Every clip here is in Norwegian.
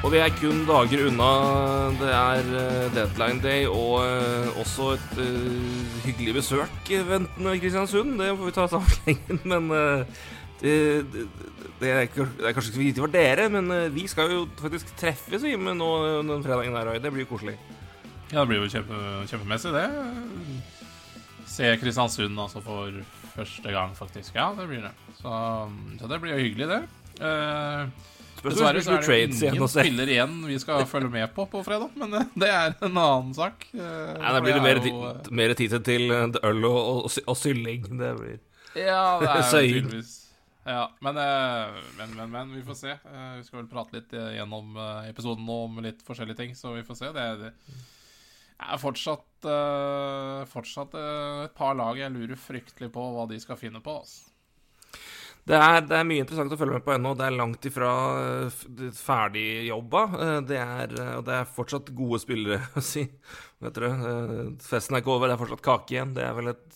Og vi er kun dager unna. Det er eh, deadline day og eh, også et uh, hyggelig besøk ventende i Kristiansund. Det får vi ta sammenhengen, men uh, det, det, det, er, kanskje ikke så viktig for dere, men uh, vi skal jo faktisk treffes vi med nå den fredagen der òg. det blir jo koselig. Ja, det blir jo kjempe, kjempemessig, det. Se Kristiansund altså for første gang, faktisk. Ja, det blir det. Så, så det blir jo hyggelig, det. Uh, Dessverre så er det ingen se. spiller igjen vi skal følge med på på fredag, men eh, det er en annen sak. Eh, Nei, da blir det er mer, jo, tid, mer tid til eh, øl og, og, og sylling. Det blir eh, Ja, det er jo tydeligvis Ja, men, eh, men, men, men vi får se. Eh, Vi skal vel prate litt eh, gjennom eh, episoden nå om litt forskjellige ting, så vi får se. Det er, det er fortsatt, eh, fortsatt eh, et par lag jeg lurer fryktelig på hva de skal finne på. Altså. Det er, det er mye interessant å følge med på ennå. Det er langt ifra eh, f- det- ferdig jobba. Eh, Det er, eh, og det er fortsatt gode spillere, å si. Vet eh, festen er ikke over, det er fortsatt kake igjen. Det er vel et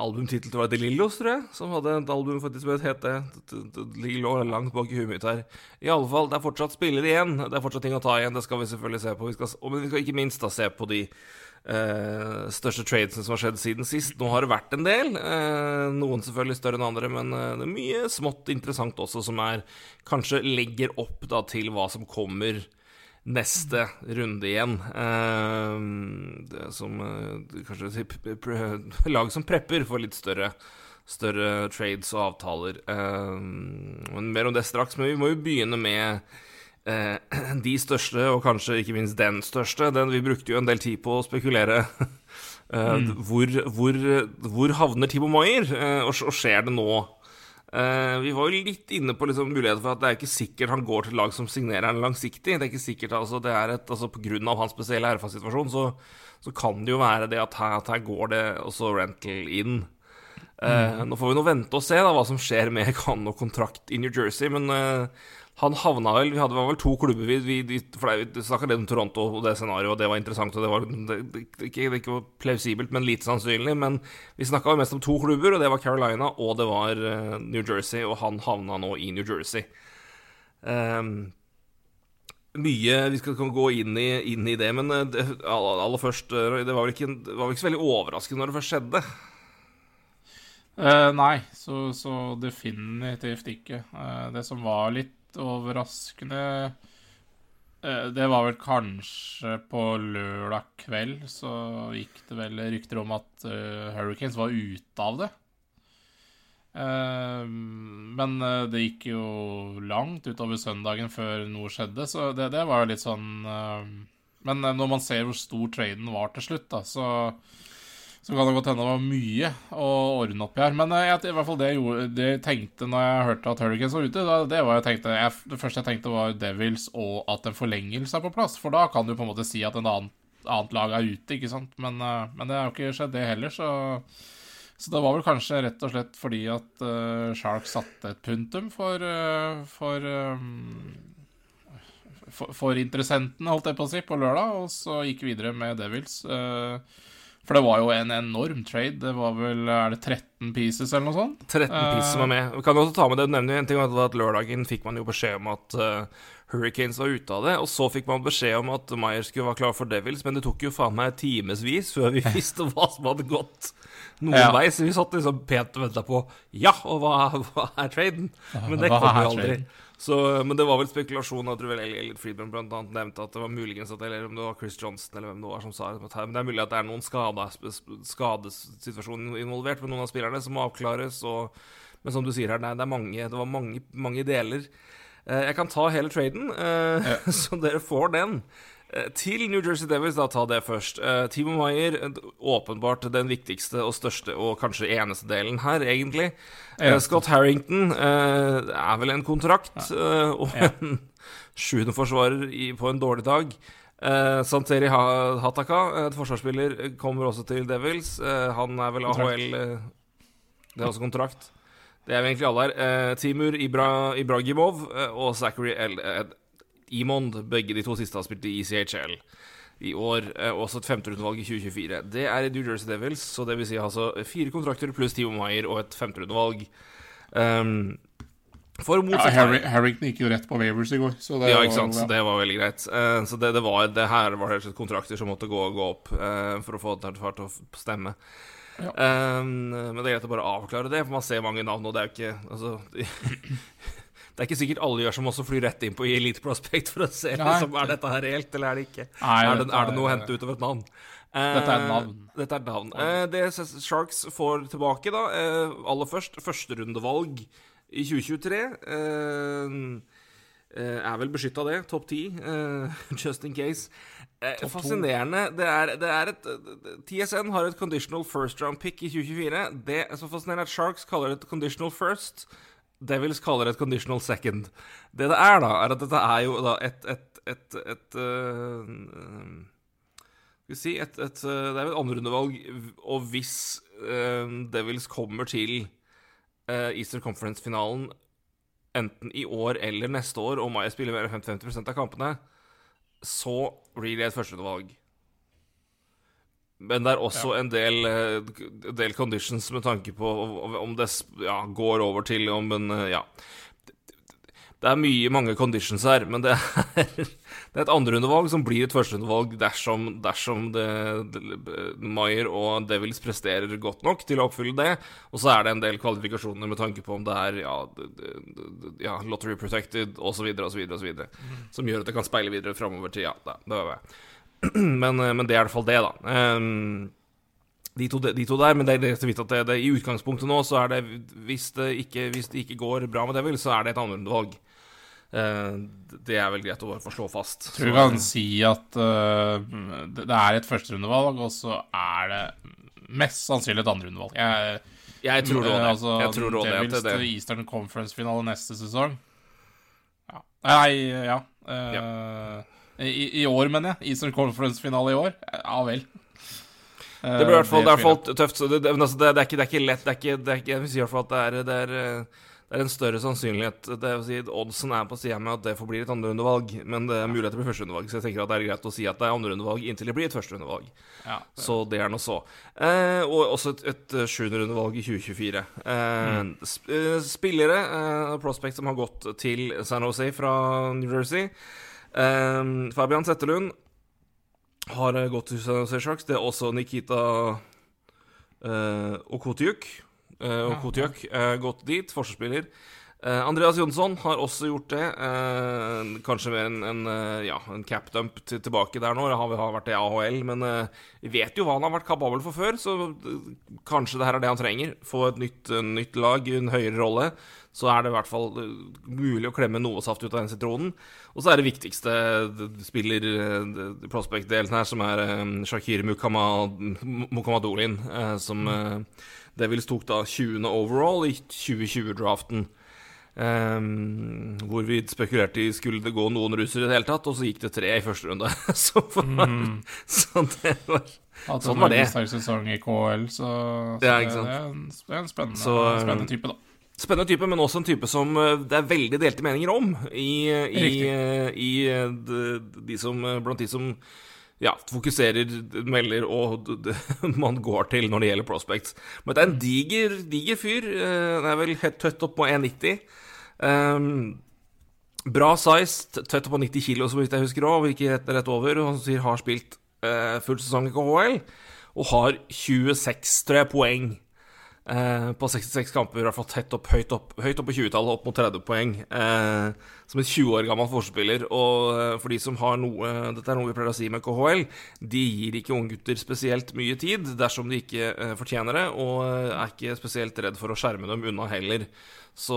albumtittel til De Lillos, tror jeg, som hadde et album faktisk som het det. Lillo Lillo langt bak i huet mitt her. I alle fall, det er fortsatt spillere igjen. Det er fortsatt ting å ta igjen. Det skal vi selvfølgelig se på. Vi skal, og vi skal ikke minst da se på de eh, største tradesene som har skjedd siden sist. Nå har det vært en del. eh, noen selvfølgelig større enn andre, men eh, det er mye smått interessant også som er kanskje legger opp da til hva som kommer neste runde igjen. Eh, som eh, kanskje lag som prepper for litt større Større trades og avtaler. Men mer om det straks. Men vi må jo begynne med de største, og kanskje ikke minst den største. Den vi brukte jo en del tid på å spekulere. Eh, hvor, hvor, hvor havner Timo Maier, eh, og, skjer det nå? Eh, vi var jo litt inne på liksom muligheten for at det er ikke sikkert han går til lag som signerer han langsiktig. Det er ikke sikkert, altså det er et, altså På grunn av hans spesielle erfaringssituasjon så, så kan det jo være det at her, at her går det også rental inn. Eh, Nå får vi nå vente og se da hva som skjer med han og kontrakt i New Jersey, men eh, han havna vel Vi hadde vel to klubber vi, vi, vi, snakka litt om Toronto og det scenarioet, og det var interessant. Og det var det, ikke, det plausibelt, men lite sannsynlig. Men vi snakka mest om to klubber, og det var Carolina og det var eh, New Jersey. Og han havna nå i New Jersey. Um, mye Vi skal gå inn i, inn i det, men eh, det, aller først eh, Det var vel ikke, var vel ikke så veldig overraskende når det først skjedde. Uh, nei, så, så definitivt ikke. Uh, det som var litt overraskende eh, Det var vel kanskje på lørdag kveld så gikk det vel rykter om at eh, Hurricanes var ute av det. Eh, men det gikk jo langt utover søndagen før noe skjedde, så det, det var jo litt sånn Men når man ser hvor stor traden var til slutt, da, så så kan det godt hende det var mye å ordne opp i her. Men eh, jeg, i hvert fall det jeg, gjorde, det tenkte når jeg hørte at Hurricanes var ute, det var jeg tenkte, jeg, det første jeg tenkte var Devils og at en forlengelse er på plass. For da kan du på en måte si at en annen, annet lag er ute, ikke sant. Men, eh, men det har jo ikke skjedd, det heller, så så det var vel kanskje rett og slett fordi at uh, Shark satte et punktum for uh, for, um, for for interessentene, holdt jeg på å si, på lørdag, og så gikk videre med Devils. Eh, for det var jo en enorm trade. Det var vel Er det 13 pieces eller noe sånt? 13 pieces som var med. Vi kan også ta med det, du nevner jo en ting, at lørdagen fikk man jo beskjed om at uh, Hurricanes var ute av det, og så fikk man beskjed om at Meyer skulle være klar for Devils, men det tok jo faen meg timevis før vi visste hva som hadde gått noen Ja. vei, så vi satt liksom pent og venta på Ja, og hva, hva er traden? Men det kom jo aldri. traden? Så, men det var vel spekulasjon. Jeg tror vel Elliot Friedman blant annet nevnte at det var muligens at Eller om det var Chris Johnson eller hvem det var som sa det. Men det er mulig at det er noen skadesituasjoner involvert med noen av spillerne som må avklares. Og, men som du sier her, er, det mange, det var mange, mange deler. Eh, jeg kan ta hele traden, ja. så dere får den. Eh, Til New Jersey Devils, da ta det først. Eh, Timo Maier, eh, åpenbart den viktigste og største og kanskje eneste delen her, egentlig. Ja. Scott Harrington er vel en kontrakt eh, og en sjuendeforsvarer i- på en dårlig dag. Eh, Santeri Hataka, et forsvarsspiller, kommer også til Devils. Eh, han er vel Kontrakt. AHL eh, Det er også kontrakt. Det er vi egentlig alle her. Timur Ibra, Ibragimov og Zachary El eh, Imond, begge de to siste har spilt i ECHL i år. Eh, også et femterundevalg i 2024. Det er i New Jersey Devils, så det vil si altså fire kontrakter pluss Timo Maier og et femterundevalg. Um, for Ja, motsatt Harry, Harrington gikk jo rett på Wavers i går, så det ja, ikke sant. Så det var veldig greit. Uh, så det, det var Det her var helt og kontrakter som måtte gå, gå opp uh, for å få det til å stemme. Ja. Um, men det er greit å bare avklare det, for man ser mange navn, og det er jo ikke Altså Det er ikke sikkert alle gjør som også flyr rett inn på Elite Prospect for å se om liksom, er dette her reelt, eller er det ikke. Nei, er, det, er det noe å hente ut av et navn? Dette er et Eh, navn. Dette er navn. Eh, det Sharks får tilbake, da, eh, aller først, førsterundevalg i 2023. Eh, eh, er vel beskytta det. Topp ti, just in case. Top fascinerende. Det er, det er et TSN har et conditional first round pick i 2024. Det er så fascinerende at Sharks kaller det et conditional first. Devils kaller det et conditional second. Det det er, da, er at dette er jo da et, et, et, et uh, Skal vi si et, et, øh, Det er jo et andrerundevalg, og hvis uh, Devils kommer til uh, Eastern Conference-finalen enten i år eller neste år, og Maya spiller mer enn 50% av kampene, så blir det et førsterundevalg. Men det er også en del, eh, del conditions med tanke på om det ja, går over til om en eh, Ja. Det er mye, mange conditions her, men det er, det er et andrerundevalg som blir et førsterundevalg dersom, dersom det, det, Maier og Devils presterer godt nok til å oppfylle det. Og så er det en del kvalifikasjoner med tanke på om det er ja, ja lottery protected osv., osv., osv., som gjør at det kan speile videre framover til Ja, det, det var det. Men, eh, men det er i hvert fall det, da. Um, de to, de to der, men det er så vidt at det, det, i utgangspunktet nå, så er det hvis det ikke, hvis det ikke går bra med Devil, så er det et andrerundevalg. Uh, det er vel greit å få slå fast. tror du kan si at uh, det det er et førsterundevalg, og så er det mest sannsynlig et andrerundevalg. Jeg, jeg tror det det. altså, jeg tror det, det, Devils det, til Eastern Conference-finale neste sesong. Ja. Nei, ja. øh, i, I år, mener jeg. Eastern Conference-finale i år. Ja vel. det blir i hvert fall, det er tøft. Det, det, altså, det, det, er ikke, det er ikke lett. Det er ikke, det er ikke, jeg vil si i hvert fall at det er, er, eh, det er en større sannsynlighet Det vil si, Oddsen er på sida med at det får bli et andrerundevalg, men det er mulighet til å bli førsterundevalg. Så jeg tenker at det er greit å si at det er andrerundevalg inntil det blir et førsterundevalg. ja. Så det er nå så. Eh, og også et, et sjuenderundevalg i 2024. Eh, eh, spillere, eh, prospect som har gått til San Jose fra New Jersey. Eh, Fabian Zetterlund har eh, gått til San Sharks. Det er også Nikita eh, Okotiuk. Uh, eh, gått dit, forsvarsspiller. Eh, Andreas Jonsson har også gjort det. Eh, kanskje mer en, en, eh, ja, en capdump til, tilbake der nå. Han har vært i AHL, men vi vet jo hva han har vært kapabel for før, så kanskje det her er det han trenger. Få et nytt, nytt lag, en høyere rolle. Så er det i hvert fall eh, mulig å klemme noe saft ut av den sitronen. Og så er det viktigste spiller eh, prospect-delen her, som er eh, Shakir Mukamadolin, som eh, Devils tok da 20. overall i 2020-draften. Um, hvor vi spekulerte i skulle det gå noen russere i det hele tatt, og så gikk det tre i første runde. så, så det var Hatt Sånn var det. veldig sterk sesong i KL, så, så Ja, det, er en, det er en spennende, Så, spennende type, da. Spennende type, men også en type som eh, det er veldig delte meninger om i, i, eh, i eh, de, de som, blant de som ja, fokuserer, melder og man går til når det gjelder prospects. Men det er en diger, diger fyr. Den er vel tøtt opp på 1,90. Um, bra size, tøtt opp på 90 kilo, så vidt jeg husker òg, ikke rett, rett over. Og han sier har spilt uh, full sesong i KHL, og har 26, tror jeg, poeng. Eh, på 66 kamper, i hvert fall tett opp, høyt opp, høyt opp på 20-tallet, opp mot 30 poeng. Eh, som en 20 år gammel forspiller. Og eh, for de som har noe Dette er noe vi pleier å si med KHL. De gir ikke unggutter spesielt mye tid dersom de ikke eh, fortjener det, og er ikke spesielt redd for å skjerme dem unna heller. Så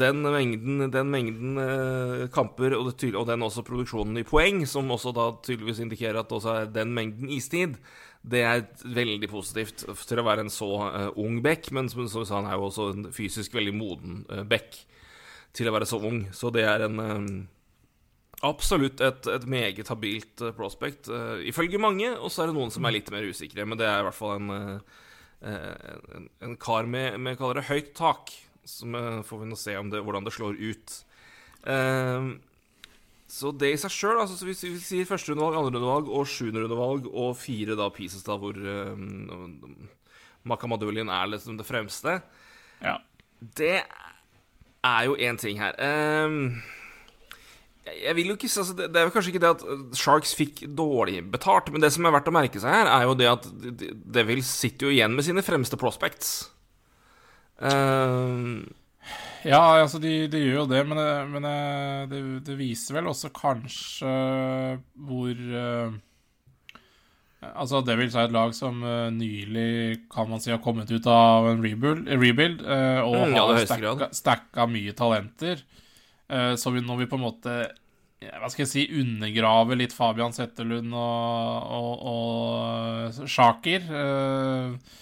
den mengden, den mengden eh, kamper, og, og den også produksjonen i poeng, som også da tydeligvis indikerer at det også er den mengden istid, det er veldig positivt til å være en så eh, ung bekk, men som du sa, han er jo også en fysisk veldig moden uh, bekk til å være så ung. Så det er en eh, Absolutt et, et meget habilt eh, prospect, uh, ifølge mange. Og så er det noen som er litt mer usikre, men det er i hvert fall en, eh, eh, en, en kar med, med kaller det høyt tak. Så får vi nå se det, hvordan det slår ut. Eh, så det i seg sjøl altså, Hvis vi sier førsterundevalg, andrerundevalg og sjuenderundevalg og fire da pieces, da, hvor um, Makamadulien er liksom det fremste ja. Det er jo én ting her. Um, jeg vil jo ikke altså, Det er jo kanskje ikke det at Sharks fikk dårlig betalt, men det som er verdt å merke seg her, er jo det at Devils sitter jo igjen med sine fremste prospects. Um, ja, altså, de, de, gjør jo det, men, det, men det, det, viser vel også kanskje hvor uh, Altså, Devils er et lag som uh, nylig, kan man si, har kommet ut av en rebuild, rebuild uh, og mm, ja, har stacka, stacka, mye talenter. så vi, når vi på en måte hva skal jeg si, undergraver litt Fabian Settelund og, og, og Shaker uh, Eh,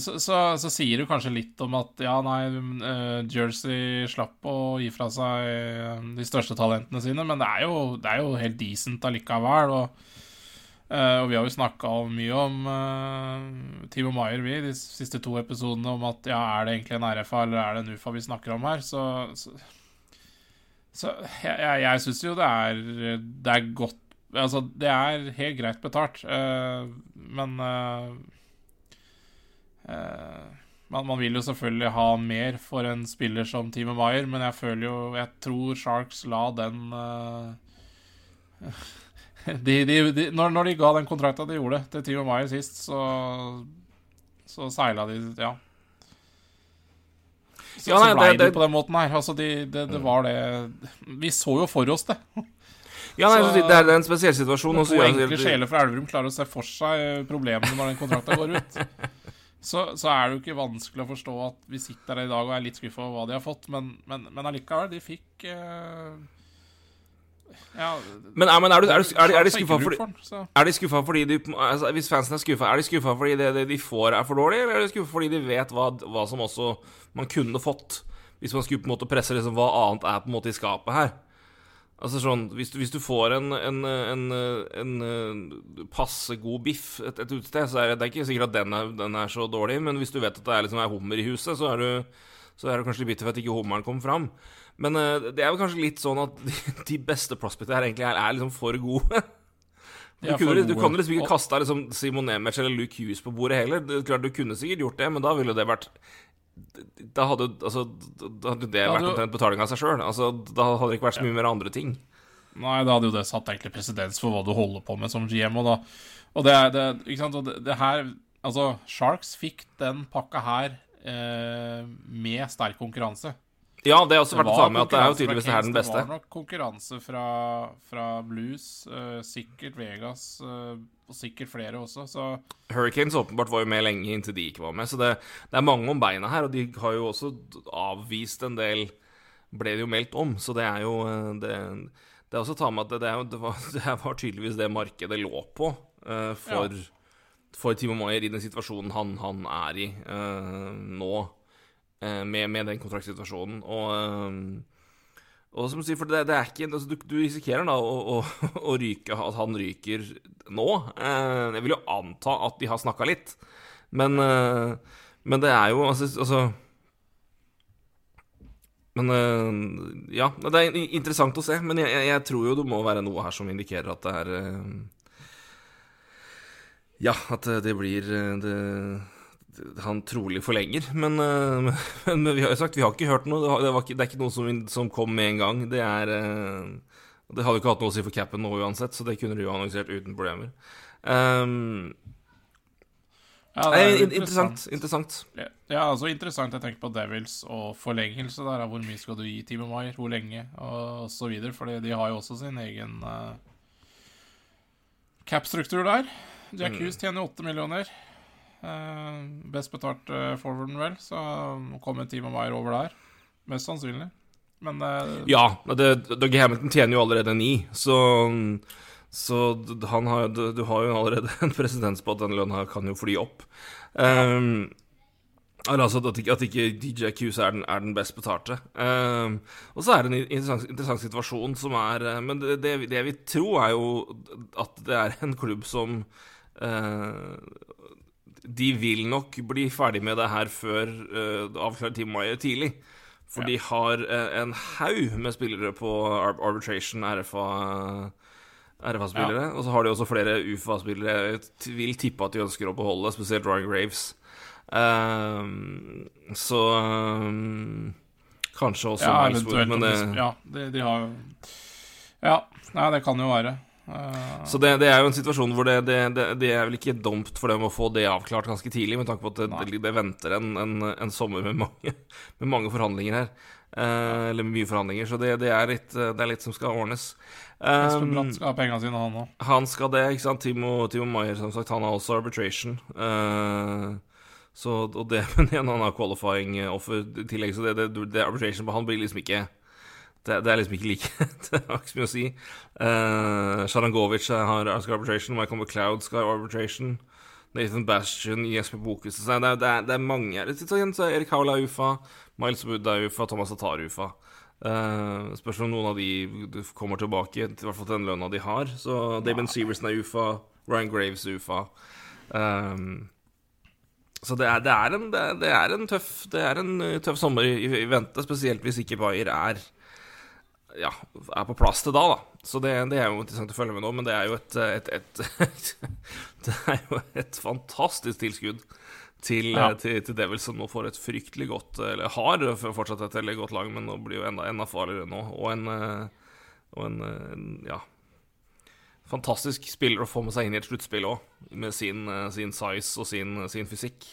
så, så, så, sier du kanskje litt om at ja, nei, uh, Jersey slapp å gi fra seg eh, de største talentene sine, men det er jo, det er jo helt decent allikevel. Og, uh, og vi har jo snakka mye om uh, Timo Maier, vi, de siste to episodene, om at ja, er det egentlig en RFA eller er det en UFA vi snakker om her? Så, så, jeg, jeg, jeg syns jo det er, det er godt Altså, det er helt greit betalt, men Eh, man, man, vil jo selvfølgelig ha mer for en spiller som Timo Maier, men jeg føler jo Jeg tror Sharks la den uh, de, de, de, når, når, de ga den kontrakta de gjorde til Timo Maier sist, så, så seila de Ja. Så, ja, nei, så ble det, de på den måten her. Altså, det de, mm. var det Vi så jo for oss det. Ja, nei, så, det er en spesiell situasjon. To enkle sjeler fra Elverum klarer å se for seg problemene når den kontrakta går ut. så, så, er det jo ikke vanskelig å forstå at vi sitter der i dag og er litt skuffa over hva de har fått, men, men, men allikevel, de fikk uh, ja, men, er, men er, du, er, du, er, de skuffa fordi, er de skuffa fordi de, altså, Hvis fansen er skuffa, er de skuffa fordi det, det, de får, er for dårlig, eller er de skuffa fordi de vet hva, hva, som også man kunne fått? Hvis man skulle på en måte presse liksom, hva annet er på en måte i skapet her? Altså sånn, Hvis du, hvis du får en, en, en, en, passe god biff et, et utested, så er det, det er ikke sikkert at den er, den er, så dårlig, men hvis du vet at det er liksom er hummer i huset, så er du, så er du kanskje litt bitter for at ikke hummeren kommer fram. Men uh, det er jo kanskje litt sånn at de, beste prospectene her egentlig er, er liksom for gode. Du, kunne, du kan liksom ikke kaste liksom Simon Nemec eller Luke Hughes på bordet heller. Det, klart Du kunne sikkert gjort det, men da ville det vært da hadde, altså, da hadde det vært omtrent betaling av seg sjøl. Altså, da hadde det ikke vært så mye mer andre ting. Nei, da hadde jo det satt egentlig presedens for hva du holder på med som GM. Og, da, og det, det, ikke sant? Og det, det, her Altså, Sharks fikk den pakka her eh, med sterk konkurranse. Ja, det har også vært ta med at det er jo tydeligvis det her den beste. Det var nok konkurranse fra, fra Blues, uh, sikkert Vegas uh, og sikkert flere også, så Hurricanes åpenbart var jo med lenge inntil de ikke var med, så det, det, er mange om beina her, og de har jo også avvist en del Ble det jo meldt om, så det er jo eh, Det, det er også å ta med at det, det, var, det var, tydeligvis det markedet lå på uh, for, ja. for Timo Maier i den situasjonen han, han er i nå. Eh, med, med, den kontraktsituasjonen. Og, eh, og som du sier, for det, det er ikke altså, du, du, risikerer da å, å, å, ryke, at han ryker nå. Eh, jeg vil jo anta at de har snakka litt, men, men det er jo altså, altså men ja, det er interessant å se. Men jeg, jeg, tror jo det må være noe her som indikerer at det er Ja, at det blir det, han trolig forlenger. Men, men, men, vi har jo sagt vi har ikke hørt noe. Det, ikke, det er ikke noe som, som, kom med en gang. Det er uh, Det hadde ikke hatt noe å si for capen nå uansett, så det kunne du jo annonsert uten problemer. Um, ja, det er interessant. interessant. Ja, altså interessant. Jeg tenker på Devils og forlengelse der. Hvor mye skal du gi Timo Maier, hvor lenge, og så videre. For de har jo også sin egen uh, cap-struktur der. Jack mm. Hughes tjener 8 millioner. Uh, best betalt uh, forwarden, vel, så kommer Team of Meyer over der. Mest sannsynlig. Men uh, Ja, Doug Hamilton tjener jo allerede ni, så så han har, du, du, har jo allerede en presedens på at den lønna kan jo fly opp. Um, altså at ikke, at ikke DJ Qs er den, er den best betalte. Um, og så er det en interessant, interessant situasjon som er Men det, det, det, vi tror, er jo at det er en klubb som de vil nok bli ferdig med det her før uh, avklart Team mai tidlig. For de har uh, en haug med spillere på arbitration, RFA. RFA-spillere, ja. og så har de også flere UFA-spillere. Jeg vil tippe at de ønsker å beholde, spesielt Ryan Graves. Um, så um, Kanskje også ja, Miles men det Ja, de, de har jo Ja, nei, det kan jo være. Uh, så det, det, er jo en situasjon hvor det, det, det, er vel ikke dumt for dem å få det avklart ganske tidlig, med tanke på at det, venter en, en, en, sommer med mange, med mange forhandlinger her. Eh, eller mye forhandlinger, så det, er litt, det, er litt, som skal ordnes. Espen Bratt skal ha pengene sine, han òg. Han skal det, ikke sant. Timo, Timo Maier, som sagt, han har også arbitration. Eh, så, og det, men igjen, han har qualifying offer i tillegg, så det, det, det arbitration på han blir liksom ikke det, det, er liksom ikke like Det har ikke så mye å si. Uh, Sharangovic har Oscar arbitration, Michael McLeod skal ha arbitration. Nathan Bastion, Jesper Bokus det, det, er, det er mange. Igjen så er Erik Haula UFA, Miles er UFA, Thomas Atar UFA. Uh, spørs om noen av de kommer tilbake, i hvert fall til den lønna de har. Så Damon Severson er UFA, Ryan Graves er UFA. Um, så det er, det, er en, det, er en, tøff, det er en tøff sommer i, i vente, spesielt hvis ikke Bayer er ja, er på plass til da, da. Så det, det, er jo interessant å følge med nå, men det er jo et, et, et, Det er jo et fantastisk tilskudd til, ja. til, til, Devils, som nå får et fryktelig godt Eller har fortsatt et veldig godt lag, men nå blir jo enda, enda farligere nå. Og en, eh, og en, en ja, fantastisk spiller å få med seg inn i et sluttspill òg, med sin, eh, sin, size og sin, sin fysikk.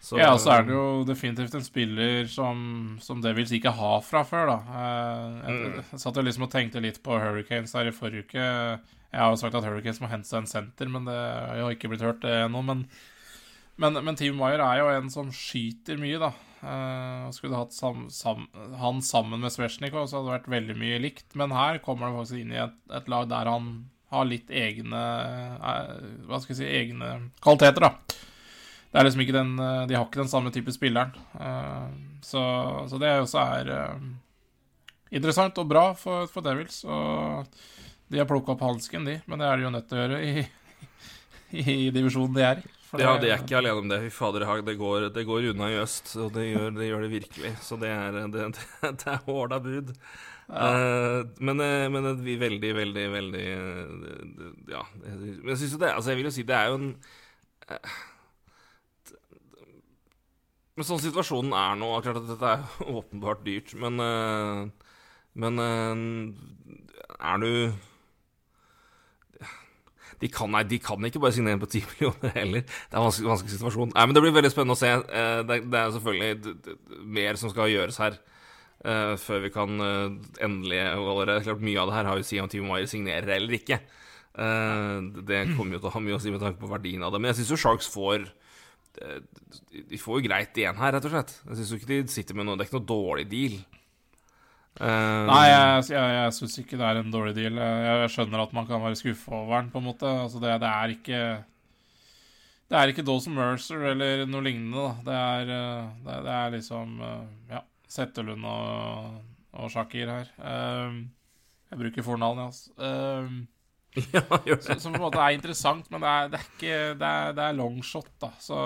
Så, ja, så er det jo definitivt en spiller som, som Devils ikke har fra før, da. Eh, jeg, jeg, jeg satt jo liksom og tenkte litt på Hurricanes her i forrige uke. Jeg har jo sagt at Hurricanes må hente seg en senter, men det har ikke blitt hørt det ennå. Men, men, men Team Wire er jo en som skyter mye, da. Uh, skulle du hatt sam, sam, han sammen med Svesjnikov, så hadde det vært veldig mye likt. Men her kommer han faktisk inn i et, et lag der han har litt egne uh, Hva skal jeg si egne kvaliteter, da det er liksom ikke den eh, De har ikke den samme type spilleren. Eh, så, så det også er eh, interessant og bra for, for Devils. Og de har plukka opp hansken, de, men det er de jo nødt til å gjøre i, i divisjonen de er i. Ja, de er ikke alene om det. Fy fader, det går, det går unna i øst, og det gjør det, gjør det virkelig. Så det er, det, det er hårda bud. Ja. Uh, men, men vi veldig, veldig, veldig Ja. Men jeg syns jo det Altså, jeg vil jo si det er jo en uh, men sånn situasjonen er nå Klart at dette er åpenbart dyrt, men uh, Men uh, er du de kan, nei, de kan ikke bare signere på 10 millioner heller. Det er en vanskelig, vanskelig situasjon. Nei, men Det blir veldig spennende å se. Uh, det, er selvfølgelig mer som skal gjøres her. før vi kan endelig Klart Mye av det her har jo å si om Team Wire signerer eller ikke. det kommer jo til å ha mye å si med tanke på verdien av det. Men jeg syns jo Sharks får de får jo greit igjen her, rett og slett. Jeg syns ikke de sitter med noe Det er ikke noe dårlig deal. Uh, Nei, jeg, jeg, jeg syns ikke det er en dårlig deal. Jeg, skjønner at man kan være skuffa over den, på en måte. Altså, det, det, er ikke Det er ikke Dawson Mercer eller noe lignende, da. Det er, eh, det, det er liksom eh, Ja, Settelund og, og Shakir her. Jeg bruker fornavnet hans. Ja, som, som, på en måte er interessant, men det er, det er ikke Det er, det er longshot, da. Så,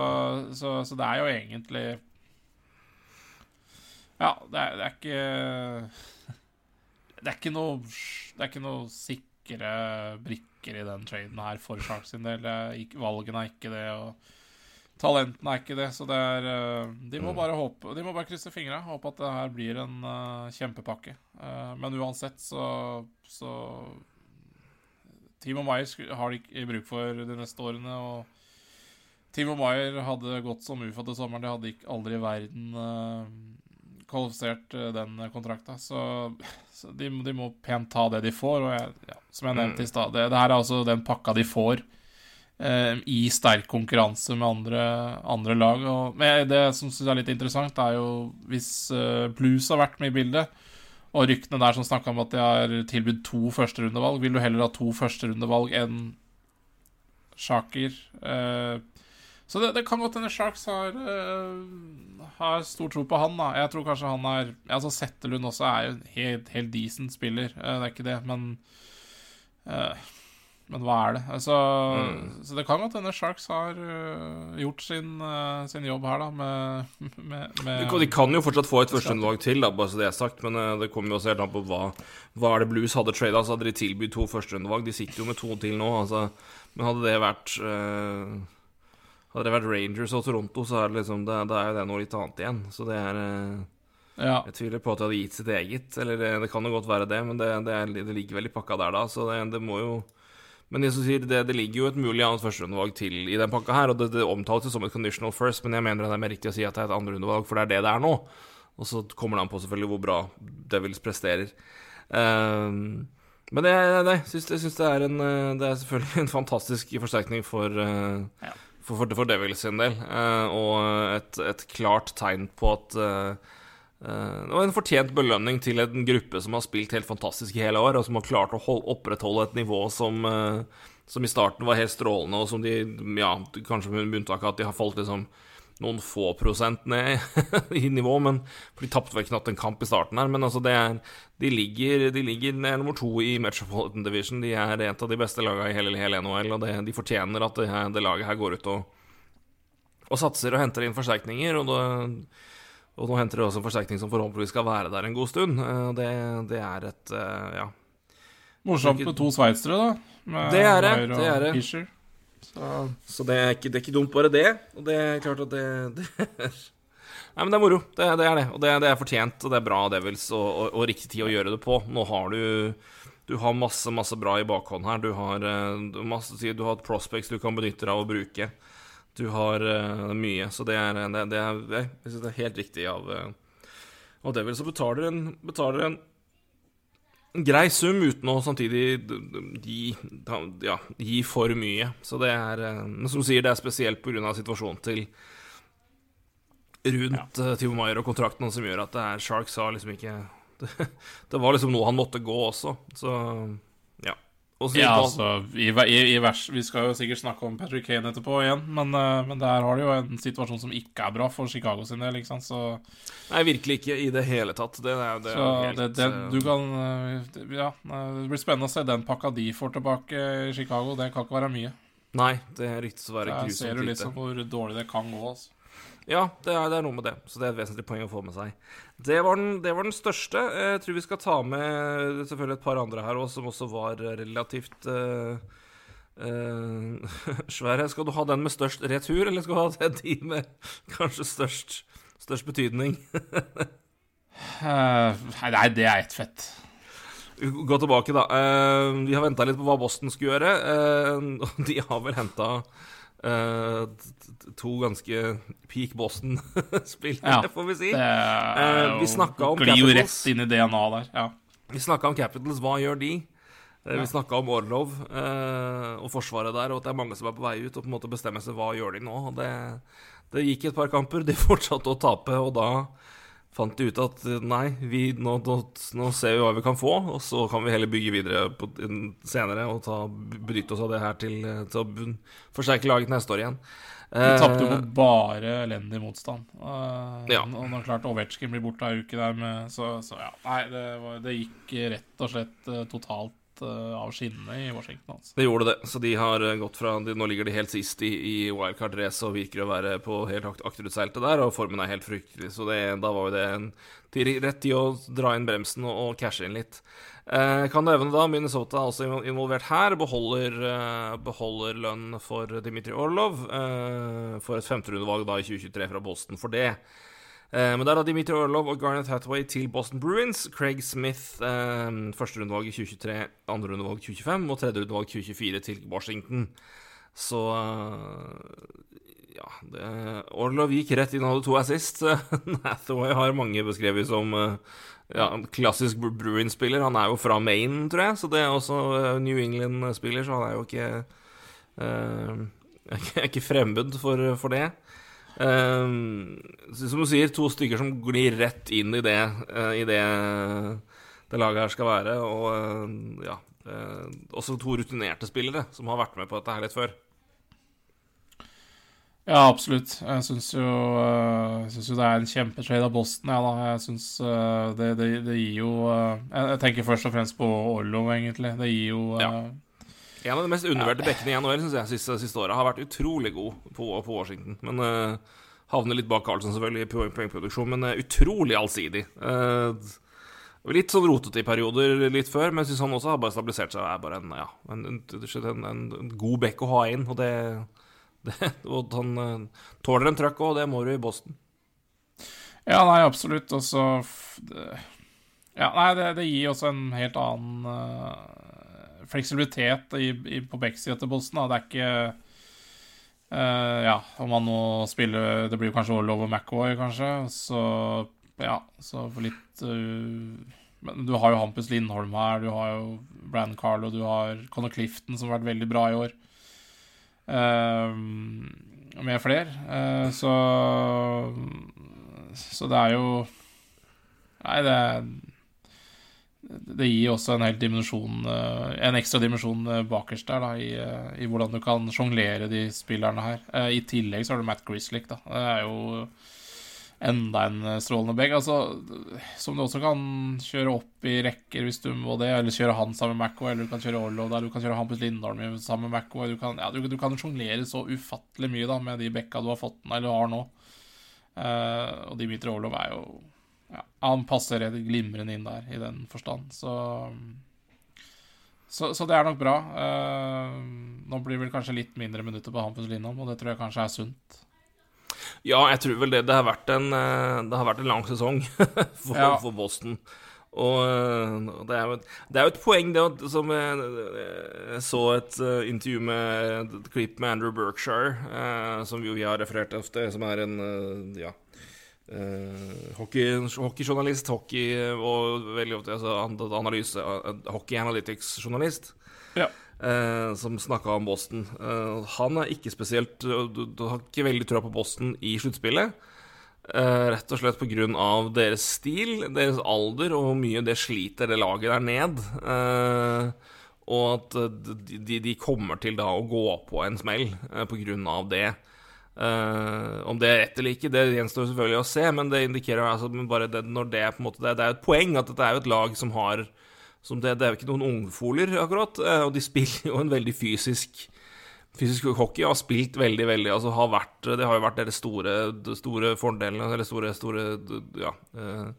så, så, det er jo egentlig Ja, det er, det er ikke Det er ikke noe Det er ikke noe sikre brikker i den traden her for Sharks sin del. Valgene er ikke det, og talentene er ikke det. Så det er De må mm. bare håpe De må bare krysse fingra. Håpe at det her blir en uh, kjempepakke. Uh, men uansett så, så Timo Meyer har de ikke bruk for de neste årene. og Timo Meyer hadde gått som UFA til sommeren. De hadde ikke aldri i verden uh, kvalifisert uh, den kontrakta. Så, så de, de, må pent ta det de får. Og jeg, ja, som jeg nevnte i stad, det, det, her er altså den pakka de får. Uh, I sterk konkurranse med andre, andre lag. Og, men det som syns er litt interessant, er jo hvis Blues har vært med i bildet og ryktene der som snakka om at de har tilbudt to førsterundevalg. Vil du heller ha to førsterundevalg enn Shaker? Eh, så det, det, kan godt hende Sharks har, uh, har stor tro på han. da Jeg tror kanskje han er Altså Settelund også er jo en helt, helt decent spiller, uh, det er ikke det, men uh, men hva er det? Altså, Mm. Så det kan godt hende Sharks har uh, gjort sin, uh, sin jobb her, da, med, med, De med kan, de kan jo fortsatt få et førsteundervalg til, da, bare så det er sagt, men uh, det kommer jo også helt an på hva, hva er det Blues hadde trada. Så hadde de tilbudt to førsteundervalg. De sitter jo med to til nå, altså. Men hadde det vært Hadde det vært Rangers og Toronto, så er det liksom Det, det er jo det noe litt annet igjen. Så det er Ja. Jeg tviler på at de hadde gitt sitt eget. Eller det, det kan jo godt være det, men det, det, er, det ligger vel i pakka der, da. Så det, det må jo Men jeg sier, det, det ligger jo et mulig annet førsterundevalg til i den pakka her, og det, det omtales som et conditional first, men jeg mener det er mer riktig å si at det er et andreundervalg, for det er det det er nå. Og så kommer det an på selvfølgelig hvor bra Devils presterer. Ehm, men det, jeg syns, jeg syns det er en eh, Det er selvfølgelig en fantastisk forsterkning for, uh, Ja. for, for, for Devils sin del, eh, og et, et klart tegn på at eh, det var en fortjent belønning til en gruppe som har spilt helt fantastisk i hele år, og som har klart å hold, opprettholde et nivå som, eh, som i starten var helt strålende, og som de, ja, kanskje med unntak av at de har falt liksom noen få prosent ned i nivå, men for de tapte vel knapt en kamp i starten her. Men altså, er, de ligger, de ligger er nummer to i Metropolitan Division. De er et av de beste lagene i hele, hele NHL, og det, de fortjener at det, det laget her går ut og, og satser og henter inn forsterkninger. Og, det, og nå henter de også en forsterkning som forhåpentligvis skal være der en god stund. Eh, Det, det er et eh, Ja. Morsomt med to sveitsere, da. Med Det er det, og det er det. Fischer. Så Så det er, ikke, det er ikke dumt, bare det. Og det er klart at det, det er Nei, men det er moro. Det, det er det. Og det, det er fortjent, og det er bra Devils, og, og, og riktig tid å gjøre det på. Nå har du Du har masse, masse bra i bakhånd her. Du har, eh, du masse Du har prospects du kan benytte deg av å bruke. Du har uh, mye. Så det er, det, det er Jeg synes det er helt riktig av uh, Og Devils så betaler en, betaler en grei sum uten å samtidig gi, ja, gi for mye. Så det er uh, som du sier, det er spesielt pga. situasjonen til rundt ja. Timo Maier og kontrakten som gjør at det er Sharks har liksom ikke det, det var liksom noe han måtte gå også, så ja. Og så Ja, altså, i, i, i vers, Vi skal jo sikkert snakke om Patrick Kane etterpå igjen, men, eh, men der har de jo en situasjon som ikke er bra for Chicago sin del, ikke sant, så, Nei, virkelig ikke i det hele tatt. Det det så helt det, det, eh, du kan eh, Ja, det blir spennende å se den pakka de får tilbake i Chicago. Det kan ikke være mye. Nei, det ryktes å være grusomt. Der grusomt ser du litt sånn hvor dårlig det kan gå. altså. Ja, det er, det er noe med det. Så det er et vesentlig poeng å få med seg. Det var den, det var den største. Jeg tror vi skal ta med selvfølgelig et par andre her òg, som også var relativt uh, svære. Skal du ha den med størst retur, eller skal du ha den de med kanskje størst, størst betydning? uh, nei, det er ett fett. Gå tilbake, da. Eh, vi har venta litt på hva Boston skulle gjøre, eh, de har vel henta to ganske peak Boston-spillere, Ja, får vi si. Eh, er vi snakket om Glir jo rett inn i DNA der. Ja. Vi snakka om Capitals, hva gjør de? Eh, Ja. Vi snakka om Orlov eh, og forsvaret der, og at det er mange som er på vei ut og på en måte bestemmer seg hva gjør de nå. Det, det gikk et par kamper, de fortsatte å tape, og da fant de ut at eh, nei, vi, nå, nå, nå ser vi hva vi kan få, og så kan vi heller bygge videre på, senere og ta, bryte oss av det her til, eh, til å forsterke laget neste år igjen. De tapte jo på bare elendig motstand. Uh, Ja. Og når klart Ovetsjkin blir borte ei uke der med Så, så ja. Nei, det, var, det gikk rett og slett eh, totalt eh, av skinnene i Washington. Altså. Det gjorde det, så de har eh, gått fra de, Nå ligger de helt sist i, i wildcard-race og virker å være på helt akt- akterutseilte der, og formen er helt fryktelig, så det, da var jo det en rett tid å dra inn bremsen og, og cashe inn litt. Eh, kan nevne da Minnesota er også involvert her, beholder, eh, beholder lønn for Dmitrij Orlov, eh, for et femterundevalg da i 2023 fra Boston for det. Eh, men der har Dimitri Orlov og Garnet Hathaway til Boston Bruins. Craig Smith, eh, første rundevalg i 2023, andre rundevalg 2025 og tredje rundevalg 2024 til Washington. Så eh, ja det, Orlov gikk rett inn og hadde to assist. Hathaway har mange beskrevet som eh, ja, klassisk Bruins-spiller. Han er jo fra Maine, tror jeg, så det er også New England-spiller, så han er jo ikke eh, ikke fremmed for, for det. Ehm, som du sier, to stykker som glir rett inn i det, eh, i det det laget her skal være. Og eh, ja eh, Også to rutinerte spillere som har vært med på dette her litt før. Ja, absolutt. Jeg syns jo, jo det er en kjempetrade av Boston. Ja, da. Jeg syns det, det, det gir jo jeg, tenker først og fremst på Orlov, egentlig. Det gir jo eh, En av de mest undervurderte bekkene i NHL synes jeg siste, siste året har vært utrolig god på, på Washington. Men uh, havner litt bak Carlsen selvfølgelig i poengproduksjon, men uh, utrolig allsidig. Uh, litt sånn rotete i perioder litt før, men syns han også har bare stabilisert seg og er bare en, ja, en, en, en god bekk å ha inn. Og, det, det, og han tåler en trøkk òg, og det må du i Boston. Ja, nei, absolutt. Og så Ja, nei, det, det, gir også en helt annen fleksibilitet i, i, på backsida til Boston. Da. Det er ikke uh, Ja, om han nå spiller Det blir kanskje Orlov og McAvoy, kanskje. Så ja, så for litt uh, Men du har jo Hampus Lindholm her, du har jo Brann Carlo, du har Conor Clifton, som har vært veldig bra i år. Uh, med flere. så Så det er jo Nei, det er det gir også en eh, En ekstra dimensjon eh, bakerst der, da, i, eh, i hvordan du kan sjonglere de spillerne her. I tillegg så har du Matt Grizzlick, da. Det er jo enda en strålende bag. Altså, som du også kan kjøre opp i rekker hvis du må det, eller kjøre han sammen med Macco, eller du kan kjøre Orlo der, du kan kjøre Hampus Lindholm sammen med Macco. Du kan, ja, du, du kan sjonglere så ufattelig mye da med de bekka du har fått, eller har nå. Uh, og Dimitri Orlov er jo ja, han passer glimrende inn der, i den forstand. Så, så, så det er nok bra. Uh, nå blir vel kanskje litt mindre minutter på Hampus Lindholm, og det tror jeg kanskje er sunt. Ja, jeg tror vel det. Det har vært en, eh, det har vært en lang sesong for, ja. for Boston. Og eh, det er, jo, det er et poeng, det som jeg, jeg så et intervju med et klipp med Andrew Berkshire, uh, som vi har referert ofte, som er en ja, hockey, hockeyjournalist, hockey og veldig ofte altså, analyse, uh, hockey analytics-journalist, ja. uh, som snakka om Boston. han er ikke spesielt Du, du har ikke veldig trua på Boston i sluttspillet. rett og slett pga. deres stil, deres alder og hvor mye det sliter det laget der ned. og at de, de, kommer til da å gå på en smell uh, pga. det. Uh, om det er rett eller ikke, det gjenstår selvfølgelig å se, men det indikerer altså bare det, når det er på en måte det, det er et poeng at dette er jo et lag som har som det, det er jo ikke noen ungfoler, akkurat, uh, og de spiller jo en veldig fysisk Fysisk hockey har spilt veldig, veldig altså har vært, Det har jo vært deres store, store fordelene, eller store, store Ja. Uh,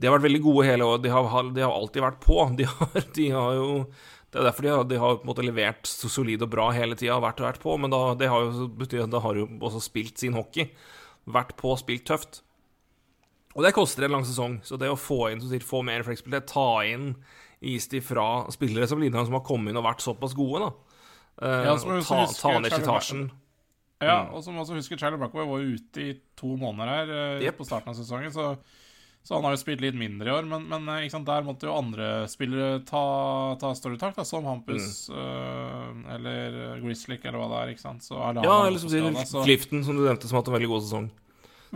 de har vært veldig gode hele året. De har, de har alltid vært på. De har, de har jo det er derfor de har, de har på en måte levert så solid og bra hele tida, vært og vært på. Men da, det har jo de har jo også spilt sin hockey. Vært på, spilt tøft. Og det koster en lang sesong. Så det å få inn sier, få mer fleksibilitet, ta inn istid fra spillere som Lindheim, som har kommet inn og vært såpass gode, da. Uh, ja, ta, ta, ned slitasjen. Ja, og som også husker Charlie Brackway var ute i to måneder her uh, yep. på starten av sesongen, så så han har jo spilt litt mindre i år, men, men sant, der måtte jo andre spillere ta, ta større tak, da, som Hampus mm. øh, eller Grizzlick eller hva det er. ikke sant? Så, eller ja, eller som sier så... Clifton, som du nevnte, som har hatt en veldig god sesong.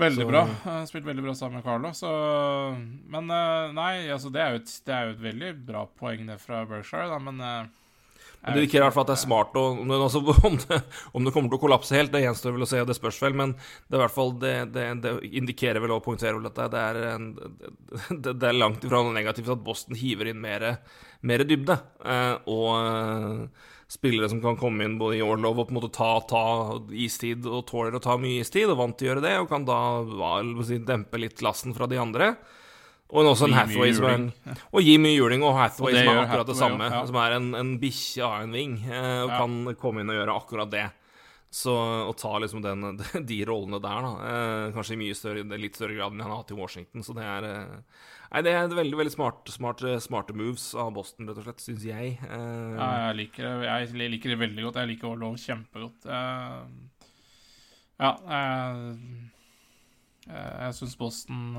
Veldig så... bra. Spilt veldig bra sammen med Carlo. Så, men uh, nei, altså, det er, et, det er jo et veldig bra poeng, det fra Berkshire, da, men men det indikerer i hvert fall at det er smart. Og, altså, om, det, om, det, kommer til å kollapse helt, det gjenstår vel å se, og det spørs vel. Men det, hvert fall, det, det, det indikerer vel og poengterer vel at det er, en, det, er langt ifra noe negativt at Boston hiver inn mer, mer dybde. Eh, og eh, spillere som kan komme inn både i Orlov og på en måte ta, ta istid, og tåler å ta mye istid, og vant til å gjøre det, og kan da si, dempe litt lasten fra de andre. Og også en Hathaway som er en, Og gi mye juling, og Hathaway og som er akkurat det samme. Ja. Som er en, en bikkje av en ving, eh, og ja. kan komme inn og gjøre akkurat det. Så å ta liksom den, de rollene der, da, eh, kanskje i større, litt større grad enn han har hatt i Washington, så det er eh, Nei, det er veldig veldig smart, smart, smarte moves av Boston, rett og slett, syns jeg. Ja, jeg liker, det, jeg liker det veldig godt. Jeg liker Orlov kjempegodt. Ja, jeg, jeg syns Boston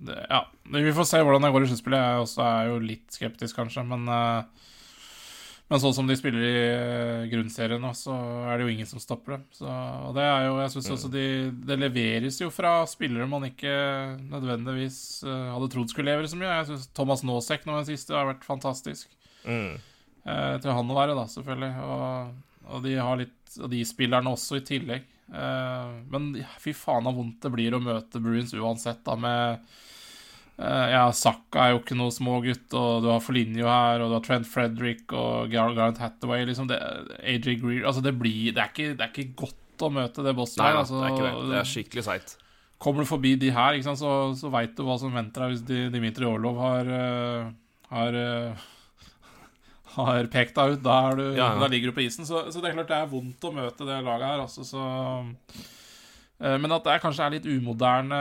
det, ja, vi får se hvordan det går i sluttspillet. Jeg også er jo litt skeptisk, kanskje, men uh, men sånn som de spiller i uh, grunnserien nå, så er det jo ingen som stopper dem. Så, og det er jo, jeg syns også de, Det leveres jo fra spillere man ikke nødvendigvis uh, hadde trodd skulle levere så mye. Jeg syns Thomas Nåsek nå den siste har vært fantastisk. Mm. Til han å være, da, selvfølgelig. Og, og, de har litt Og de spillerne også, i tillegg. men fy faen så vondt det blir å møte Bruins uansett, da, med Eh, ja, Saka er jo ikke noe smågutt, og du har Foligno her, og du har Trent Frederick og Gar- Gareth Hathaway, liksom. Det, AJ Greer Altså, det blir det er, ikke, det er ikke godt å møte det bosset her. Altså, det er det. Det er skikkelig seigt. Kommer du forbi de her, sant, så, så veit du hva som venter deg hvis Dimitri Orlov har eh, har, eh, har pekt deg ut. Da, er du, Ja, ja. da ligger du på isen. Så, så det er klart det er vondt å møte det laget her, altså, så eh, Men at det kanskje er litt umoderne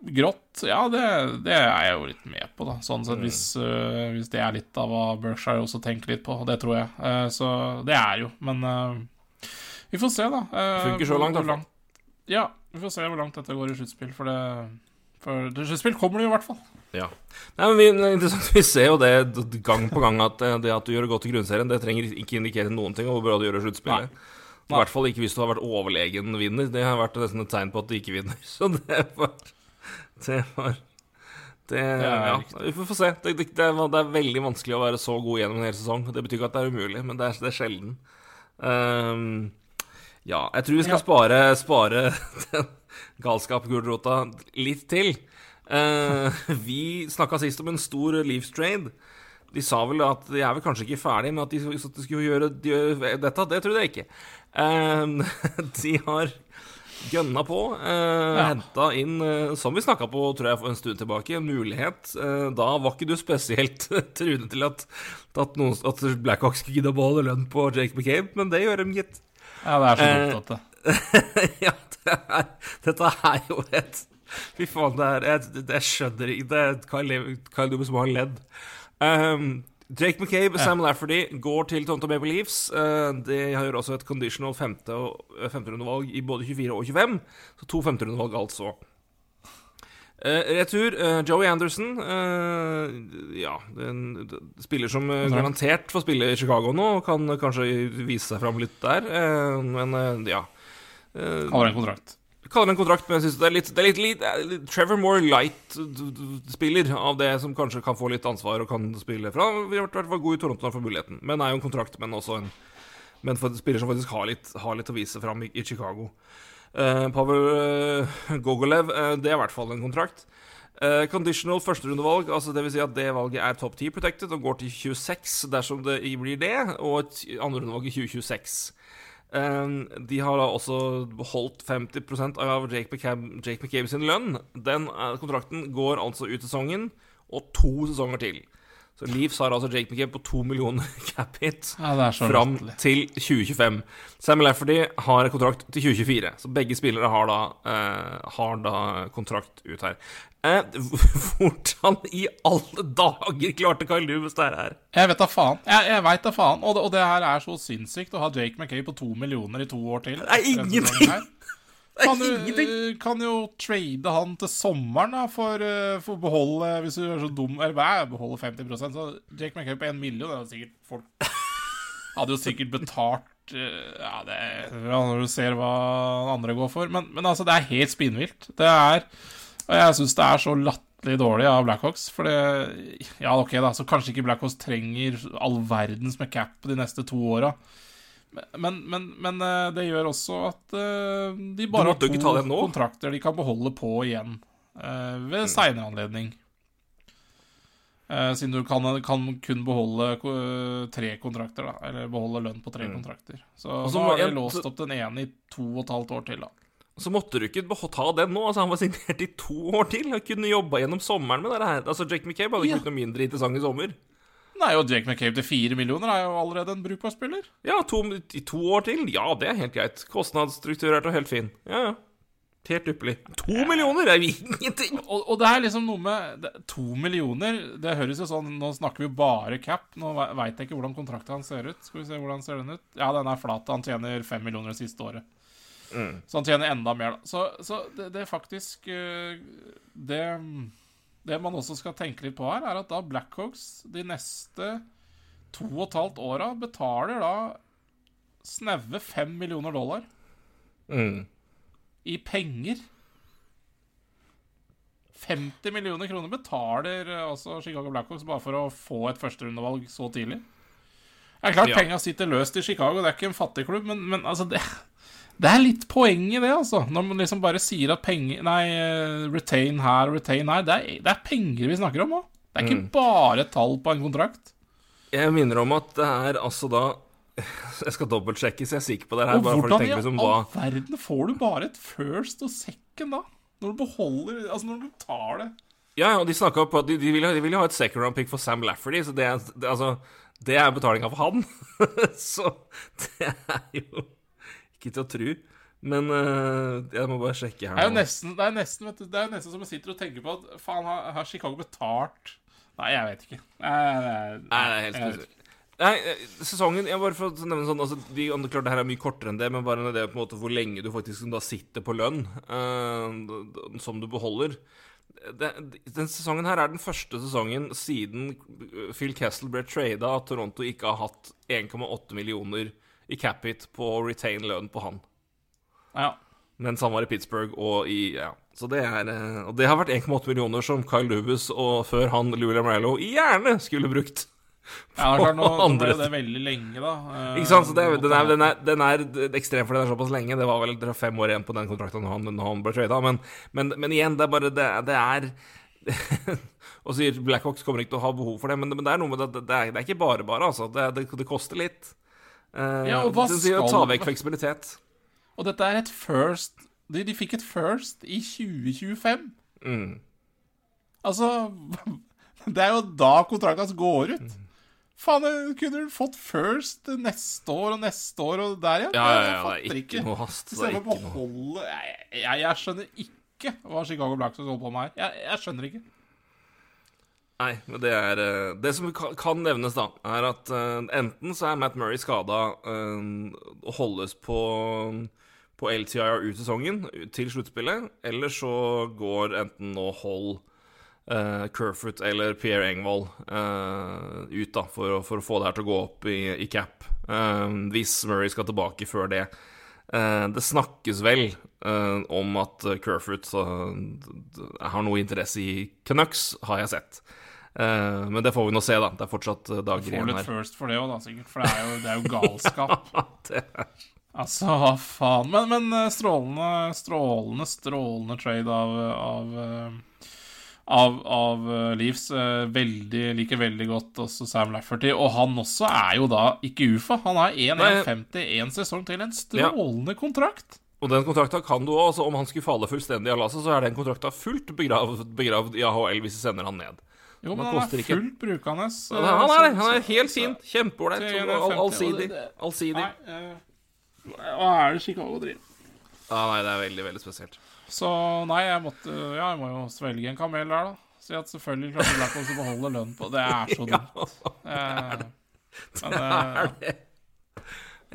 grått, ja, det, det er jeg jo litt med på, da. Sånn sett, hvis, uh, hvis det er litt av hva Berkshire også tenker litt på, og det tror jeg. Uh, så det er jo, men uh, vi får se, da. Eh, Funker så langt, fall. Ja, vi får se hvor langt dette går i sluttspill, for det For sluttspill kommer det jo i hvert fall. Ja. Nei, men vi, det er interessant, vi ser jo det gang på gang at eh, det at du gjør det godt i grunnserien, det trenger ikke indikere noen ting om hvor bra du gjør i sluttspillet. I hvert fall ikke hvis du har vært overlegen vinner. Det har vært nesten et tegn på at du ikke vinner. Så det var Det var det, ja. Vi får få se. Det, det, det, er, det er veldig vanskelig å være så god gjennom en hel sesong. Det betyr ikke at det er umulig, men det er, det er sjelden. Um, ja, jeg tror vi skal Ja. spare, spare den galskap-gulrota litt til. Uh, vi snakka sist om en stor Leafs trade. De sa vel at de er vel kanskje ikke ferdig med at de, at de skulle gjøre de, dette. Det trodde jeg ikke. Eh, de har gønna på. Eh, Ja. Henta inn, eh, som vi snakka på tror jeg for en stund tilbake, en mulighet. Eh, da var ikke du spesielt truende til at, at, noen, at Blackhawks skulle gidde å beholde lønn på Jake McCabe, men det gjør de, gitt. Ja, det er så Eh, dumt at det ja, det er, dette er jo et Fy faen, det er Jeg, jeg skjønner ikke Det Kyle, Lev- må ha ledd. Um, Jake McCabe, og Sam Lafferty går til Tonto Baby Leaves. Uh, de gjør også et conditional femte- og eh, femterundevalg i både 24 og 25. Så to femterundevalg, altså. Uh, retur Joey Anderson. Ja, en spiller som garantert får spille i Chicago nå, og kan kanskje vise seg fram litt der. Men ja. Har en kontrakt. Kaller det en kontrakt, men jeg synes det er litt, det er litt, litt, litt Trevor Moore light-spiller av det som kanskje kan få litt ansvar og kan spille. Vi har vært god i Toronto for muligheten, men er jo en kontrakt, men også en men for spiller som faktisk har litt, har litt å vise fram i, i Chicago. Uh, Pavel uh, Gogolev, uh, det er i hvert fall en kontrakt. Uh, conditional førsterundevalg, altså vil si at det valget er top 10 protected og går til 26 dersom det blir det, og et andrerundevalg i 2026. Um, de har da også beholdt 50% av Jake McCabe, Jake McCabe sin lønn. Den eh, kontrakten går altså ut sesongen og to sesonger til. Så Leafs har altså Jake McCabe på to millioner cap hit Ja, fram til 2025. Sam Lafferty har kontrakt til 2024, så begge spillere har da, eh, har da kontrakt ut her. Eh, hvordan i alle dager klarte Kyle Lewis det her? Jeg vet da faen. Jeg, jeg vet da faen. Og det, og det her er så sinnssykt å ha Jake McKay på to millioner i to år til. Det er ingenting. Kan du, kan jo trade han til sommeren, da, for, eh, for å beholde Hvis du er så dum Eller hva er beholde 50% Så Jake McKay på én million, det er sikkert folk Hadde jo sikkert betalt eh, Ja, det Når du ser hva andre går for. Men, men altså, det er helt spinnvilt. Det er Og jeg syns det er så latterlig dårlig av Blackhawks. For det Ja, ok, da, så kanskje ikke Blackhawks trenger all verdens med cap de neste to åra. Men, men, men eh, det gjør også at eh, de bare har to det kontrakter de kan beholde på igjen eh, ved seinere anledning. Siden du kan, kan kun beholde tre kontrakter, da. Eller beholde lønn på tre kontrakter. Så Mm. Så nå må har de låst opp den ene i to og et halvt år til, da. Så måtte du ikke ta den nå. Altså Han var signert i to år til. Han kunne jobba gjennom sommeren med det her. Altså Jake McCabe hadde ikke Ja. blitt noe mindre interessant i sommer. Nei, og Jake McCabe til fire millioner er jo allerede en brukbar spiller. Ja, to, i to år til. Ja, det er helt greit. Kostnadsstrukturert og helt fin. Ja, ja. Helt ypperlig. To millioner er jo ingenting! Og, og det er liksom noe med det, To millioner Det høres jo sånn Nå snakker vi bare cap. Nå veit jeg ikke hvordan kontrakten hans ser ut. Skal vi se hvordan ser den ut? Ja, den er flat. Han tjener fem millioner det siste året. Så han tjener enda mer, da. Så, så det, det er faktisk eh, Det Det man også skal tenke litt på her, er at da Blackhawks de neste to og et halvt åra betaler da snaue fem millioner dollar Mm. i penger. 50 millioner kroner betaler eh, altså Chicago Blackhawks bare for å få et førsterundevalg så tidlig. Det er klart Ja. penga sitter løst i Chicago, det er ikke en fattig klubb, men, men altså det, Det er litt poeng i det, altså. Når man liksom bare sier at penger Nei, eh, retain her retain her. Det er, det er penger vi snakker om òg. Det er ikke Mm. bare et tall på en kontrakt. Jeg minner om at det er altså da Jeg skal dobbeltsjekke, så jeg er sikker på det her. Og Bare hvordan i all hva verden får du bare et first og second da? Når du beholder Altså, når du tar det Ja, ja, de snakka på at de, de, ville, de ville ha et second round pick for Sam Lafferty, så det det, altså, det er betalinga for han. så det er jo ikke til å tru. Men øh, jeg må bare sjekke her Det er jo nesten, det er nesten, vet du, det er nesten som jeg sitter og tenker på at Faen, har, har Chicago betalt Nei, jeg vet ikke. Nei, nei, Nei, det er helt spesielt. Nei, eh, sesongen jeg bare for å nevne sånn, altså, de, Klart det her er mye kortere enn det, men bare det på en måte hvor lenge du faktisk da sitter på lønn uh, som du beholder. Det, den sesongen her er den første sesongen siden Phil Kessel ble trada at Toronto ikke har hatt 1,8 millioner i cap hit på å retain lønn på han. Ja. Mens han var i Pittsburgh og i Ja. Så det er eh, Og det har vært 1,8 millioner som Kyle Lubus og før han Louis Amarello gjerne skulle brukt. Ja, det er klart, nå, andre ble det veldig lenge, da. Eh, Ikke sant? Så det, er- den, er, den, er, den er ekstrem for den er såpass lenge. Det var vel fem år igjen på den kontrakten når han, når han ble trada. Men, men, men igjen, det er bare Det, det er Og sier Blackhawks kommer ikke til å ha behov for det, men, men det er noe med det, det, er, det er ikke bare bare, altså. Det, det, det koster litt. Eh, Ja, og hva den sier ta vekk fleksibilitet. Og dette er et first De, de fikk et first i 2025. Mm. Altså Det er jo da kontrakten hans går ut. Faen, kunne du fått first neste år og neste år og der igjen? Ja, ja, Jeg ja, det er ikke noe hast. Er Istedenfor å beholde jeg, jeg, jeg skjønner ikke hva Chicago Blackhawks holder på med her. Jeg, jeg skjønner ikke. Nei, men det er eh, Det som kan, nevnes, da, er at eh, enten så er Matt Murray skada og holdes på, på LTIR ut sesongen, til sluttspillet, eller så går enten nå Hall, uh, Kerfoot eller Pierre Engvold uh, ut, da, for, for å få det her til å gå opp i, i cap. Uh, hvis Murray skal tilbake før det. Eh, det snakkes vel eh, om at Kerfoot har noe interesse i Canucks, har jeg sett. Eh, men det får vi nå se, da. Det er fortsatt uh, dager Får litt her. first for det òg, da, sikkert. For det er jo, det er jo galskap. Det er- Altså, hva faen. Men, men eh, strålende, strålende, strålende trade av av, eh, av, av Leaves. Eh, Veldig, liker veldig godt også Sam Lafferty. Og han også er jo da ikke UFA. Han har 1,150 én sesong til. En strålende kontrakt. Og den kontrakta kan du òg. Altså, om han skulle falle fullstendig av lasset, så er den kontrakta fullt begravd, begravd i AHL hvis de sender han ned. Jo, men Han er fullt brukende. Ja, han er det. Han er helt fint Kjempeålreit. All- Allsidig. Allsidig. Eh, hva er det Chicago driver Ja, nei, det er veldig, veldig spesielt. Så nei, jeg måtte Ja, jeg må jo svelge en kamel der, da. Si at selvfølgelig klarte Blackhawks å beholde lønn på Det er så dumt. Eh, men, det er det?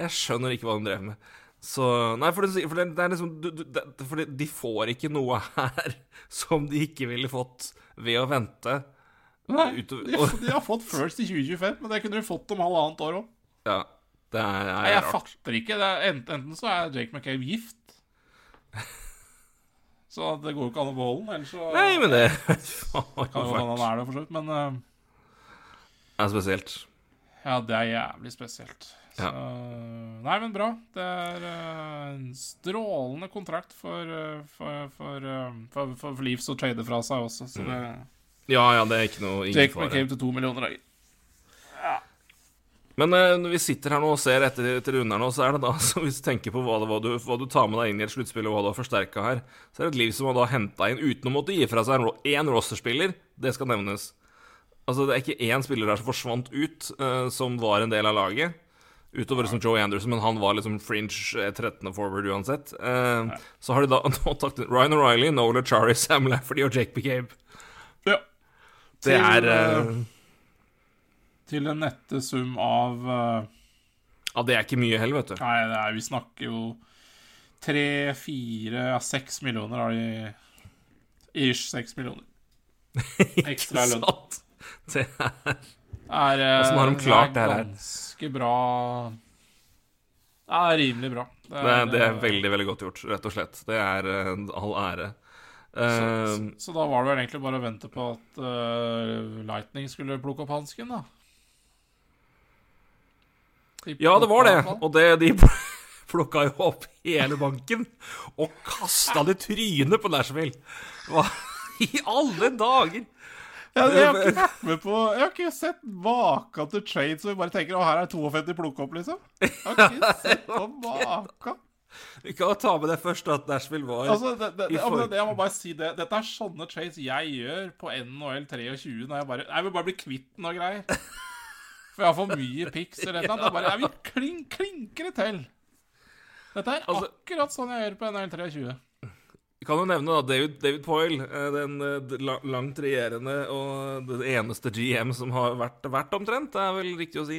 Jeg skjønner ikke hva de drev med. Så Nei, for det, for det, det er liksom du, du, det, For det, de får ikke noe her som de ikke ville fått ved å vente. Nei, de, de har fått first i 2025, men det kunne de fått om halvannet år òg. Ja, det er, er Jeg rart. fatter ikke. Det er, enten, enten så er Jake McCabe gift Så det går jo ikke an å beholde den, ellers så Nei, men det kan jo hende han er det, for så vidt. Men eh, er spesielt. Ja, det er jævlig spesielt. Så, Ja. Nei, men bra. Det er uh, en strålende kontrakt for, uh, for, for, for, for, Leafs å trade fra seg også. Så det Ja, ja, det er ikke noe ingen Jake fare. McCabe til to millioner dager. Men eh, når vi sitter her nå og ser etter, etter runden nå, så er det da så Hvis du tenker på hva, det, hva, du, hva du tar med deg inn i et sluttspill, og hva du har forsterka her, så er det et liv som har da henta inn uten å måtte gi fra seg en én rosterspiller. Det skal nevnes. Altså, det er ikke én spiller der som forsvant ut, eh, som var en del av laget. Utover liksom Joe Anderson, men han var liksom fringe eh, 13. forward uansett. Eh, så har de da nå tatt Ryan O'Reilly, Nola Chari, Sam Lafferty og Jake McCabe. Ja. Det Til, er eh, Til en nette sum av uh, Ja, det er ikke mye heller, vet du. Nei, det er, vi snakker jo tre, fire, ja, seks millioner har de Ish seks millioner. Ekstra lønn. Det er Er, Hvordan har de klart det her? Ganske bra Ja, det er rimelig bra. Det Det er, det er veldig, veldig godt gjort, rett og slett. Det er all ære. Så, Eh, så, så da var det vel egentlig bare å vente på at uh, Lightning skulle plukke opp hansken, da. De ja, det var det. Og det, de plukka jo opp hele banken og kasta det i trynet på Nashville. Hva i alle dager? Ja, jeg har ikke vært med på Jeg har ikke sett maken til trade så vi bare tenker Å, her er 52 plukke opp, liksom. Jeg har ikke sett på maken. Vi kan ta med det først, at Nashville var Altså, det, det, i ja, jeg må bare si det. Dette er sånne trades jeg gjør på NHL 23 når jeg bare Jeg vil bare bli kvitt noe greier. For jeg har for mye pics eller noe. Bare, jeg vil klin, klinke det til. Dette er Altså- akkurat sånn jeg gjør på NHL 23. Kan jo nevne da David, David Poyle, eh, den eh, langt regjerende og den eneste GM som har vært, vært omtrent, det er vel riktig å si,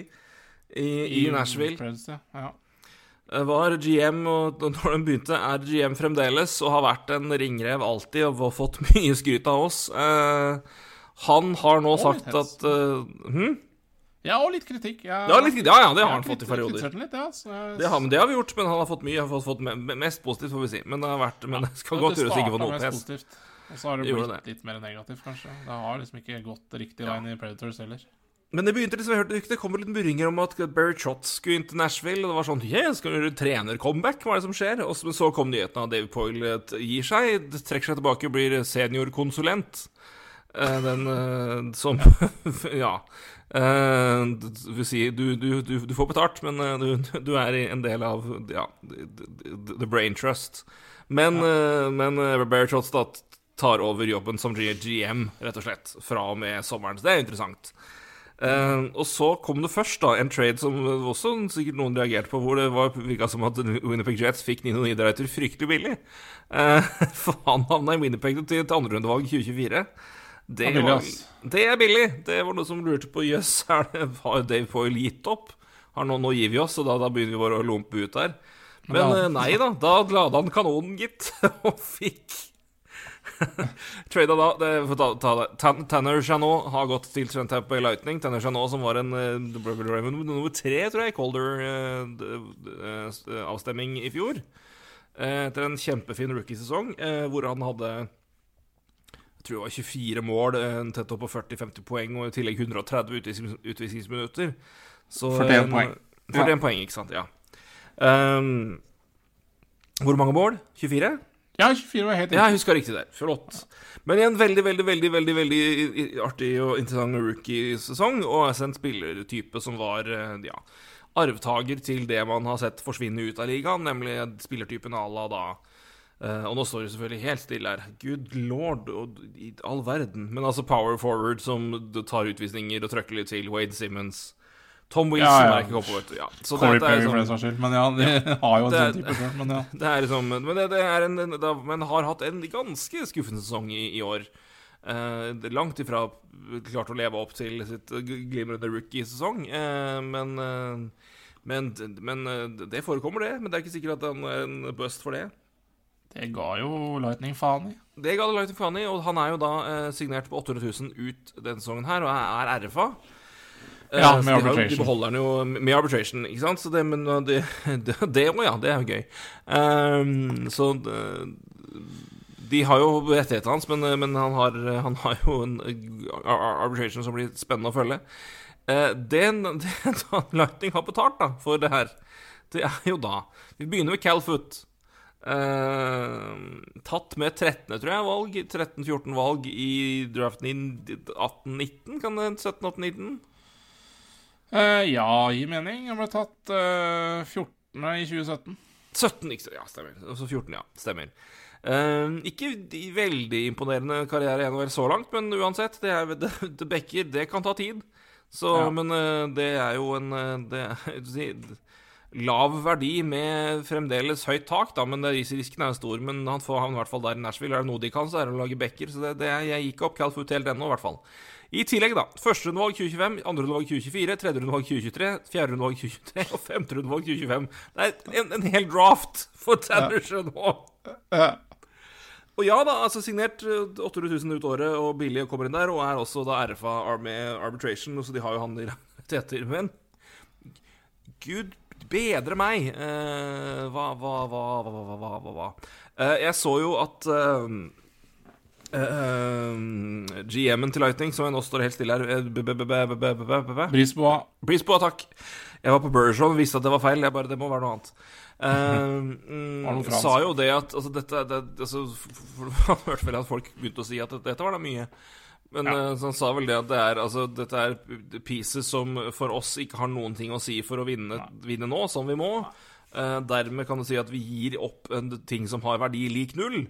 i, i Nashville. Prince, ja. Ja. Eh, Var GM, og når den begynte, er GM fremdeles, og har vært en ringrev alltid og har fått mye skryt av oss. Eh, han har nå Og sagt at uh, hm? ja, og litt kritikk. Jeg, ja, litt, ja, ja, det har han fått i perioder. Litt, ja, så jeg, Det har, men det har vi gjort, men han har fått mye. Har fått, mest positivt, får vi si. Men det har vært Men det skal godt gjøres å ikke få noe pes. positivt, Og så har det Det blitt litt mer negativt, kanskje. Det har liksom ikke gått riktig veien i Predators heller. Men det begynte liksom, jeg hørte, det kom litt murringer om at Barry Trotz skulle inn til Nashville. Og det var sånn Yeah, skal du gjøre trener-comeback? Hva er det som skjer? Og så, så kom nyheten av David Poyle eh, gir seg, trekker seg tilbake og blir seniorkonsulent. Eh, den eh, som Ja. Eh, det vil si, du, du, du, du får betalt, men eh, du, du er en del av ja, the, brain trust. Men, eh, men eh, Barry Trotz da tar over jobben som GM, rett og slett, fra og med sommeren. Så det er interessant. Eh, og så kom det først da en trade som også sikkert noen reagerte på, hvor det var virka som at Winnipeg Jets fikk Nino Niederreiter fryktelig billig. Uh, for han havna i Winnipeg til, til andrerundevalg 2024. Det, Det var, det er billig. Det var noe som lurte på Jøss, yes, har Dave Poyle gitt opp? Har nå, nå gir vi oss, og da, da begynner vi bare å lompe ut der. Men Ja. eh, nei da, da lada han kanonen, gitt, og fikk Trada da det, ta, ta det. Tan- Tanner Chanot har gått til Bay Lightning. Tanner Chanot som var en uh, nummer tre, tror jeg, Colder-avstemning i fjor. Eh, etter en kjempefin rookiesesong, hvor han hadde jeg tror det var 24 mål, eh, tett opp på 40-50 poeng, og i tillegg 130 utvisnings utvisningsminutter. Så, 41 poeng. 41 poeng, ikke sant. Ja. Um, hvor mange mål? 24? Ja, 24 var helt Ja, jeg husker riktig der. Flott. Men igjen veldig, veldig, veldig veldig, veldig artig og interessant rookie-sesong, og en spillertype som var eh, ja, arvtaker til det man har sett forsvinne ut av ligaen, nemlig spillertypen à la da eh, Og nå står det selvfølgelig helt stille her. Good lord, og i all verden. Men altså power forward som tar utvisninger og trøkker litt til. Wade Simmons. Tom Wilson Ja, ja. er ikke cowboy, vet du. Ja. Så Corey Perry, liksom, for den saks skyld. Men ja, de har jo en Det- sånn type selv. Men ja. det er liksom Men det, det er en, det, Men har hatt en ganske skuffende sesong i, i år. Uh, langt ifra klart å leve opp til sitt glimrende rookie-sesong. Uh, men, uh, men, men det forekommer, det. Men det er ikke sikkert at han er en bust for det. Det ga jo Lightning faen i. Det ga det Lightning faen i, og han er jo da signert på 800 000 ut denne sesongen her, og er, RFA. Ja, så med de har arbitration. De beholder den jo med arbitration, ikke sant? Så det, men uh, det, å ja, det er jo gøy. Um, så de har jo rettighetene hans, men, men han, har, han har jo en uh, arbitration som blir spennende å følge. Uh, det, det Lightning har betalt da, for det her, det er jo da Vi begynner med Cal Foot. Eh, tatt med 13. tror jeg valg 13-14 valg i draften i 18-19, kan det 17-18-19? Eh, ja, gir mening. Han ble tatt uh, 14. i 2017. 17, ikke? Ja, stemmer. Altså så 14, ja. Stemmer. Uh, ikke veldig imponerende karriere i så langt, men uansett, det, er, det, det bekker, det kan ta tid. Så, Ja. Men eh, det er jo en eh, det, er- Lav verdi med fremdeles høyt tak, da, men risken er stor. Men han får han i hvert fall der i Nashville. Er det noe de kan, så er det å lage bekker. Så det, det er, jeg gikk opp Calfoot helt ennå, i hvert fall. I tillegg, da. Første rundevalg 2025, andre rundevalg 2024, tredje rundevalg 2023, fjerde rundevalg 2023 og femte rundevalg 2025. Det er en, en hel draft for Tannersjø nå. Og ja da, altså signert eh, 800 000 ut året og billig og kommer inn der, og er også da RFA Army Arbitration, så de har jo han i rettigheter. Men gud bedre meg! Eh, hva, hva, hva, hva, hva, hva, eh, Jeg så jo at Eh, eh, uh, GM-en til Lightning, som nå står helt stille her eh, Brisboa. Brisboa, takk. Jeg var på Bergeron og visste at det var feil. Jeg bare, Det må være noe annet. Uh, sa jo det at altså, dette, det, altså, hørte vel at folk begynte å si at dette var da mye. Men ja. uh, han sa vel det at det er, altså, dette er pieces som for oss ikke har noen ting å si for å vinne, vinne nå, som vi må. Uh, dermed kan du si at vi gir opp en ting som har verdi lik null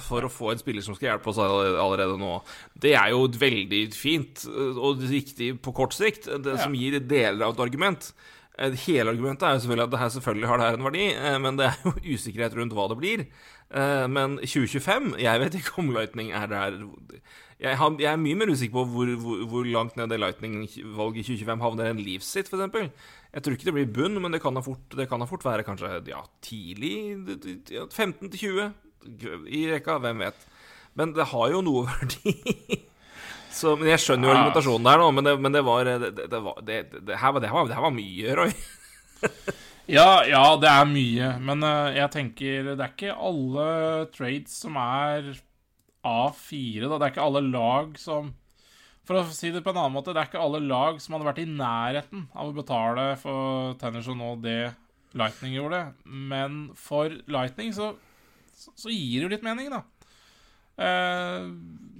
for å få en spiller som skal hjelpe oss allerede, nå. Det er jo veldig fint eh, og riktig på kort sikt, det Ja. som gir deler av et argument. Eh, Hele argumentet er jo selvfølgelig at det her selvfølgelig har det her en verdi, eh, men det er jo usikkerhet rundt hva det blir. Eh, Men 2025 Jeg vet ikke om Lightning er der Jeg, har, jeg er mye mer usikker på hvor, hvor, hvor langt ned det Lightning-valget i 2025 havner enn Leafs sitt, f.eks. Jeg tror ikke det blir bunn, men det kan da fort, kan fort være kanskje ja, tidlig 15 til 20 i rekka. Hvem vet. Men det har jo noe verdi. Så, men Jeg skjønner jo Ja. argumentasjonen der, nå, men det, men det var Det, det, det, var, det, her var, her var, var mye, Roy. Ja, ja, det er mye. Men uh, jeg tenker det er ikke alle trades som er A4, da. Det er ikke alle lag som For å si det på en annen måte, det er ikke alle lag som hadde vært i nærheten av å betale for Tennerson nå det Lightning gjorde. Men for Lightning så, så, gir det jo litt mening, da. Eh,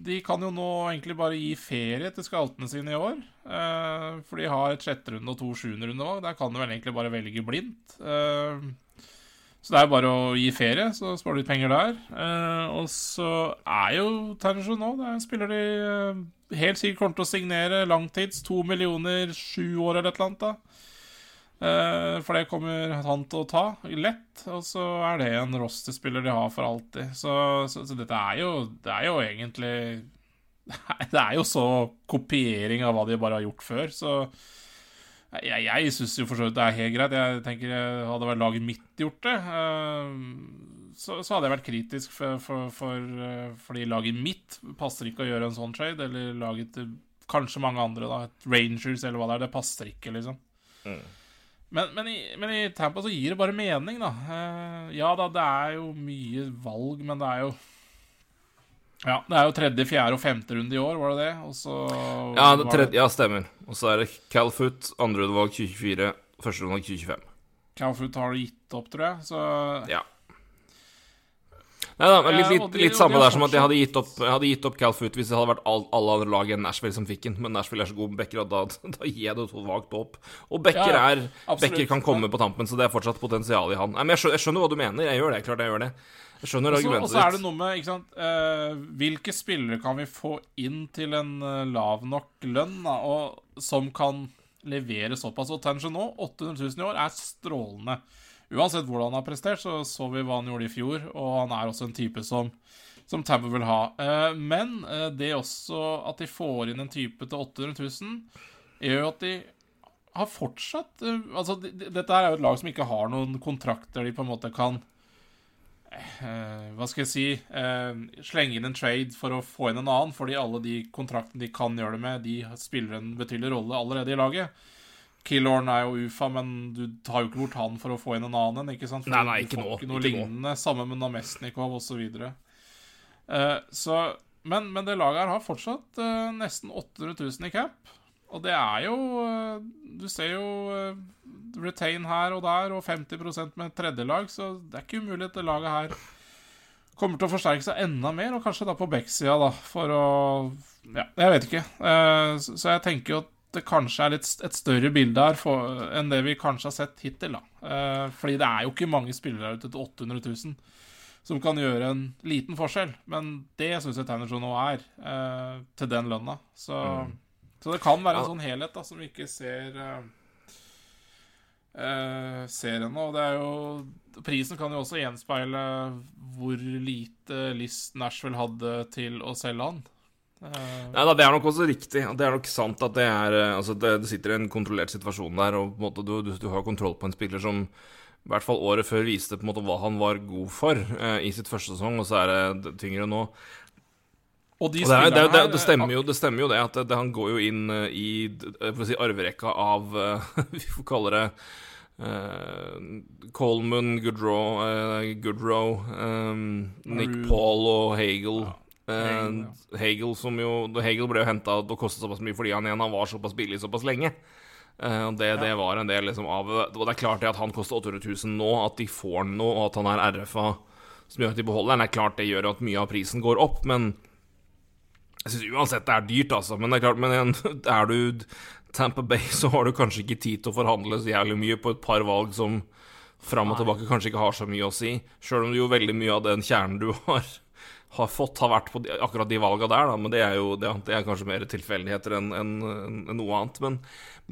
de kan jo nå egentlig bare gi ferie til skaltene sine i år. eh, for de har et sjetterunde og to sjuenderundevalg. Der kan du vel egentlig bare velge blindt. Eh, så det er bare å gi ferie, så sparer du litt penger der. Eh, og så er jo Tannerson nå Der spiller de eh, helt sikkert kommer til å signere langtids. To millioner, sju år eller et eller annet. da for det kommer han til å ta lett, og så er det en rosterspiller de har for alltid. Så, så, så dette er jo Det er jo egentlig Det er jo så kopiering av hva de bare har gjort før, så jeg, jeg syns jo for så vidt det er helt greit. Jeg tenker Hadde vært laget mitt gjort det, eh, så, så hadde jeg vært kritisk, for, for, for, eh, fordi laget mitt passer ikke å gjøre en sånn trade, eller laget til kanskje mange andre, da. Rangers eller hva det er. Det passer ikke, liksom. Men, men, i, men i Tampa så gir det bare mening, da. Eh, ja da, det er jo mye valg, men det er jo Ja, det er jo tredje, fjerde og femte runde i år, var det det? Og så Ja, det tredje, ja stemmer. Og så er det Calfoot, andreutvalg 2024, førsteutvalg 2025. Calfoot har du gitt opp, tror jeg. Så Ja. Nei da, litt, litt, litt samme der som at jeg hadde gitt opp, jeg hadde gitt opp Calfoot hvis det hadde vært all, alle andre lag enn Nashville som fikk den. Men Nashville er så god med backer at da, da gir jeg det så vagt opp. Og backer Ja, ja, er. Backer kan komme på tampen, så det er fortsatt potensial i han. Nei, men jeg skjønner, jeg skjønner hva du mener. Jeg gjør det. Klart jeg gjør det. Jeg skjønner argumentet ditt. Og så er det noe med ikke sant, uh, Hvilke spillere kan vi få inn til en eh, lav nok lønn, da, og som kan levere såpass? Og nå, 800 000 i år, er strålende. Uansett hvordan han har prestert, så så vi hva han gjorde i fjor, og han er også en type som som Tampa vil ha. Eh, men eh, det også at de får inn en type til 800 000, gjør jo at de har fortsatt eh, Altså, de, de, dette er jo et lag som ikke har noen kontrakter de på en måte kan Hva skal jeg si Slenge inn en trade for å få inn en annen, fordi alle de kontraktene de kan gjøre det med, de spiller en betydelig rolle allerede i laget. Killorn er jo UFA, men du tar jo ikke bort han for å få inn en annen. ikke sant? For Nei, nei, du ikke får nå, Ikke noe ikke nå. Samme med Namestnikov osv. Uh, så men, men det laget her har fortsatt uh, nesten 800 000 i cap. Og det er jo uh, Du ser jo uh, retain her og der, og 50% med tredjelag, så det er ikke umulig at det laget her kommer til å forsterke seg enda mer, og kanskje da på backsida, da, for å Ja, jeg vet ikke. Eh, så, så jeg tenker jo at det kanskje er litt, et større bilde her for, enn det vi kanskje har sett hittil, da. Eh, fordi det er jo ikke mange spillere ute til 800 000 som kan gjøre en liten forskjell. Men det syns jeg Tannerson nå er, eh, til den lønna. Så, så det kan være en sånn helhet da, som vi ikke ser eh, eh, ser ennå. Og det er jo Prisen kan jo også gjenspeile hvor lite lyst Nashville hadde til å selge han. Eh, Nei da, Det er nok også riktig. Det er nok sant at det er eh, Altså, det, det sitter en kontrollert situasjon der, og måte du, du, du har kontroll på en spiller som i hvert fall året før viste på en måte hva han var god for eh, i sitt første sesong, og så er det tyngre nå. og de Og det, er, det, det, det, stemmer jo, det stemmer jo det at han går jo inn eh, i si, arverekka av Vi får kalle det eh, Coleman, Goodrow, eh, Goodrow eh, Nick Paul og Hagel. Hagel, ja. Hagel, som jo Hagel ble jo henta og kostet såpass mye fordi han igjen han var såpass billig såpass lenge. Uh, det, det, var en del liksom av Og det er klart det at han koster 800 000 nå, at de får noe, og at han er RFA som gjør at de beholder den, er klart det gjør at mye av prisen går opp, men jeg syns uansett det er dyrt, altså. Men det er klart, men igjen, er du Tamper Bay, så har du kanskje ikke tid til å forhandle så jævlig mye på et par valg som fram og tilbake kanskje ikke har så mye å si. Sjøl om du jo veldig mye av den kjernen du har, har fått, har vært på de, akkurat de valga der, da. Men det er jo det, det er kanskje mer tilfeldigheter enn en, en noe annet. Men,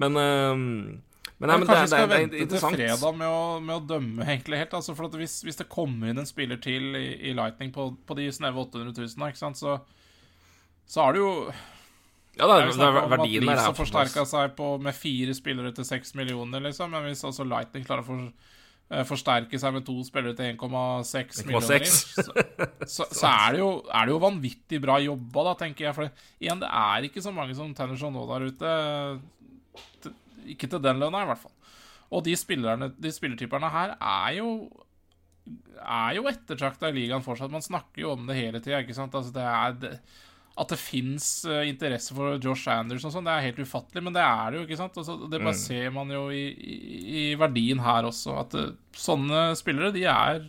men uh, men, nei, men kanskje vi skal det, vente til fredag med å, med å, dømme egentlig helt. Altså, for hvis, hvis, det kommer inn en spiller til i, i Lightning på, på de snaue 800 000, ikke sant, så, så er det jo ja, det er, det er verdien der. har forsterka seg på, med fire spillere til seks millioner, liksom. Men hvis altså Lightning klarer å for, uh, forsterke seg med to spillere til 1,6 millioner, så, så, så, er, det jo, er det jo vanvittig bra jobba, da, tenker jeg. For igjen, det er ikke så mange som tenner sånn nå der ute. Ikke til den lønna, i hvert fall. Og de, spillerne, de spillertyperne her er jo er jo ettertrakta i ligaen fortsatt. Man snakker jo om det hele tida. Altså, det er det, at det fins eh, interesse for Josh Anders og sånn, det er helt ufattelig, men det er det jo, ikke sant? Altså, det bare mm. ser man jo i, i, i, verdien her også, at det, sånne spillere, de er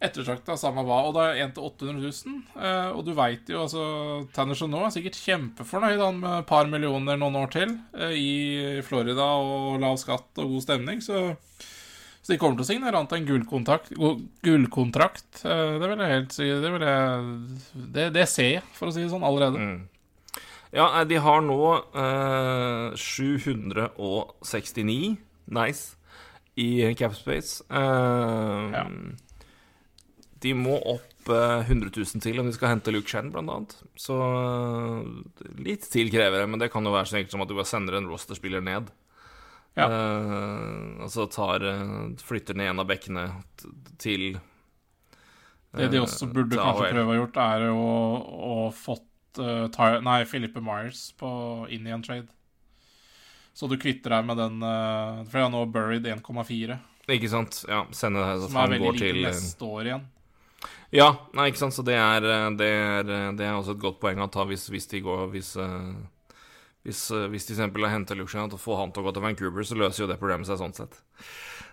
ettertrakta samme hva. Og det er 1 til 800 000, uh, og du veit jo, altså Tannerson nå er sikkert kjempefornøyd han, med et par millioner noen år til i Florida og lav skatt og god stemning, så så de kommer til å signere annet enn gullkontrakt. gullkontrakt. Eh, det vil jeg helt si Det, vil jeg, det, det ser jeg, for å si det sånn, allerede. Mm. Ja, de har nå eh, 769 Nice i Capspace. Eh, ja. De må opp eh, 100 000 til om de skal hente Luke Chen, blant annet. Så eh, litt til krever det, men det kan jo være så enkelt som at du bare sender en rosterspiller ned. Ja. Uh, og så tar, uh, flytter ned en av bekkene til uh, Det de også burde kanskje prøve å gjort, er å, å fått Ty Nei, Philippe Myers på Indian trade. Så du kvitter deg med den For jeg har nå buried 1,4. Ikke sant. Ja, sende det Som er veldig lite neste år igjen. Ja, nei, ikke sant. Så det er, det er, det er også et godt poeng å ta hvis, hvis de går Hvis hvis, uh, hvis de f.eks. henter Lucian og får han til å gå til Vancouver, så løser jo det problemet seg sånn sett.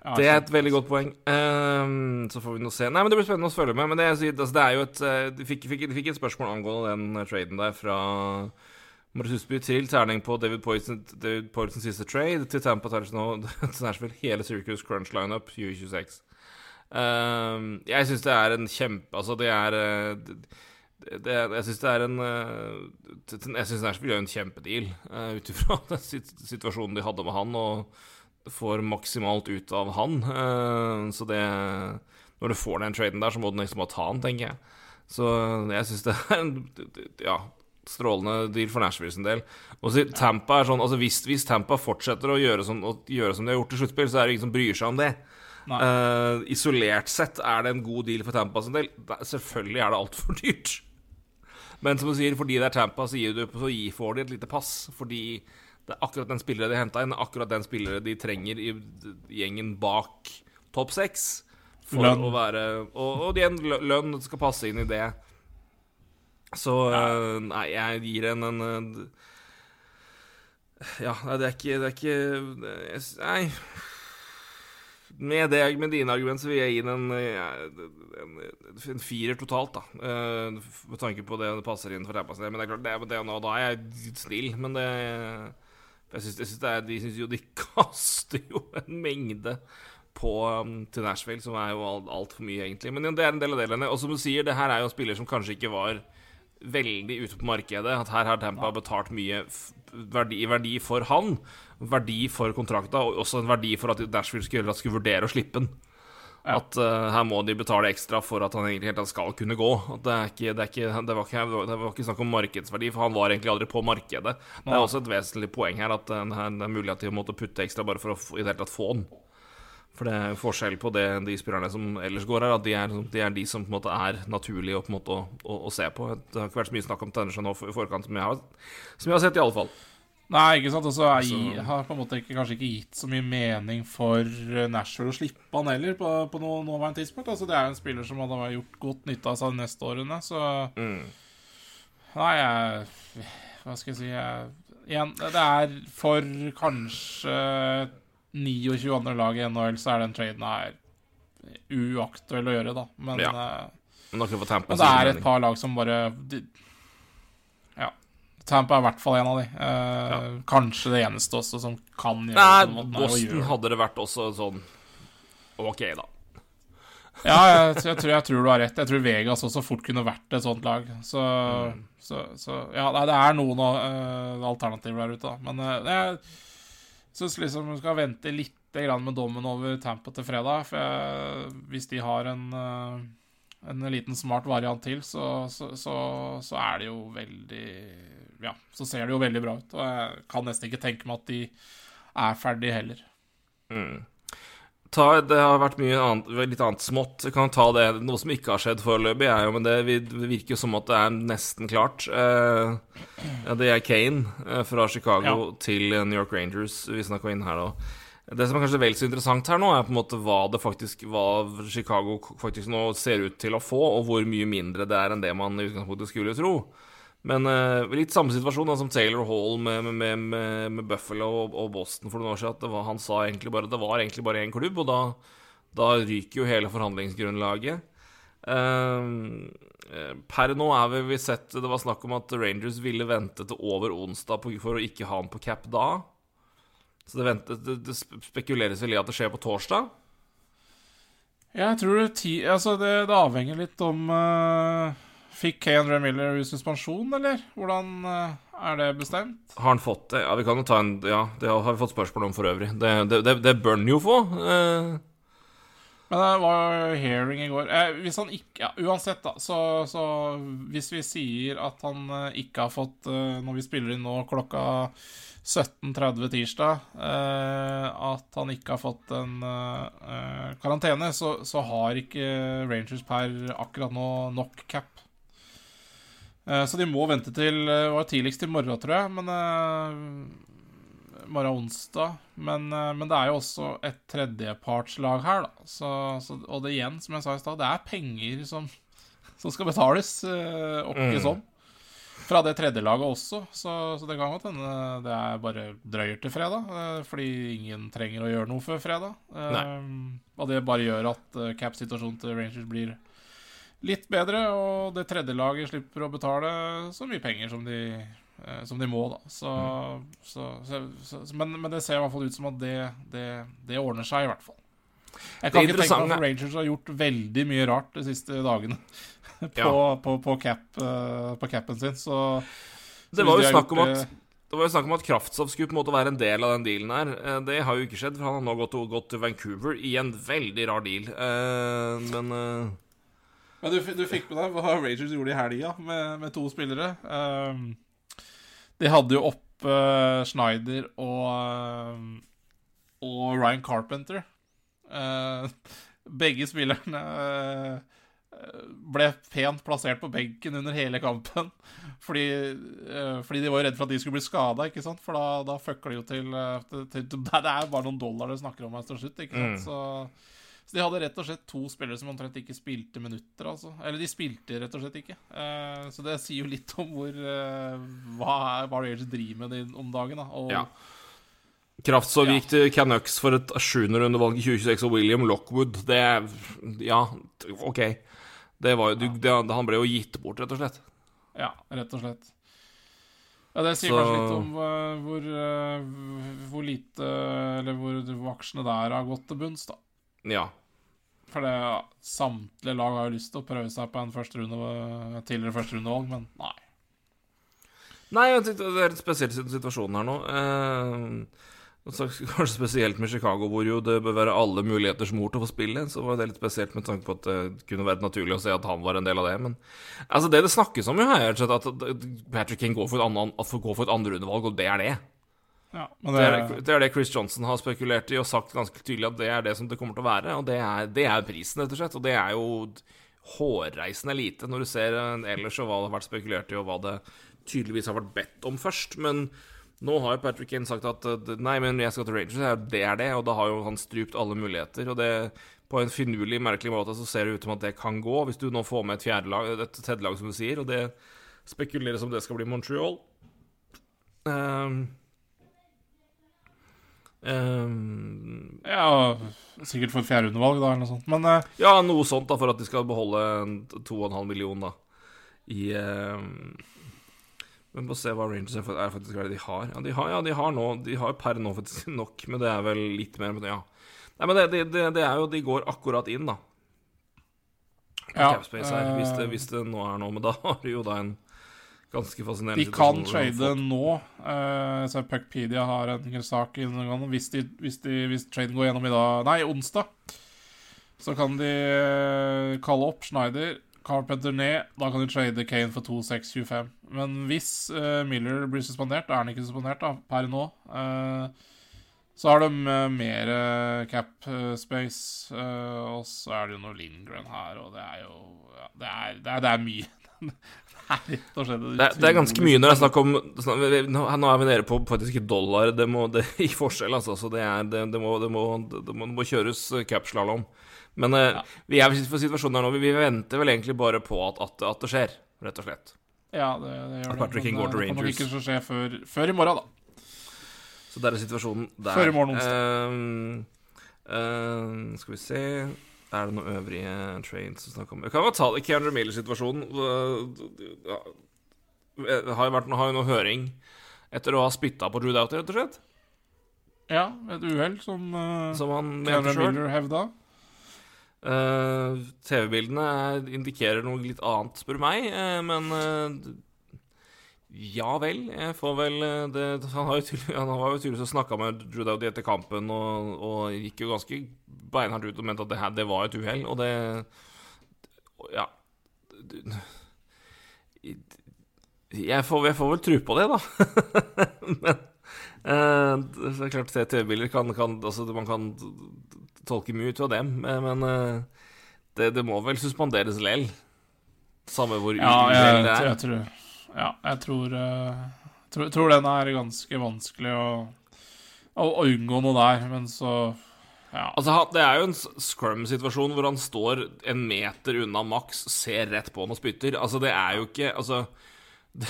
Ja, det er et veldig godt poeng. Um, så får vi nå se. Nei, men Det blir spennende å følge med. Men det, altså, det er jo et uh, De fikk, fikk, fikk, et spørsmål angående den uh, traden der fra Marius Husby til terning på David Poison siste trade til Tampa Tars og Nashville. Hele Circus Crunch Lineup 2026. Um, jeg syns det er en kjempe Altså, det er uh, det, jeg syns det er en eh, Jeg syns Nashville gjør en kjempedeal uh, ut ifra den situasjonen de hadde med han, og får maksimalt ut av han. Uh, så det Når du får den traden der, så må du liksom bare ta den, tenker jeg. Så jeg syns det er en ja, strålende deal for Nashville sin del. Og så Tampa er sånn Altså hvis, hvis Tampa fortsetter å gjøre, sånn, å gjøre som de har gjort i sluttspill, så er det ingen som bryr seg om det. Uh, isolert sett er det en god deal for Tampa sin del. Selvfølgelig er det altfor dyrt. Men som du sier, fordi det er Tampa, så, du, så får de et lite pass. Fordi det er akkurat den spillere de henta inn, akkurat den spillere de trenger i gjengen bak topp seks. For lønn. å være Og, og igjen, lønn skal passe inn i det. Så uh, Nei, jeg gir en, en, en Ja, det er ikke Det er ikke Nei med, det, med dine argument så vil jeg gi den en, en, en, firer totalt, da. Uh, med tanke på det det passer inn for Tampa. Men det er klart, det, det, nå, da er jeg snill, men det Jeg syns de syns jo de kaster jo en mengde på um, til Nashville, som er jo altfor alt mye, egentlig. Men det er en del av delene. Og som du sier, det her er jo en spiller som kanskje ikke var veldig ute på markedet. At her har Tampa betalt mye verdi, verdi for han verdi for kontrakta, og også en verdi for at Dashfield skulle, skulle vurdere å slippe den. Ja. At uh, her må de betale ekstra for at han egentlig helt skal kunne gå. Det, er ikke, det, er ikke, det, var ikke, det, var ikke, snakk om markedsverdi, for han var egentlig aldri på markedet. Det er også et vesentlig poeng her at uh, det er mulig at de måtte putte ekstra bare for å i det hele tatt få den. For det er forskjell på det, de spillerne som ellers går her, at de er de, er de som på en måte er naturlige å, å, å, å, se på. Det har ikke vært så mye snakk om Tennersen nå i forkant, som jeg har, som jeg har sett, i alle fall. Nei, ikke sant. Og så altså, har på en måte ikke, kanskje ikke gitt så mye mening for eh, Nashville å slippe han heller på, på noe nåværende tidspunkt. Altså, det er jo en spiller som hadde gjort godt nytte av seg de neste årene, så mm. Nei, jeg Hva skal jeg si jeg, Igjen, det er for kanskje 29 andre lag i NHL, så er den traden her uaktuell å gjøre, da. Men, Ja. eh, Men men det er et par lag som bare de. Tampa er i hvert fall en av de. Eh, Kanskje det eneste også som kan gjøre Nei, det og Boston hadde det vært også sånn OK, da. Ja, jeg, jeg, tror, jeg tror du har rett. Jeg tror Vegas også fort kunne vært et sånt lag. Så, så, så ja, det er noen uh, alternativer der ute, da. Men uh, jeg syns liksom vi skal vente litt grann med dommen over Tampa til fredag. For jeg, hvis de har en, uh, en liten smart variant til, så, så, så, så er det jo veldig Ja, så ser det jo veldig bra ut. Og jeg kan nesten ikke tenke meg at de er ferdige heller. Ta, det har vært mye annet, litt annet smått. Jeg kan ta det, Noe som ikke har skjedd foreløpig, er jo Men det, virker jo som at det er nesten klart. Eh, det er Kane eh, fra Chicago Ja. til New York Rangers. Vi snakka inn her da. Det som er kanskje vel så interessant her nå, er på en måte hva det faktisk Hva Chicago faktisk nå ser ut til å få, og hvor mye mindre det er enn det man i utgangspunktet skulle tro. Men uh, litt samme situasjon da, som Taylor Hall med, med, med, med Buffalo og, og Boston for noen år siden. Var, han sa egentlig bare at det var egentlig bare én klubb, og da, da ryker jo hele forhandlingsgrunnlaget. Eh, per nå er vi, vi sett Det var snakk om at Rangers ville vente til over onsdag på, for å ikke ha han på cap da. Så det, ventet, det, det spekuleres vel i at det skjer på torsdag. Jeg tror det, ti, altså det, det avhenger litt om uh, Fikk Kane Miller suspensjon, eller? Hvordan eh, er det bestemt? Har han fått det? Ja, vi kan jo ta en Ja, det har vi fått spørsmål om for øvrig. Det, det, det, det bør han jo få. Eh, Men det var hearing i går. Eh, hvis han ikke ja, Uansett, da, så, så Hvis vi sier at han eh, ikke har fått eh, Når vi spiller inn nå klokka 17.30 tirsdag, eh, at han ikke har fått en eh, eh, karantene, så, så har ikke Rangers per akkurat nå nok cap. Eh, så de må vente til eh, var tidligst i morgen, tror jeg. Men eh, morgen onsdag. Men, men det er jo også et tredjepartslag her, da. Så, så, og det igjen, som jeg sa i stad, det er penger som, som skal betales oppi Mm. sånn. Fra det tredje laget også, så, så det kan godt hende det er bare drøyer til fredag. Fordi ingen trenger å gjøre noe før fredag. Nei. og det bare gjør at cap-situasjonen til Rangers blir litt bedre, og det tredje laget slipper å betale så mye penger som de, eh, som de må, da. Så, så, så, så, men, men det ser i hvert fall ut som at det, det, det ordner seg, i hvert fall. Jeg kan ikke tenke meg at Rangers har gjort veldig mye rart de siste dagene på, Ja. på, på, cap, eh, på capen sin, så så Det var jo de snakk om at det- det var jo snakk om at Kraftsov skulle på en måte være en del av den dealen her. Eh, Det har jo ikke skjedd, for han har nå gått, gått til Vancouver i en veldig rar deal. Eh, Men eh, Men du, du fikk med deg hva Ragers gjorde i helga med, med to spillere. Um, de hadde jo opp eh, Schneider og, um, og Ryan Carpenter. Eh, begge spillerne eh, ble pent plassert på benken under hele kampen. Fordi, eh, fordi de var jo redde for at de skulle bli skada, ikke sant? For da, da fucker de jo til, eh, til, til Det er bare noen dollar det snakker om her til slutt, ikke sant? Mm. Så så de hadde rett og slett to spillere som omtrent ikke spilte minutter, altså. Eller de spilte rett og slett ikke. Uh, så det sier jo litt om hvor uh, hva, er- hva Rangers driver med om dagen, da. Og, Ja. Kraftsov gikk til Canucks for et sjuenderundevalg i 2026, og William Lockwood Det Ja, OK. Det var du, det, han ble jo gitt bort, rett og slett. ja, rett og slett. Ja, Det sier Så- kanskje litt om uh, hvor, uh, hvor lite Eller hvor, hvor aksjene der har gått til bunns, da. Ja. For det, samtlige lag har jo lyst til å prøve seg på en første runde, tidligere førsterundevalg, men nei. Nei, det er en spesiell situasjon her nå. Eh, kanskje spesielt med Chicago, hvor jo det bør være alle muligheters mor til å få spille. Så var det litt spesielt med tanke på at det kunne vært naturlig å se at han var en del av det. Men altså, det det snakkes om jo her, er at Patrick King går for et, andre, for et andrerundevalg, og det er det. Ja, Det det, er, det er det Chris Johnson har spekulert i og sagt ganske tydelig at det er det som det kommer til å være. Og det er, det er prisen, rett og slett. Og det er jo hårreisende lite når du ser ellers og hva det har vært spekulert i, og hva det tydeligvis har vært bedt om først. Men nå har jo Patrick Kane sagt at eh, nei, men jeg skal til Rangers, det er det. Og da har jo han strupt alle muligheter. Og det på en finurlig, merkelig måte så ser det ut som at det kan gå, hvis du nå får med et fjerdelag, et tredjelag, som du sier. Og det spekuleres om det skal bli Montreal. Um, um, Ja, sikkert for fjerdeundervalg, da, eller noe sånt. Men uh, ja, noe sånt da, for at de skal beholde 2,5 millioner, da i uh, Men få se hva Rangers er faktisk hva er det de har. Ja, de har, ja, de har nå De har per nå faktisk nok, men det er vel litt mer. Men ja. Nei, men det, det, det, det er jo De går akkurat inn, da. Ja, her, hvis det, eh, hvis det nå er noe. Men da har du jo da en ganske fascinerende de kan trade nå. Uh, så Puckpedia har en sak. Hvis, de, hvis, de, hvis traden går gjennom i dag Nei, onsdag. Så kan de uh, kalle opp Schneider, Carpenter ned. Da kan de trade Kane for 2,625. Men hvis uh, Miller blir suspendert, da er han ikke suspendert da, per nå, så har de mer cap space. og så er det jo noe Lindgren her, og det er jo ja, det, er, det, er, det er mye. det er det, det er ganske mye når det er snakk om nå, er vi nede på faktisk dollar. Det må det i forskjell, altså. Så det, er, det, det, må, det, må, det, må, det må kjøres eh, capslalåm. Men ja. vi er for situasjonen her nå. Vi, vi venter vel egentlig bare på at, at, at det skjer, rett og slett. Ja, det, det gjør At. Patrick King går til Rangers. Det kan nok ikke skje før, før i morgen, da. Så der er situasjonen der. Før i morgen onsdag. Uh, uh, skal vi se Er det noen øvrige trains å snakke om? Jeg kan bare ta det Keandre Miller-situasjonen. Det har jo vært har jo noe høring etter å ha spytta på Drew Doughty, rett og slett. Ja, et uhell som, uh, Som sjøl. Miller hevda. Uh, TV-bildene er- indikerer noe litt annet, spør meg. uh, men uh, ja vel. Jeg får vel eh, det, Han har jo tydelig- han var jo tydeligvis snakka med Drew Dowdy etter kampen og, og gikk jo ganske beinhardt ut og mente at det her det var et uhell, og det Ja. Jeg får, jeg får vel tro på det, da. Men eh, det er klart TV-bilder kan, kan altså, Man kan tolke mye ut av dem, men men, eh, det, det må vel suspenderes lell. Samme hvor Ja, jeg, det er. jeg tror Ja, jeg tror, uh, tror Tror den er ganske vanskelig å, å, å unngå noe der, men så Ja. Altså, Det er jo en scrum-situasjon hvor han står en meter unna Max, ser rett på han og spytter. Altså, det er jo ikke Altså Det,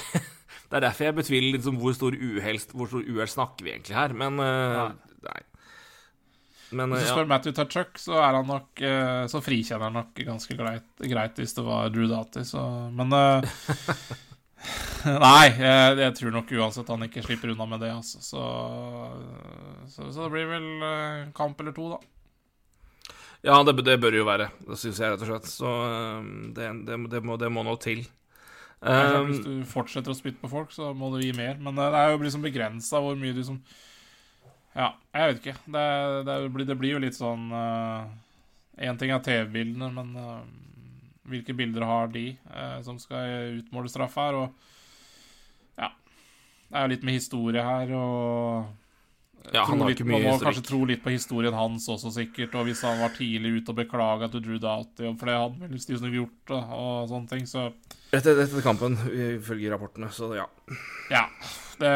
det er derfor jeg betviler liksom hvor stor uhell snakker vi egentlig her, men eh, Nei. Men Hvis du ja. spør Matthew Tutchuk, så er han nok eh, Så frikjenner han nok ganske greit, greit hvis det var Drew Dati. så Men eh, Nei, jeg, jeg tror nok uansett han ikke slipper unna med det, altså. Så, så, så det blir vel eh, kamp eller to, da. ja det, det bør jo være, det syns jeg, rett og slett. Så eh, det, det, det, må, det må nå til. Um, Hvis du fortsetter å spytte på folk, så må du gi mer. Men eh, det er jo liksom begrensa hvor mye du som Ja, jeg vet ikke. Det, det, blir, det blir jo litt sånn Én ting er TV-bildene, men eh, hvilke bilder har de eh, som skal utmåle straff her? Og ja. Det er jo litt med historie her, og Ja, han tro har litt, Man må kanskje tro litt på historien hans også, sikkert. Og hvis han var tidlig ute og beklaga til Drew Doughty, for det hadde vel Steve gjort, og sånne ting, så Etter, etter kampen, ifølge rapportene, så ja. Ja, det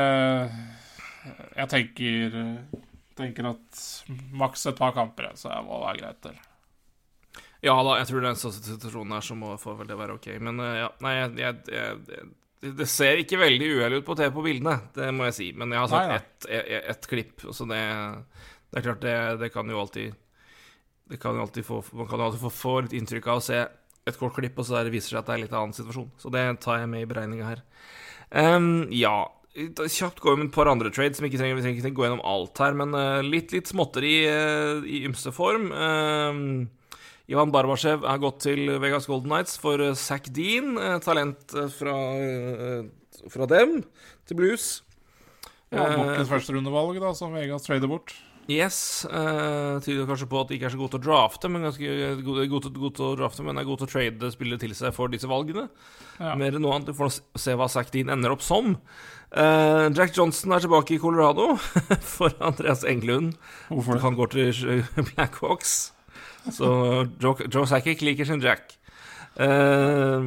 Jeg tenker Tenker at maks et par kamper, så det må være greit. Eller. Ja da, jeg tror det er en sånn situasjon her så må, får vel det være ok. Men eh, ja, nei, jeg, jeg, jeg, det- det ser ikke veldig uhell ut på TV på bildene, det må jeg si. Men jeg har sett ett et, et klipp, så det, det er klart, det, det kan jo alltid det kan jo alltid få, Man kan jo alltid få, få litt inntrykk av å se et kort klipp, og så det viser seg at det er en litt annen situasjon. Så det tar jeg med i beregninga her. Um, ja kjapt Kjapt gå gjennom et par andre trades som ikke trenger, vi trenger ikke gå gjennom alt her, men uh, litt, litt småtteri uh, i ymse form. Ehm, Ivan Barbasjev er gått til Vegas Golden Knights for uh, Zack Dean, eh, talent eh, fra, eh, fra dem, til Blues. Ja, nok Eh, et førsterundevalg, som Vegas trader bort. Yes. Uh, tyder kanskje på at de ikke er så gode til å drafte, men ganske gode, gode, gode til å drafte, men er gode til å trade spillere til seg for disse valgene. Ja. Mer enn noe annet. Du får se hva Zack Dean ender opp som. Uh, Jack Johnson er tilbake i Colorado for Andreas Englund. Hvorfor det? Han går til Blackhawks. Så Joe, Joe Sackick liker sin Jack. Uh,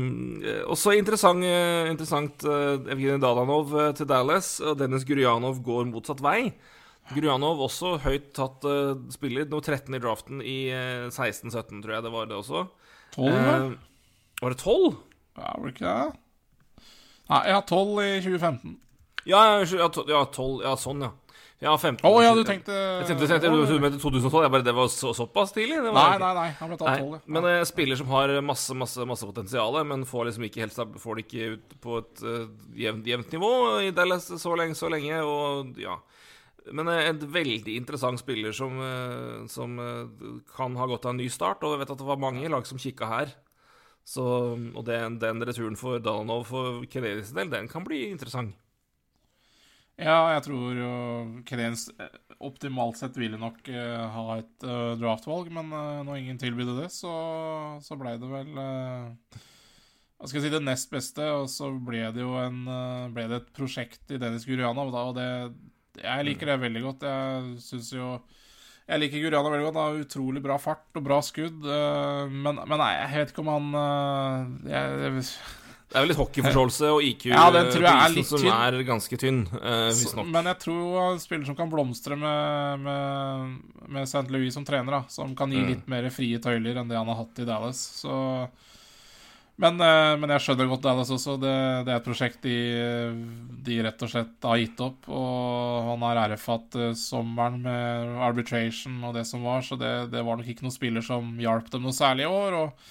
også interessant, eh, interessant uh, Evgenij Dadanov eh, til Dallas, og Dennis Gurjanov går motsatt vei. Gurjanov også høyt tatt uh, spiller, Noe 13 i draften i uh, 16-17, tror jeg det var det også. Tolv, vel? Eh, var det 12? Ja, var det ikke det? Nei, jeg har 12 i 2015. Ja, ja, ja, to- ja, 12 Ja, sånn, ja. Ja, 15 oh, ja, du tenkte Jeg tenkte, tenkte, tenkte mente 2012. Jeg bare, det var så, såpass tidlig? Var Nei, nei, nei. Han ble tatt Nei, 12, ja. men en spiller som har masse masse, masse potensial, men får liksom ikke helt Får det ikke ut på et uh, jevnt, jevnt nivå i Dallas så lenge, så lenge. Og ja Men eh, en veldig interessant spiller som, eh, som eh, kan ha godt av en ny start. Og jeg vet at det var mange lag som kikka her. Så, og den, den returen for Dalanov for Canadiens del, den kan bli interessant. Ja, jeg tror jo Canadiens eh, optimalt sett ville nok uh, ha et uh, draftvalg, men uh, når ingen tilbydde det, så, så ble det vel Hva skal jeg si det nest beste, og så ble det jo en, ble det et prosjekt i Dennis Gurianov, og det Jeg liker det veldig godt. Jeg syns jo jeg liker Guriana veldig godt. Han har utrolig bra fart og bra skudd. men, men nei, jeg vet ikke om han jeg, Det er vel litt hockeyforståelse og IQ Ja, den tror jeg er litt som tynn. er ganske tynn, Uh, men jeg tror en spiller som kan blomstre med, med, med St. Louis som trener, da. Som kan gi Mm. litt mer frie tøyler enn det han har hatt i Dallas. Så men, uh, men jeg skjønner godt Dallas også. Det, det er et prosjekt de, de rett og slett har gitt opp. Og han har RF-hatt eh, sommeren med arbitration og det som var, så det, det var nok ikke noen spiller som hjalp dem noe særlig i år. Og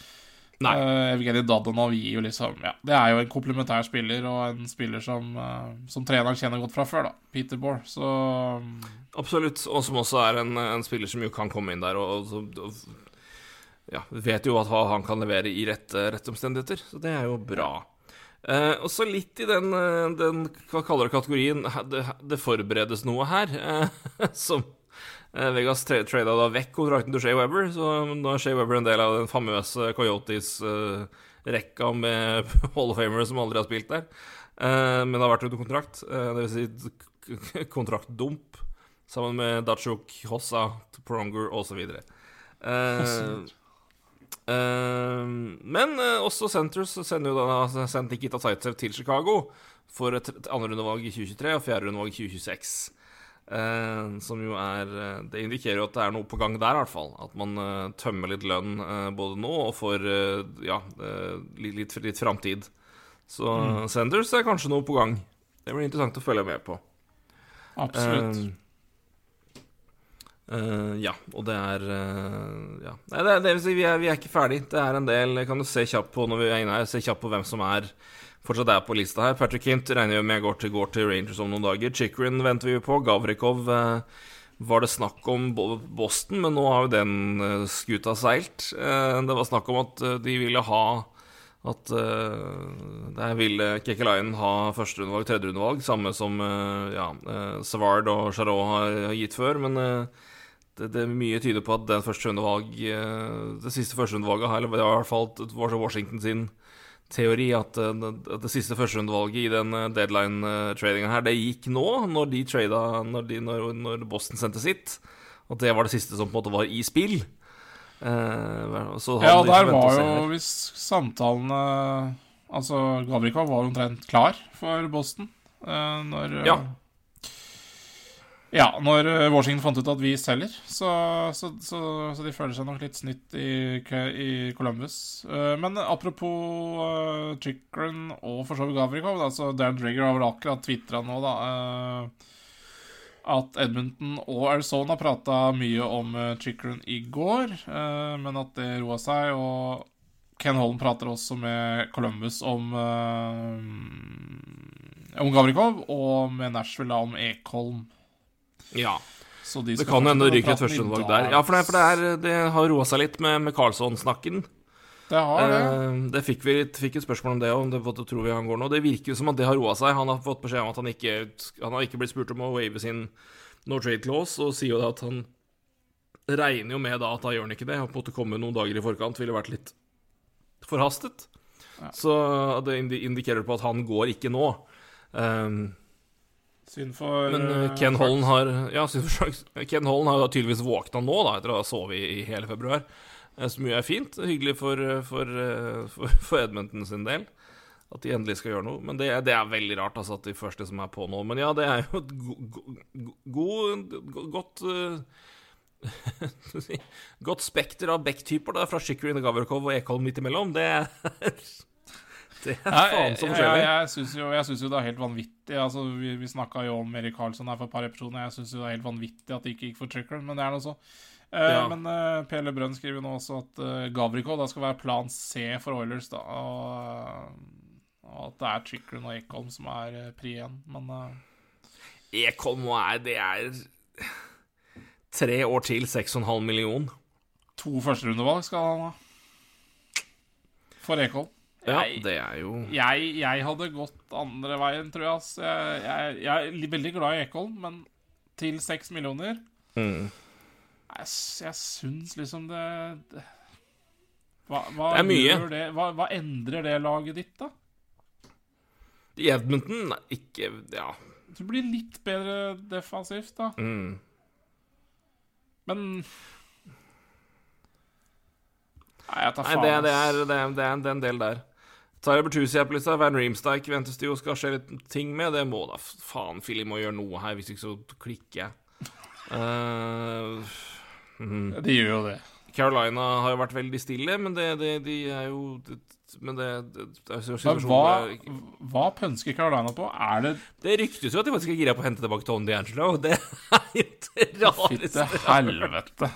Nei. Uh, Evgenij Dadonov gir jo liksom Ja, det er jo en komplementær spiller, og en spiller som, uh, som treneren kjenner godt fra før, da. Peter Bohr. Så um, Absolutt, og som også er en, en spiller som jo kan komme inn der og, og, og ja, vet jo at han kan levere i rette, rett omstendigheter, så det er jo bra. Eh, og så litt i den, eh, den hva kaller du kategorien det, det forberedes noe her, eh, som eh, Vegas tra trada da vekk kontrakten til Shea Weber, så nå er Shea Weber en del av den famøse Coyotes-rekka med Hall of Famer som aldri har spilt der, eh, men det har vært under kontrakt, eh, vil si kontraktdump sammen med Dachuk, Hossa, Pronger osv. Men også Centres sender jo da altså, sendt Nikita Zaitsev til Chicago for et andrerundevalg i 2023 og fjerderundevalg i 2026. Uh, som jo er uh, Det indikerer jo at det er noe på gang der, i hvert fall. At man eh, tømmer litt lønn eh, både nå og for uh, ja, uh, litt, litt, litt framtid. Så Mm. Sanders er kanskje noe på gang. Det blir interessant å følge med på. absolutt. Eh, eh, ja, og det er eh, Ja. Nei, det, det vil si, vi er, vi er ikke ferdig. Det er en del kan du se kjapt på når vi er inne her, se kjapt på hvem som er fortsatt er på lista her. Patrick Hint regner jo med går til, går til Rangers om noen dager. Chikrin venter vi på. Gavrikov eh, var det snakk om Boston, men nå har jo den eh, skuta seilt. Eh, det var snakk om at eh, de ville ha at der ville Kekkelainen ha førsterundevalg, tredjerundevalg, samme som ja, Savard og Charot har, gitt før. Men det, det er mye tyder på at den førsterundevalg uh, Det siste førsterundevalget eller i hvert fall var Washington sin teori at, uh, at det siste førsterundevalget i den uh, deadline-tradinga her, det gikk nå, når de trada når, de, når, når Boston sendte sitt. At det var det siste som på en måte var i spill. Uh, så Ja, de der var jo. Hvis samtalene Altså, Gavrikov var omtrent klar for Boston uh, når uh, Ja. Ja, når eh, Washington fant ut at vi selger, så, så, så, så de føler seg nok litt snytt i, i Columbus. Eh, Men apropos uh, Chikrin og for så vidt Gavrikov, så Dan Drigger har vel akkurat tvitra nå, da eh, at Edmonton og Arizona prata mye om Chickren i går, eh, men at det roa seg. Og Ken Holm prater også med Columbus om eh, Om Gavrikov, og med Nashville om Ekholm. Ja. Så de Det kan hende det ryker et dag. der. Ja, for det, for det, er, det har roa seg litt med, med Carlsson-snakken. Det har det. Eh, det fikk vi litt, fikk et spørsmål om det om det hva tror vi han går nå. Det virker jo som at det har roa seg. Han har fått beskjed om at han ikke Han har ikke blitt spurt om å wave sin no trade clause, og sier jo da at han regner jo med da at da gjør han ikke det. En måte komme noen dager i forkant ville vært litt forhastet. Ja. Så det indikerer på at han går ikke nå. Um, Synd for men eh, eh, Ken Holland har Ja, Ken Holland har tydeligvis våkna nå, da, etter å ha sovet i, i hele februar. Så Som jo er fint. Hyggelig for, eh, for, eh, for, for Edmonton sin del. At de endelig skal gjøre noe. Men det, det er veldig rart altså, at de første som er på nå. Men ja, det er jo et go, go, god, go, godt uh, Godt spekter av back-typer fra Shikrin, Gavrikov og Ekholm midt imellom. Det er Det er faen så jeg, jeg, jeg syns jo, jo det er helt vanvittig altså, Vi, vi snakka jo om Erik Karlsson her for et par episoder. Jeg syns det er helt vanvittig at det ikke gikk for Trickler, men det er nå så. Uh, Ja. Men uh, Pele Brønn skriver nå også at uh, Gavriko da skal være plan C for Oilers. da Og, og at det er Trickler og Ekholm som er pri én. Men Ekholm nå er Det er tre år til 6,5 million. to førsterundevalg skal han ha. For Ekholm. Ja, Jeg- det er jo Jeg, jeg hadde gått andre veien, tror jeg. Altså. Jeg, jeg, jeg er veldig glad i Ekholm, men til seks millioner mm. Jeg, jeg syns liksom det, det hva, hva, Det er mye. Det, hva, hva endrer det laget ditt, da? I Edmonton ikke Ja. Du blir litt bedre defensivt, da. Mm. Men Nei, jeg tar Nei, det, det, er, det, er, det er en del der. Tyler Bertuzzi er på lista. Van Reemstike ventes det jo skal skje litt ting med. Det må da faen Philly må gjøre noe her, hvis ikke så klikker jeg. Uh, mm. ja, De gjør jo det. Carolina har jo vært veldig stille, men det, det, de er jo det, Men det, det, det, Men hva, hva pønsker Carolina på? Er det det ryktes jo at de faktisk er gira på å hente tilbake Tony D'Angelo. Det er jo det rareste Fitte helvete.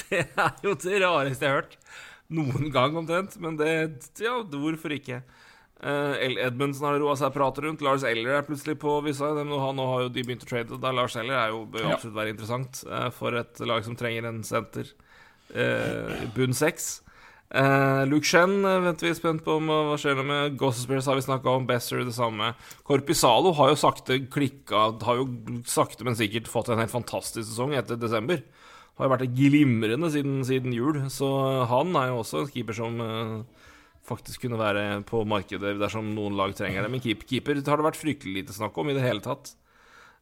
Det er jo det rareste jeg har hørt. Noen gang, omtrent. Men det Ja, hvorfor ikke? Uh, Edmundsen har roa seg prat rundt. Lars Eller er plutselig på vissa. Nå har, jo de begynt å trade. Da Lars Eller er jo, bør jo absolutt være interessant uh, for et lag som trenger en senter. Uh, bunn seks. Uh, Luke Shen venter vi spent på om hva skjer med Gossip har vi snakka om. Besser det samme. Korpisalo har jo sakte klikka Har jo sakte, men sikkert fått en helt fantastisk sesong etter desember. Har vært glimrende siden, siden jul. Så han er jo også en keeper som eh, faktisk kunne være på markedet dersom noen lag trenger det. Men keep, keeper har det vært fryktelig lite snakk om i det hele tatt.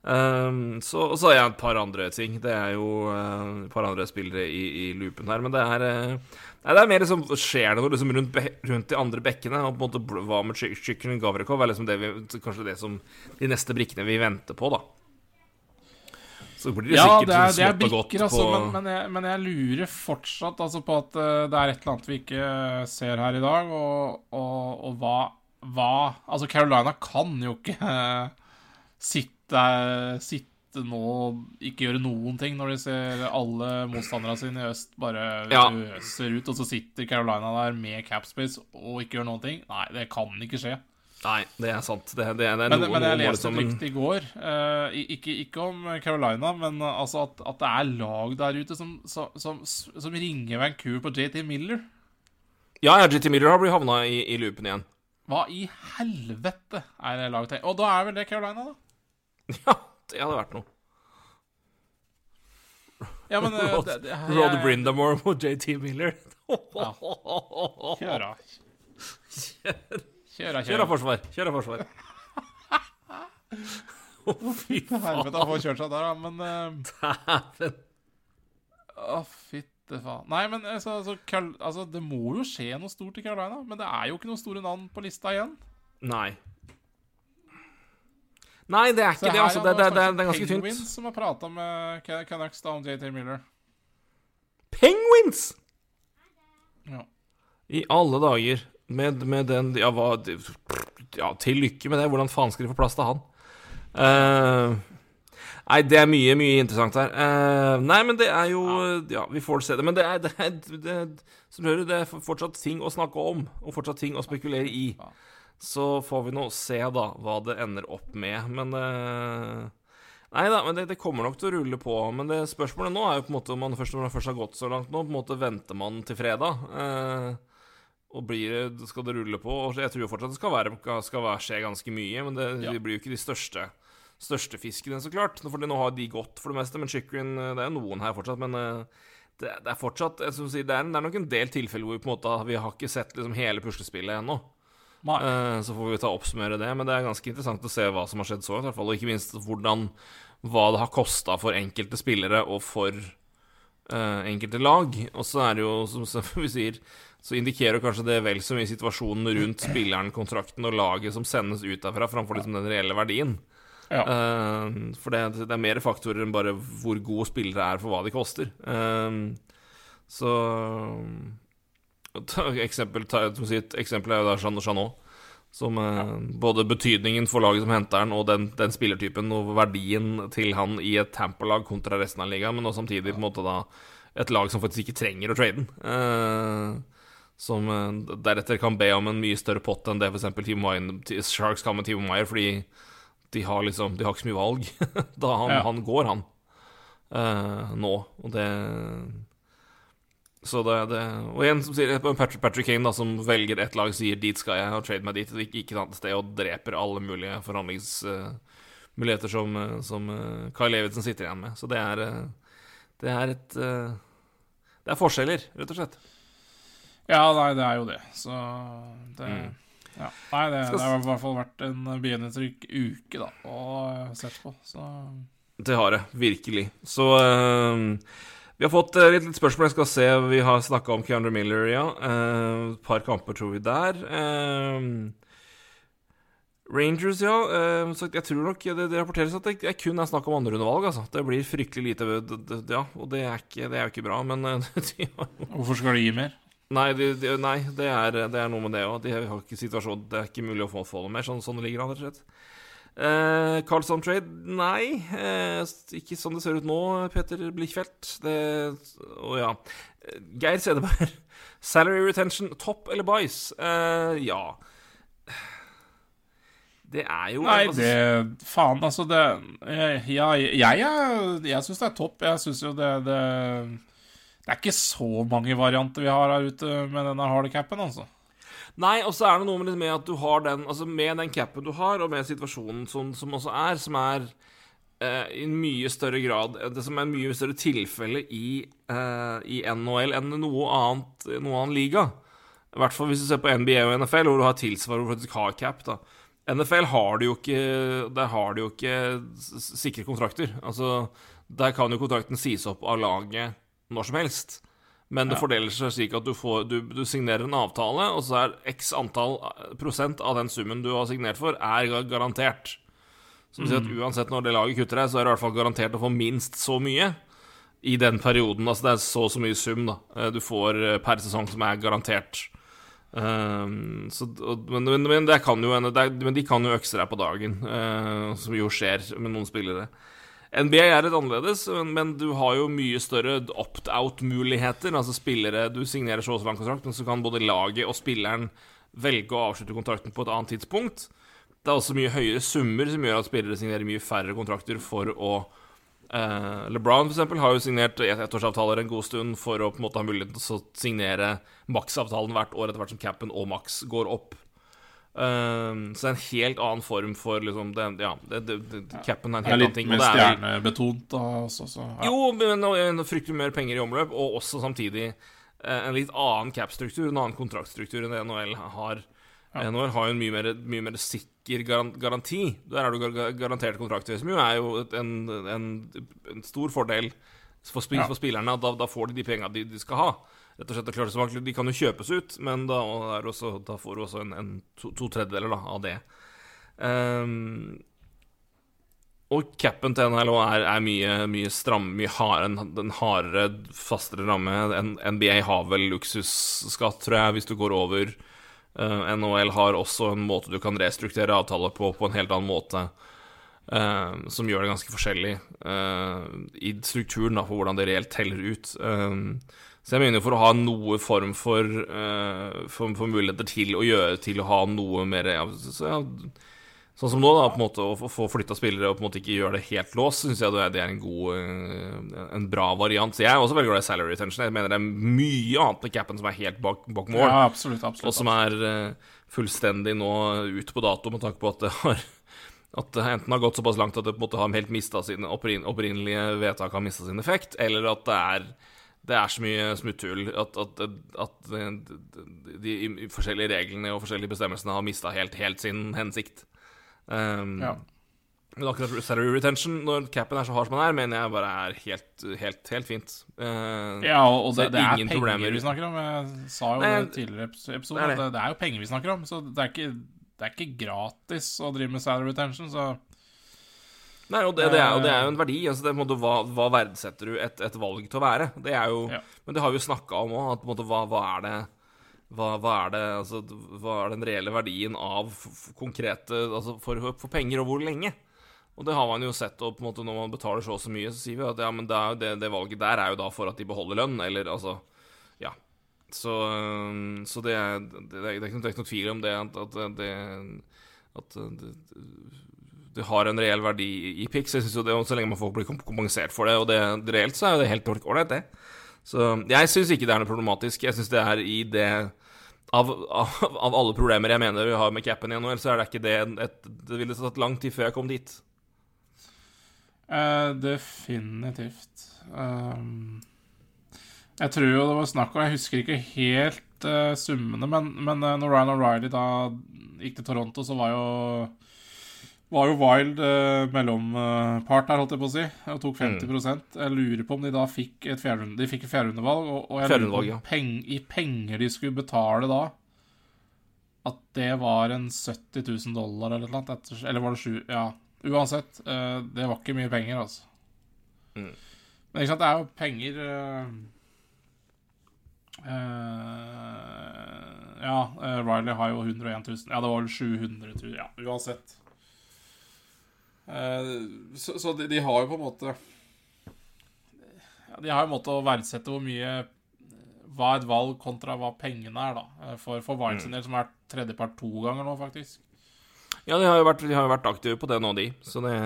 Um, så, og så har jeg et par andre ting. Det er jo uh, et par andre spillere i, i loopen her. Men det er uh, Nei, det er mer liksom Skjer det noe liksom rundt, rundt de andre bekkene? Og på en måte Hva med Chicken Gavrikov? Er liksom det vi, kanskje det som de neste brikkene vi venter på, da. Så blir det Ja, sikkert det er, det er brikker, altså, på men, men, jeg, men jeg lurer fortsatt altså, på at eh, det er et eller annet vi ikke ser her i dag, og, og, og hva, hva Altså, Carolina kan jo ikke eh, sitte, sitte nå ikke gjøre noen ting når de ser alle motstanderne sine i øst bare Ja. øser ut, og så sitter Carolina der med capspace og ikke gjør noen ting. Nei, det kan ikke skje. Nei, det er sant. Det, det, det er Men, noe, men jeg leste et rykte i går, uh, ikke, ikke om Carolina, men uh, altså at, at det er lag der ute som, som, som, som ringer Vancouver på JT Miller. Ja, ja, JT Miller har blitt havna i, i loopen igjen. Hva i helvete er det laget til? Og da er vel det Carolina, da? Ja, det hadde vært noe. Ja, men uh, Rod, det, det, jeg- Rod Brindamore mot JT Miller. Kjør av. Kjør av, Kjør forsvar. Kjør av forsvar. Å, fy Helvete, han får kjørt seg der, da. Men eh, faen. Å, fytte faen. Nei, men altså, altså, Carl, altså, det må jo skje noe stort i Carolina. Men det er jo ikke noen store navn på lista igjen. Nei. Nei, det er ikke det. Altså, det, det, det, det er ganske Penguins tynt. som har prata med Can- Canucks da om JT Miller. Penguins! Ja. I alle dager. Med, med den Ja, hva Ja, til lykke med det. Hvordan faen skal de få plass til han? Uh, nei, det er mye, mye interessant her. Uh, nei, men det er jo Ja, vi får se det. Men det er, det er, det er Som hører, det er fortsatt ting å snakke om, og fortsatt ting å spekulere i. Så får vi nå se, da, hva det ender opp med. Men uh, Nei da, men det, det kommer nok til å rulle på. Men det spørsmålet nå er jo på en måte om man først, når man først har gått så langt nå, på en måte venter man til fredag. Eh, og blir det, skal det rulle på? Og jeg tror jo fortsatt det skal, være, skal være, skje ganske mye, men det, Ja. det blir jo ikke de største Største fiskene, så klart. Fordi nå har de gått for det meste. Men chicken Det er noen her fortsatt, men eh, det, det er fortsatt jeg si, det, er, det er nok en del tilfeller hvor vi på en måte vi har ikke sett liksom hele puslespillet ennå. Eh, Så får vi ta oppsummere det. Men det er ganske interessant å se hva som har skjedd så langt. i hvert fall, Og ikke minst hvordan hva det har kosta for enkelte spillere og for Uh, enkelte lag. Og så er det jo, som, som vi sier, så indikerer kanskje det vel så mye situasjonen rundt spilleren, kontrakten og laget som sendes ut derfra, framfor liksom den reelle verdien. Ja. Uh, for det, det er mer faktorer enn bare hvor gode spillere er for hva de koster. Uh, så ta, eksempel, ta, et eksempel er jo da Jean Chanot. Som eh, Både betydningen for laget som henter han, og den, den spillertypen og verdien til han i et Tamper-lag kontra resten av ligaen, men også samtidig på en måte da et lag som faktisk ikke trenger å trade den. Eh, som eh, deretter kan be om en mye større pott enn det f.eks. Team Wine, Sharks kan med Team Wire, fordi de har liksom De har ikke så mye valg. da han, Ja. han går, han. Uh, nå. Og det Så det, det Og igjen som sier Patrick, Patrick Kane, da, som velger ett lag, sier 'dit skal jeg', og trade meg dit, og ikke, ikke et annet sted, og dreper alle mulige forhandlingsmuligheter som, eh, som uh, Kyle Levinson sitter igjen med. Så det er eh, Det er et eh, Det er forskjeller, rett og slett. Ja, nei, det er jo det. Så det Mm. Ja. Nei, det, det har i hvert fall vært en begynnertrykk uke, da, å sette på. Så Det har det, virkelig. Så uh, vi har fått eh, litt, litt spørsmål. Jeg skal se, Vi har snakka om Keandre Miller, ja. Eh, Et par kamper, tror vi, der. Eh, Rangers, ja. eh, så jeg tror nok det, det rapporteres at det, det kun er snakk om andrerundevalg. Altså. Det blir fryktelig lite det, Ja, og det er, ikke, det er jo ikke bra, men eh, hvorfor skal de gi mer? Nei, de, de, nei det, er, det er noe med det òg. De har ikke situasjon Det er ikke mulig å få, få det mer. Sånn, sånn ligger an, rett slett. Eh, Carlson Trade, nei. Eh, ikke sånn det ser ut nå, Peter Blikkfeldt. Det Å ja. Eh, Geir Sedeberg. Salary retention, topp eller buys? Eh, ja. Det er jo Nei, det Faen, altså, det Jeg, jeg, jeg, er- jeg syns det er topp. Jeg syns jo det, det Det er ikke så mange varianter vi har her ute med denne harde capen, altså. Nei, og så er det noe med, at du har den Altså med den capen du har, og med situasjonen som, som også er, som er eh, i mye større grad Det som er en mye større tilfelle i, eh, i NHL enn noe annet, noe annen liga. I hvert fall hvis du ser på NBA og NFL, hvor du har tilsvarende hvor du faktisk har cap. da NFL har du jo ikke Der har du jo ikke sikre kontrakter. Altså, der kan jo kontrakten sies opp av laget når som helst. Men det Ja. fordeler seg slik at du, får, du, du signerer en avtale, og så er x antall eh, prosent av den summen du har signert for, er garantert. Så det vil at uansett når det laget kutter deg, så er du i hvert fall garantert å få minst så mye i den perioden. Altså det er så og så mye sum da eh, du får eh, per sesong som er garantert. Um, så, men, men, men, det kan jo, det men de kan jo økse deg på dagen, uh, som jo skjer med noen spillere. NBA er litt annerledes, men, men du har jo mye større opt-out-muligheter. Altså spillere Du signerer så og så lang kontrakt, men så kan både laget og spilleren velge å avslutte kontrakten på et annet tidspunkt. Det er også mye høyere summer som gjør at spillere signerer mye færre kontrakter for å eh, LeBron for har jo signert et- ettårsavtaler en god stund for å på en måte ha muligheten til å signere maksavtalen hvert år etter hvert som capen og maks går opp. Um, så det er en helt annen form for liksom det, Ja, det, det, det, capen er en helt er helt annen litt ting. mer det er vel- stjernebetont da, også, så ja. jo, men fryktelig mer penger i omløp, og også samtidig eh, en litt annen cap-struktur, en annen kontraktstruktur enn det NHL har. Ja. NHL har jo en mye mer, mye mer sikker garanti. Der er du garantert kontrakt kontrakter, som jo er jo en, en, en stor fordel for, spil, Ja. for spillerne. at Da, da får de de penga de, de skal ha. Rett og slett, er klart vanskelig, De kan jo kjøpes ut, men da, også, da får du også en, en to, to tredjedeler da, av det. Um, og capen til NHL er, er mye, mye stram, mye hardere, en, hardere, fastere ramme. NBA har vel luksusskatt, tror jeg, hvis du går over. Uh, NHL har også en måte du kan restrukturere avtaler på, på en helt annen måte. Uh, som gjør det ganske forskjellig uh, i strukturen da, for hvordan det reelt teller ut. Eh, så jeg mener for å ha noe form for, uh, for, for muligheter til å gjøre til å ha noe mer ja, så, ja, Sånn som nå, da, på en måte å få- flytta spillere og på en måte ikke gjøre det helt låst, syns jeg det er- en god eh, En bra variant. Så jeg er også veldig glad i salary retention. Jeg mener det er mye annet med capen som er helt bak, bak mål, ja, absolutt. absolutt, og som er uh, fullstendig nå ute på dato med tanke på at det har at det enten har gått såpass langt at det på en måte har helt mista sine opprin opprinnelige vedtak har mista sin effekt, eller at det er det er så mye smutthull at, at, at de, de, de forskjellige reglene og forskjellige bestemmelsene har mista helt, helt sin hensikt. Um, Ja. Men akkurat salary retention, når capen er så hard som den er, mener jeg bare er helt, helt, helt fint. Uh, Ja, og det, det er penger problemer. vi snakker om. Jeg sa jo Nei, det tidligere episode, det, det er jo penger vi snakker om. Så det er ikke, det er ikke gratis å drive med salary retention, så Nei, og det, det, er, og det er jo en verdi. Altså, det på en måte, hva, hva verdsetter du et, et valg til å være? Det er jo, Ja. Men det har vi jo snakka om òg, at måte, hva, hva er det hva, hva, er altså, hva er den reelle verdien av konkrete Altså for, for, penger, og hvor lenge? Og det har man jo sett, og på en måte når man betaler så og så mye, så sier vi at ja, men det, det, det, valget der er jo da for at de beholder lønn, eller altså Ja. Så, så det, er, det, er, ikke noe, tvil om det at, at det at det, har en reell verdi i Pix. Jeg synes jo det, Så lenge man får bli kompensert for det, og det, reelt, så er jo det helt ålreit, det. Så jeg syns ikke det er noe problematisk. Jeg syns det er i det av, av, av, alle problemer jeg mener vi har med capen i NHL, så er det ikke det et, Det ville tatt lang tid før jeg kom dit. Uh, definitivt. Um, jeg tror jo det var snakk om Jeg husker ikke helt uh, summene, men, men uh, når Ryan O'Reilly da gikk til Toronto, så var jo var jo Wild eh, mellompart her, holdt jeg på å si, og tok 50 mm. Jeg lurer på om de da fikk et fjerde, de fikk et fjerderundevalg, og, og jeg lurer på ja. peng, i penger de skulle betale da At det var en 70 000 dollar eller noe, etter, eller var det sju Ja, uansett. Eh, det var ikke mye penger, altså. Mm. Men ikke sant, det er jo penger uh, uh, Ja, uh, Riley har jo 101 000. Ja, det var vel 700 000. Ja, uansett. Eh, så, så de, de, har jo på en måte ja, De har jo en måte å verdsette hvor mye Hva et valg kontra hva pengene er, da. Eh, for, for Vines mm. del, som har vært tredjepart to ganger nå, faktisk. Ja, de har jo vært, de har vært aktive på det nå, de. Så det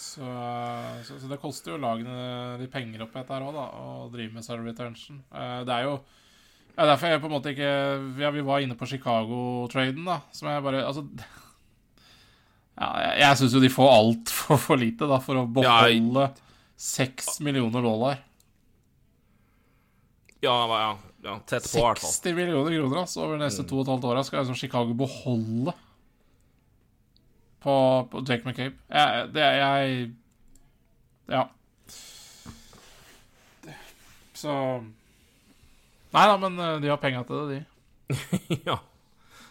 så, så, så, det koster jo lagene de penger oppi dette her òg, da, å drive med server retention. Det er jo ja, derfor jeg på en måte ikke Ja, vi var inne på Chicago-traden, da, som jeg bare Altså ja, jeg jeg syns jo de får altfor for lite da, for å beholde seks millioner dollar. Ja, ja, ja tett på, i hvert fall. 60 millioner kroner altså, over de neste mm. to og et halvt åra skal liksom Chicago beholde på, på Jake McCabe. Jeg, det jeg Ja. Så Nei da, men eh, de har penga til det, de. ja.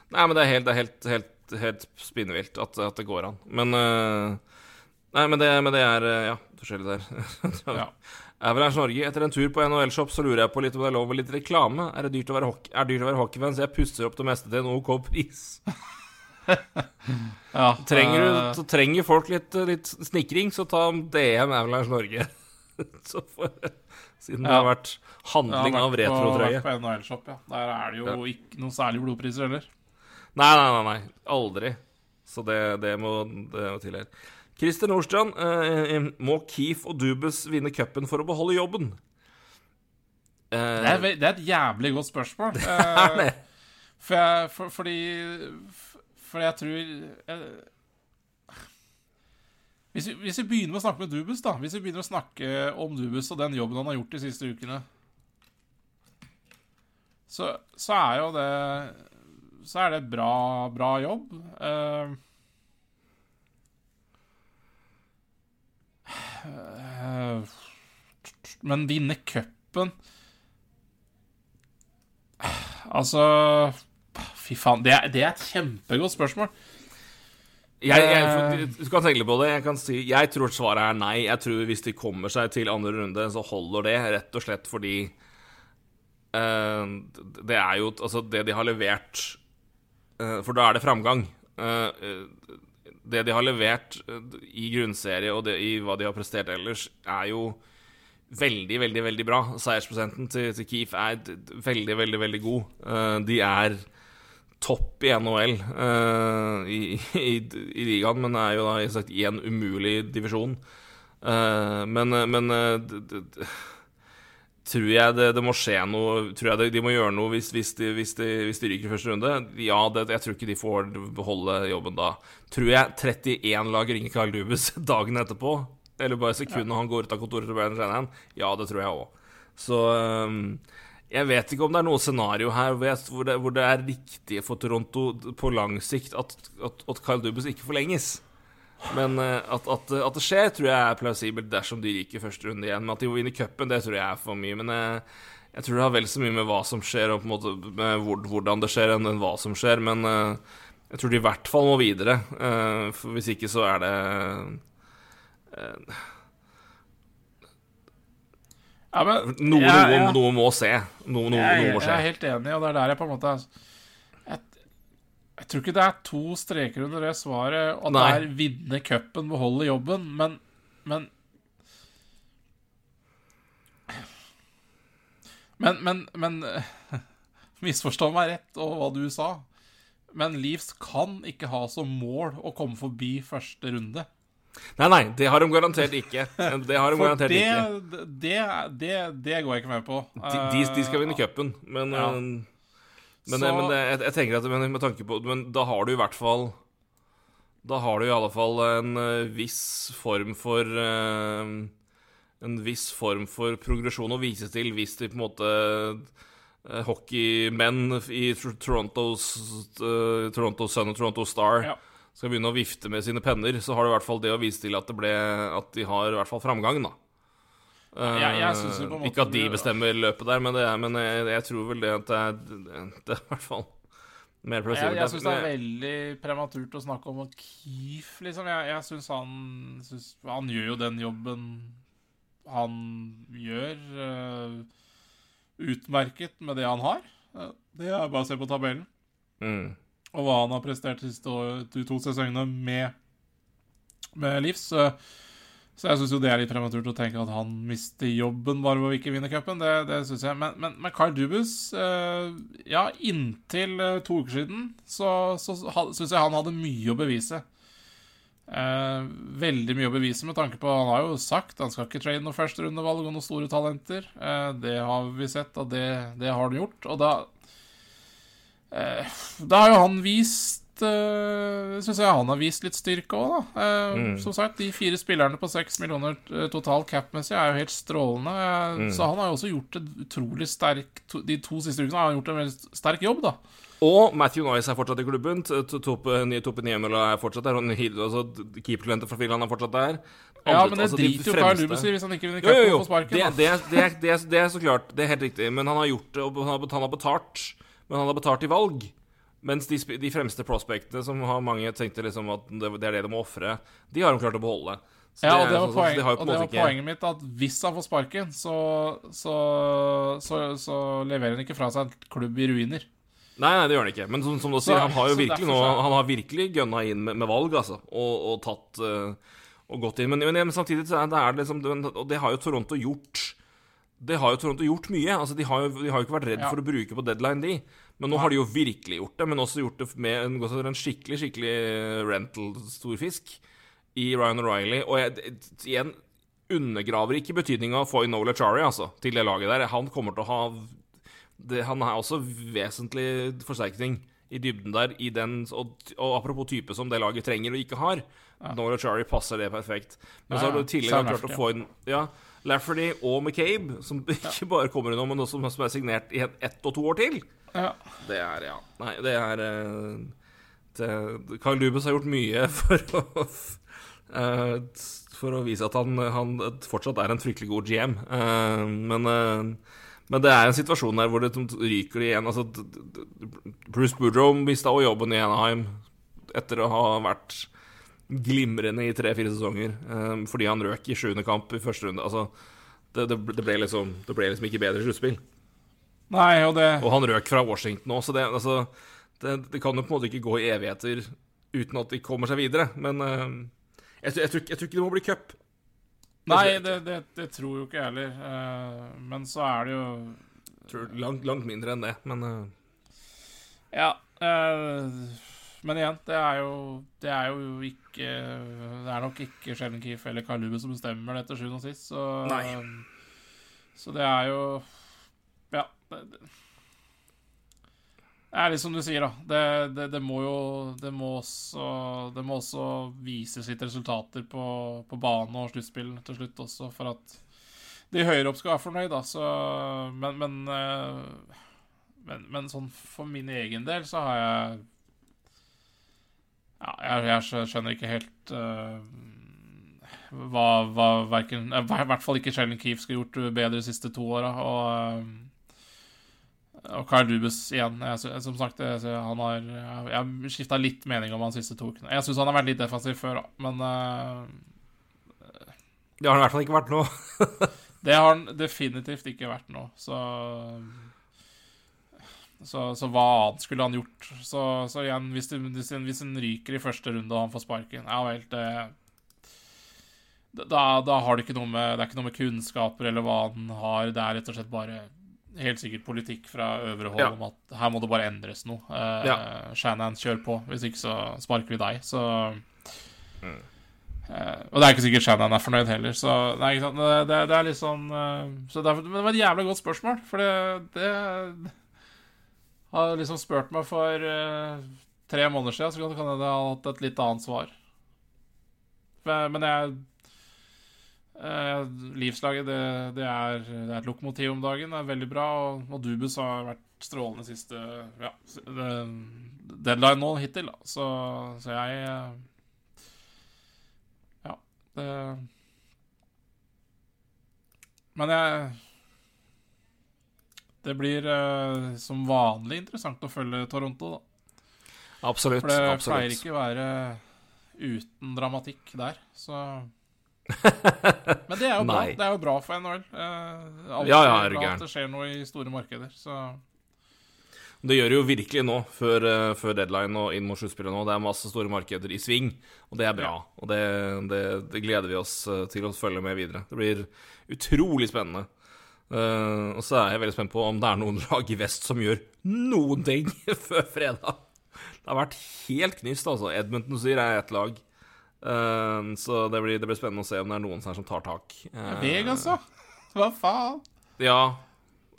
Nei, men det er helt, det er helt, helt helt spinnvilt at, at, det går an. Men uh, Nei, men det, men det, er uh, Ja, forskjellig der. ja. Average Norge. Etter en tur på NHL-shop så lurer jeg på litt om det er lov med litt reklame. Er det dyrt å være, hockey, er dyrt å være hockeyfan, så jeg pusser opp det meste til en OK pris. ja, trenger, du, så trenger folk litt, litt snikring, så ta DM Avalanche Norge. så for, siden ja. det har vært handling ja, av retrotrøye. Ja, på NHL-shop, ja. Der er det jo ikke noen særlige blodpriser heller. Nei, nei, nei. nei. Aldri. Så det, det, må, det må tilhøre. Christer Nordstrand, eh, eh, må Keef og Dubus vinne cupen for å beholde jobben? Eh, det, er, det, er, et jævlig godt spørsmål. Det er det. For jeg, for, fordi For jeg tror jeg, hvis, vi, hvis, vi, begynner med å snakke med Dubus, da Hvis vi begynner å snakke om Dubus og den jobben han har gjort de siste ukene, så, så er jo det så er det bra, bra jobb. Uh, men vinne cupen Altså Fy faen. Det er, det er, et kjempegodt spørsmål. Jeg, jeg, du kan tenke på det. Jeg kan si Jeg tror svaret er nei. Jeg tror Hvis de kommer seg til andre runde, så holder det, rett og slett fordi uh, Det er jo Altså, det de har levert Eh, for da er det framgang. Eh, eh, det de har levert i grunnserie og det, i hva de har prestert ellers, er jo veldig, veldig veldig bra. Seiersprosenten til, til Keef er veldig, veldig, veldig god. De er topp i NHL i, i, i, ligaen, men er jo da sagt, i en umulig divisjon. Men, men tror jeg det, det, må skje noe Tror jeg det, de må gjøre noe hvis, hvis, de, hvis, de, hvis de, ryker i første runde. Ja, det, jeg tror ikke de får beholde jobben da. Tror jeg 31 lag ringer Carl Dubus dagen etterpå, eller bare sekundet ja. han går ut av kontoret til Brian Shanahan? Ja, det tror jeg òg. Så um, jeg vet ikke om det er noe scenario her hvor det, hvor det er riktig for Toronto på lang sikt at, at, at Kyle Dubus ikke forlenges. Men uh, at, at, at, det skjer, tror jeg er plausibelt dersom de ryker første runde igjen. Men at de vinner vinne cupen, det tror jeg er for mye. Men jeg, jeg tror det har vel så mye med hva som skjer, og på en måte med hvordan det skjer, enn hva som skjer. Men jeg tror de i hvert fall må videre. for hvis ikke så er det Ja, men Noe, jeg- noe, jeg- noe må se. Noe, noe, noe må jeg er helt enig, og det er der jeg på en måte Jeg, jeg tror ikke det er to streker under det svaret, og Nei. er vinne cupen, beholde jobben, men, men Men, men, men Misforstå meg rett og hva du sa, men Leeds kan ikke ha som mål å komme forbi første runde. Nei, nei, det har de garantert ikke. Det har de For garantert det, ikke. det, det, det går jeg ikke med på. De, de, de skal vinne cupen, men Ja. Eh, Men, Så- men jeg, jeg tenker at men, med tanke på Men da har du i hvert fall Da har du i alle fall en eh, viss form for eh, En viss form for progresjon å vise til hvis de på en måte eh, Hockeymenn i Torontos eh, Toronto Sun og Toronto Star Ja. skal begynne å vifte med sine penner, så har du i hvert fall det å vise til at, det ble, at de har i hvert fall framgang, da. Jeg- jeg Eh, synes jo på en måte ikke at de bestemmer løpet der, men, det er, men jeg, jeg tror vel det at det er, det er i hvert fall mer Jeg, plausibelt. jeg syns det er veldig prematurt å snakke om Keef, liksom. Jeg, jeg syns han synes, Han gjør jo den jobben han gjør, uh, utmerket med det han har. Eh, det er bare å se på tabellen. mm. Og hva han har prestert de to sesongene med, med Livs. Så, så jeg syns jo det er litt prematurt å tenke at han mister jobben bare ved å ikke vinne cupen. Det, det syns jeg. Men, men, men Carl Dubus eh, Ja, inntil eh, to uker siden så, så syns jeg han hadde mye å bevise. Eh, veldig mye å bevise med tanke på Han har jo sagt han skal ikke trade noe førsterundevalg og noen store talenter. Eh, det har vi sett, og det, det har han gjort. Og da eh, Da har jo han vist uh, Syns jeg han har vist litt styrke òg, da. Uh, Mm. Som sagt, de fire spillerne på seks millioner eh, total cap-messig er jo helt strålende. Uh, Mm. Så han har jo også gjort et utrolig sterk to, De to siste ukene har han gjort en veldig sterk jobb, da. Og Matthew Nice er fortsatt i klubben. T- T- Tope Tope er fortsatt der. Altså, Keepertalentet fra Finland er fortsatt der. Ja, men det altså, de driter jo Carl Lubus i hvis han ikke vinner cupen på sparken. Det, det, det, det, er- det er så klart. Det er helt riktig. Men han har gjort det, og han har betalt. Men han har betalt i valg. Mens de, de fremste prospectene, som har mange tenkte liksom at det, det er det de må ofre, de har de klart å beholde. Så Ja, og det var, sånn- poeng, de og det var poenget mitt, at hvis han får sparken, så, så, så, så leverer han ikke fra seg en klubb i ruiner. Nei, nei, det gjør han ikke. Men som, som du sier, han har jo virkelig nå Han har virkelig gønna inn med, med valg, altså. Og, og tatt uh, Og gått inn. Men, men, men samtidig så er det er liksom Og det har jo Toronto gjort. Det har jo Toronto gjort mye. Altså, de har jo de har jo ikke vært redd Ja. for å bruke på deadline, de. Men nå har de jo virkelig gjort det. Men også gjort det med en, en skikkelig, skikkelig rental-storfisk i Ryan O'Reilly. Og jeg, igjen undergraver ikke betydninga av Foy Nola Chari, altså, til det laget der. Han kommer til å ha det, Han er også vesentlig forsterkning i dybden der, i den, og, og apropos type som det laget trenger og ikke har. Ja. Nola Chari passer det perfekt. Men Ja, så har du tidligere klart å få inn ja, Lafferty og McCabe, som ikke bare kommer innom, men også som er signert i ett ett og to år til. Ja. Det er, ja Nei, det er eh, Carl Dubes har gjort mye for å eh, For å vise at han, han fortsatt er en fryktelig god GM. Eh, men, men det er en situasjon der hvor det ryker igjen. Altså, Bruce Boodrow mista også jobben i Anaheim etter å ha vært glimrende i tre-fire sesonger fordi han røk i sjuende kamp i første runde. Altså, det, det, ble liksom, det ble liksom ikke bedre sluttspill. Nei, og det Og han røk fra Washington òg, så det, altså, det, det kan jo på en måte ikke gå i evigheter uten at de kommer seg videre. Men uh, jeg, jeg, tror, jeg tror ikke det må bli cup. Nei, det, det, det tror jo ikke jeg heller. Uh, men så er det jo Jeg tror langt, langt mindre enn det, men uh... Ja. men igjen, det er jo Det er jo ikke Det er nok ikke Sheldon Keefe eller Lube som bestemmer det til sjuende og sist, så Nei. Så det er jo. Det, er litt som du sier, da. Det, det, det må jo Det må også Det må også vise sitt resultater på, på bane og sluttspill til slutt også, for at de høyere opp skal være fornøyd, da. Så Men, men, eh, men, men sånn for min egen del så har jeg Ja, jeg, jeg skjønner ikke helt uh, hva, hva verken I hvert fall ikke Sheldon Keefe skulle gjort bedre de siste to åra. Og, eh, og Carl Dubus igjen. Jeg, som sagt, jeg, han har Jeg, har skifta litt mening om han siste to ukene. Jeg syns han har vært litt defensiv før, men uh, det har han i hvert fall ikke vært nå. Det har han definitivt ikke vært nå, så så, så hva annet skulle han gjort? Så, så igjen, hvis, det, hvis en ryker i første runde og han får sparken, ja vel, det da, da har det ikke noe med Det er ikke noe med kunnskaper eller hva han har. Det er rett og slett bare helt sikkert politikk fra øvre hold Ja. om at her må det bare endres noe. Eh, Ja. Shannon, kjør på. Hvis ikke så sparker vi deg. Så Mm. eh, Og det er ikke sikkert Shannon er fornøyd heller, så Nei, ikke sant. Det, det, det er litt sånn eh, så derfor, Men det var et jævla godt spørsmål, for det, det har liksom spurt meg for eh, tre måneder siden, så kan kan jeg ha hatt et litt annet svar. Men men jeg eh, Livslaget, det, det, er, det er et lokomotiv om dagen. Det er veldig bra. Og, og Dubus har vært strålende siste ja, det- deadline nå hittil. Da. Så, så jeg eh, Ja, det Men jeg Det blir eh, som vanlig interessant å følge Toronto, da. Absolutt. For det pleier ikke å være uten dramatikk der, så Men det er jo bra. Nei. Det er jo bra for NHL. Eh, Ja, ja, er bra at det skjer noe i store markeder, så Det gjør det jo virkelig nå, før, eh, før deadline og inn mot sluttspillet nå. Det er masse store markeder i sving, og det er bra. Og det, det, det gleder vi oss eh, til å følge med videre. Det blir utrolig spennende. Uh, og så er jeg veldig spent på om det er noen lag i vest som gjør noen ting før fredag. Det har vært helt knust, altså. Edmonton sier er ett lag. Eh, så det blir, det blir spennende å se om det er noen som, tar tak. Uh, Vegas, da? Hva faen? ja.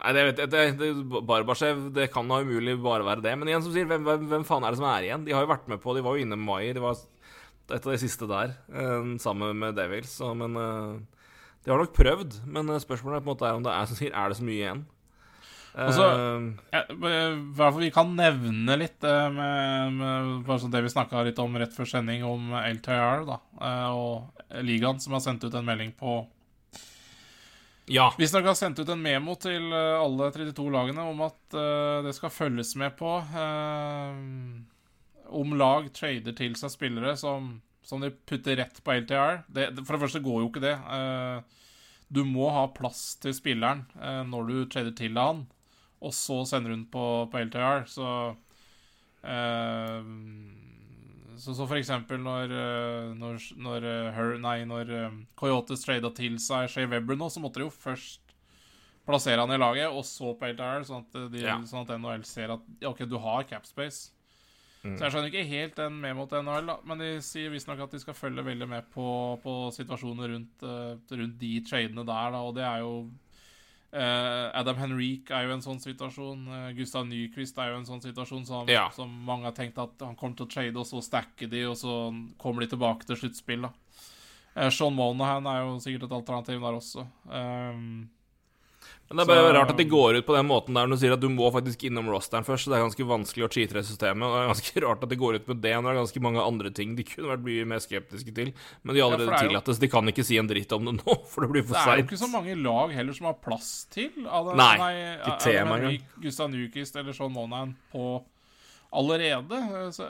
Nei, det vet jeg det, det, Barbashev, det kan da umulig bare være det. Men igjen som sier, hvem, hvem, hvem faen er det som er igjen? De har jo vært med på De var jo inne med Maier. Det var et av de siste der, uh, sammen med Devils. Så, men uh, De har nok prøvd. Men spørsmålet er på en måte er om det er som sier, er det så mye igjen. Og så- Eh, Ja, vi kan nevne litt eh, med, med sånn det vi snakka litt om rett før sending, om LTR da, eh, og ligaen som har sendt ut en melding på ja. Visstnok har sendt ut en memo til eh, alle 32 lagene om at det skal følges med på eh, om lag trader til seg spillere som, som de putter rett på LTR. Det, for det første går jo ikke det. Du må ha plass til spilleren når du trader til han, og så sender hun på, på LTR. Så eh, så, så for eksempel når, eh, når, når, eh, Her, nei, når eh, Coyotes trada til seg Shay Webber nå, så måtte de jo først plassere han i laget, og så på LTR, sånn at, de, Ja. sånn at NHL ser at ja, OK, du har capspace. Mm. Så jeg skjønner ikke helt den med mot NHL, da. Men de sier visstnok at de skal følge veldig med på, på situasjoner rundt, rundt de tradene der, da, og det er jo Adam Henrik er jo en sånn situasjon. eh, Gustav Nyquist er jo en sånn situasjon som, Ja. som mange har tenkt at han kommer til å trade, og så stacker de, og så kommer de tilbake til sluttspill. da. Eh, Sean Monahan er jo sikkert et alternativ der også. Um, Men det er bare Så- rart at de går ut på den måten der når du sier at du må faktisk innom rosteren først. Så det er ganske vanskelig å cheate det systemet. Og det er ganske rart at de går ut med det når det er ganske mange andre ting de kunne vært mye mer skeptiske til. Men de har Ja, allerede er det, så de kan ikke si en dritt om det nå, for det blir for det er jo ikke så mange lag heller som har plass til Adam, Nei, ikke ikke tema engang. Gustav Nukist eller Sean Monahan på allerede. eh, Så,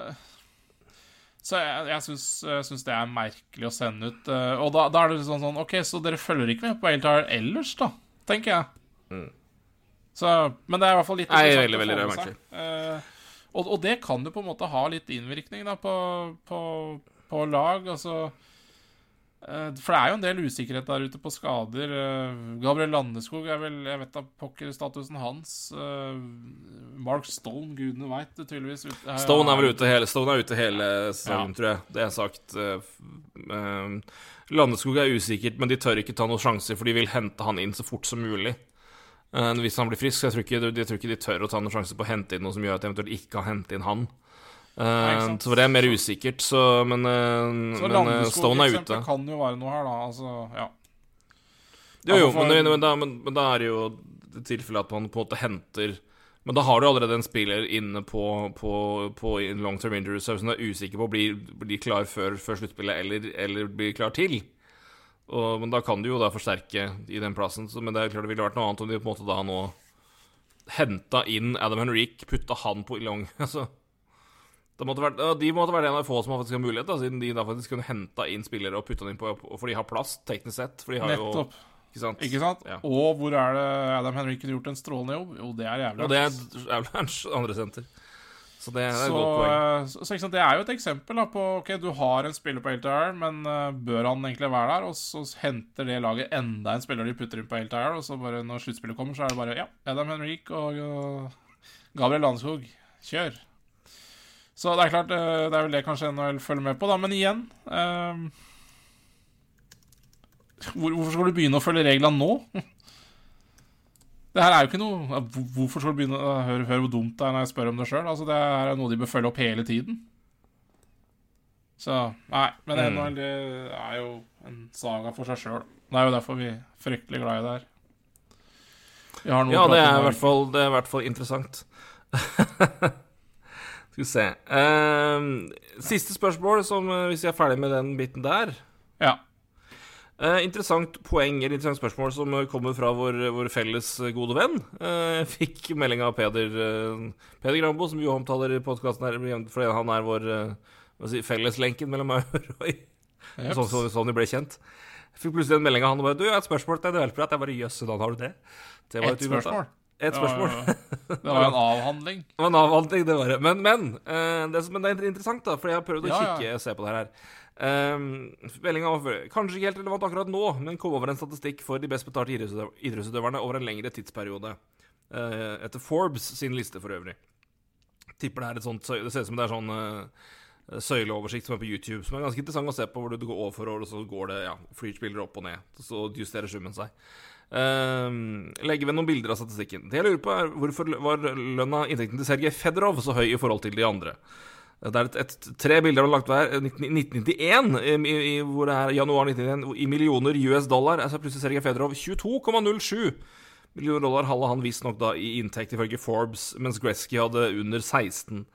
så jeg, jeg syns, jeg syns det er merkelig å sende ut. eh, Og da, da er det sånn sånn OK, så dere følger ikke med på LTR ellers, da? Tenker jeg. Mm. Så, men det er i hvert fall litt Nei, veldig, veldig, å få veldig med seg. Eh, og, og det kan jo på en måte ha litt innvirkning da, på, på, på lag. Altså uh, For det er jo en del usikkerhet der ute på skader. Uh, Gabriel Landeskog er vel Jeg vet da pokker statusen hans. Mark Stone, gudene veit tydeligvis. ut- Stone er vel ute hele, Stone er ute hele sesongen, Ja. tror jeg. Det er sagt. Landeskog er usikkert, men de tør ikke ta noen sjanser, for de vil hente han inn så fort som mulig. Eh, hvis han blir frisk, jeg tror, ikke, jeg tror ikke de tør å ta noen sjanse på å hente inn noe som gjør at de eventuelt ikke kan hente inn han. Eh, så det er mer usikkert, så Men, eh, Så men Stone er ute. Kan jo være noe her, da. Altså, ja. Jo, jo, men, men, da, men, men da er det jo tilfellet at man på en måte henter Men da har du allerede en spiller inne på, på, på long term injury reserve som du er usikker på blir, blir klar før, før sluttspillet, eller, eller blir klar til. Og, men da kan du jo da forsterke i den plassen. Så, men det er klart det ville vært noe annet om de på en måte da nå henta inn Adam Henrik, putta han på long Altså det måtte vært, De måtte være en av de få som faktisk har mulighet, da, siden de da faktisk kunne henta inn spillere og putta dem inn på For de har plass, teknisk sett. For de har jo Nettopp. Ikke sant? Ikke sant? Ja. Og hvor er det Adam Henrik kunne gjort en strålende jobb? Jo, det er jævlig. Og det er Avalanche andre senter. Så det er et så, godt poeng. eh, så, så sant, Det er jo et eksempel da, på Ok, du har en spiller på LTR, men uh, bør han egentlig være der? Og så henter det laget enda en spiller de putter inn på LTR, og så bare når sluttspillet kommer, så er det bare Ja, Adam Henrik og og Gabriel Landskog, kjør. Så det er klart, uh, det er vel det kanskje NHL følger med på, da. Men igjen uh, hvor, Hvorfor skal du begynne å følge reglene nå? Det her er jo ikke noe Hvorfor skal du begynne å høre, høre hvor dumt det er når jeg spør om det sjøl? Altså, det er noe de bør følge opp hele tiden. Så Nei, men Mm. NHL det er jo en saga for seg sjøl. Det er jo derfor vi er fryktelig glad i det her. Vi Ja, det er i hvert fall, det er i hvert fall interessant. Skal vi se um, Siste spørsmål, som, eh, hvis jeg er ferdig med den biten der. Ja. Eh, interessant poeng, eller interessant spørsmål som eh, kommer fra vår, vår felles eh, gode venn. Eh, fikk melding av Peder, eh, Peder Grambo, som jo omtaler podkasten her, fordi han er vår eh, si, felleslenken mellom meg og Roy. Sånn, som sånn vi ble kjent. Jeg fikk plutselig en melding av han og bare 'Du, jeg har et spørsmål til developere.' Jeg bare 'Jøss, hvordan har du det?' det var Et et spørsmål. Et spørsmål. Ja, ja. Det var en avhandling. Det var en avhandling, det var det. Men, men, det, men det er interessant, da, for jeg har prøvd å Ja, kikke se på det her. Um, Meldinga var kanskje ikke helt relevant akkurat nå, men kom over en statistikk for de best betalte idrettsutøv- idrettsutøverne over en lengre tidsperiode. Uh, etter Forbes sin liste, for øvrig. Tipper det er et sånt Det ser ut som det er sånn uh, søyleoversikt som er på YouTube, som er ganske interessant å se på, hvor du går år for år, og så går det ja, flyspillere opp og ned. Så justerer summen seg. Um, legger ved noen bilder av statistikken. Det jeg lurer på, er hvorfor var lønna inntekten til Sergej Fedorov så høy i forhold til de andre? Det er et, et, tre bilder han har lagt hver. 1991, i, i, hvor det er januar 1991, i millioner US dollar. Altså plutselig Sergej Fedorov 22,07 millioner dollar hadde han visstnok da i inntekt ifølge Forbes, mens Gretzky hadde under 16.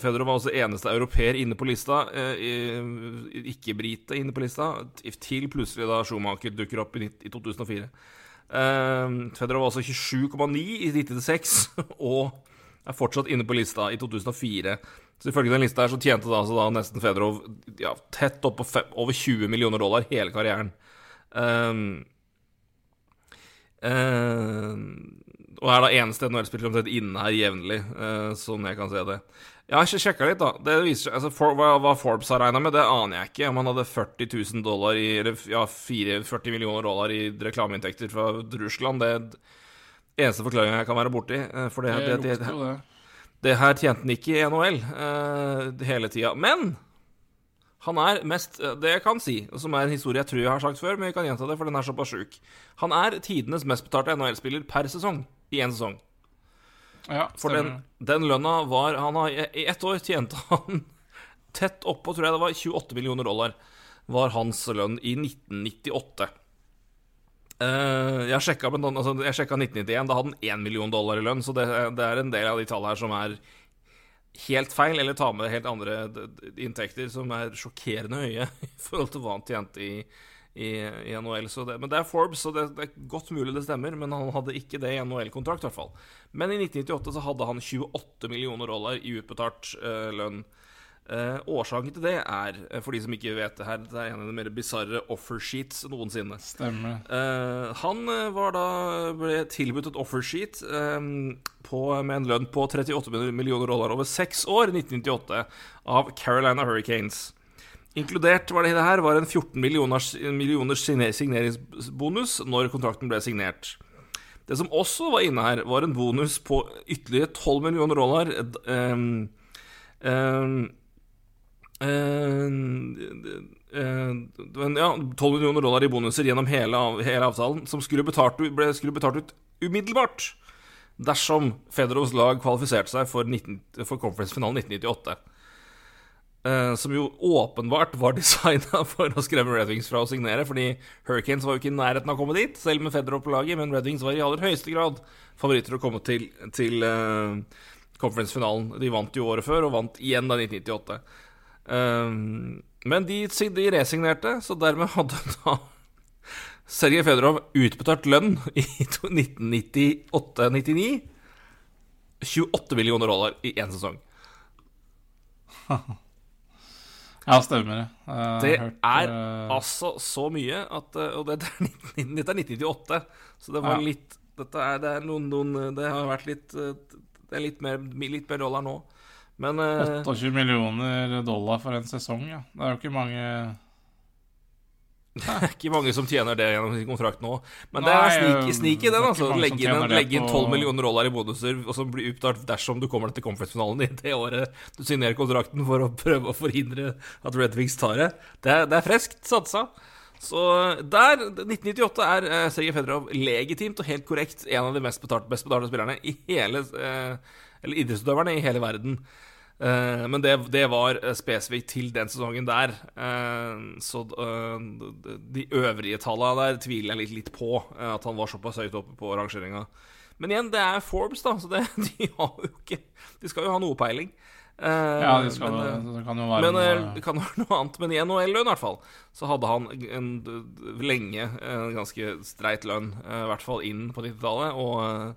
Fedorov var også eneste europeer inne på lista, eh, ikke-brite inne på lista, til plutselig da Schumacher dukker opp i, 2004. Eh, Fedorov var altså 27,9 i 1996 og er fortsatt inne på lista i 2004. Så ifølge den lista her så tjente da, så da nesten Fedorov ja, tett opp på fem, over 20 millioner dollar hele karrieren. Um, eh, og er da eneste NHL-spiller omtrent inne her jevnlig, uh, sånn jeg kan se det. Jeg har ikke sjekka litt, da. Det viser altså, for, hva, hva Forbes har regna med, det aner jeg ikke. Om han hadde 40 000 dollar i Eller ja, 4, 40 millioner dollar i reklameinntekter fra Russland, det er eneste forklaringa jeg kan være borti. eh, For det, Det det, det, det. her tjente han ikke i NHL uh, hele tida. Men han er mest eh, Det jeg kan si, som er en historie jeg tror jeg har sagt før, men vi kan gjenta det, for den er såpass sjuk. Han er tidenes mest betalte NHL-spiller per sesong i én sesong. Ja, For den, den lønna var han har, I ett år tjente han tett oppå, tror jeg det var, 28 millioner dollar. Var hans lønn i 1998. Eh, jeg sjekka altså, jeg sjekka 1991, da hadde han 1 million dollar i lønn, så det, det er en del av de tallene her som er helt feil, eller tar med helt andre inntekter som er sjokkerende høye i forhold til hva han tjente i, i, i NHL. Det, men det er Forbes, så det, det er godt mulig det stemmer, men han hadde ikke det i NHL-kontrakt, i hvert fall. Men i 1998 så hadde han 28 millioner dollar i utbetalt uh, lønn. Eh, årsaken til det er, eh, for de som ikke vet det her, det er en av de mer bisarre offersheets noensinne. Stemmer. Eh, han eh, var da ble tilbudt et offersheet eh, på, med en lønn på 38 millioner dollar over seks år, 1998, av Carolina Hurricanes. Inkludert var det her var en 14 millioners, millioners signeringsbonus når kontrakten ble signert. Det som også var inne her, var en bonus på ytterligere 12 millioner dollar. d- ja, 12 millioner dollar i bonuser gjennom hele, hele avtalen, som skulle betalt, ble, skulle betalt ut umiddelbart dersom Federovs lag kvalifiserte seg for, 19, for conference-finalen 1998. Uh, som jo åpenbart var designa for å skremme Red Wings fra å signere, fordi Hurricanes var jo ikke i nærheten av å komme dit, selv med Federer på laget, men Red Wings var i aller høyeste grad favoritter å komme til, til uh, conference-finalen. De vant jo året før, og vant igjen da 1998. Eh, men de, de resignerte, så dermed hadde da Sergej Fedorov utbetalt lønn i 1998-99 28 millioner dollar i én sesong. Ja, stemmer det. Det er uh... altså så mye at eh, Og dette er, 19, dette er 1998, så det var Ja. litt Dette er, det er noen, noen Det har vært litt eh, Det er litt mer, litt mer dollar nå. Men eh, 28 millioner dollar for en sesong, ja. Det er jo ikke mange det er ikke mange som tjener det gjennom sin kontrakt nå. Men det er sneaky, eh, den, altså. Legge inn, legge inn på- 12 millioner dollar i bonuser, og som blir utbetalt dersom du kommer til conference-finalen i det året du signerer kontrakten for å prøve å forhindre at Red Wings tar det. Det er, det er freskt satsa. Så der 1998 er eh, Sergej Fedorov legitimt og helt korrekt en av de mest betalte, best betalte spillerne i hele eh, Eller idrettsutøverne i hele verden. Eh, men det, det var eh, spesifikt til den sesongen der. Eh, så de- de øvrige tallene der tviler jeg litt, litt på, at han var såpass høyt oppe på rangeringa. Men igjen, det er Forbes, da, så det, de har jo ikke De skal jo ha noe peiling. Ja, det, skal, men, det kan jo være men noe det kan være noe annet. Men i NHL-lønn, i hvert fall, så hadde han en, lenge en ganske streit lønn. I hvert fall inn på 90-tallet. Og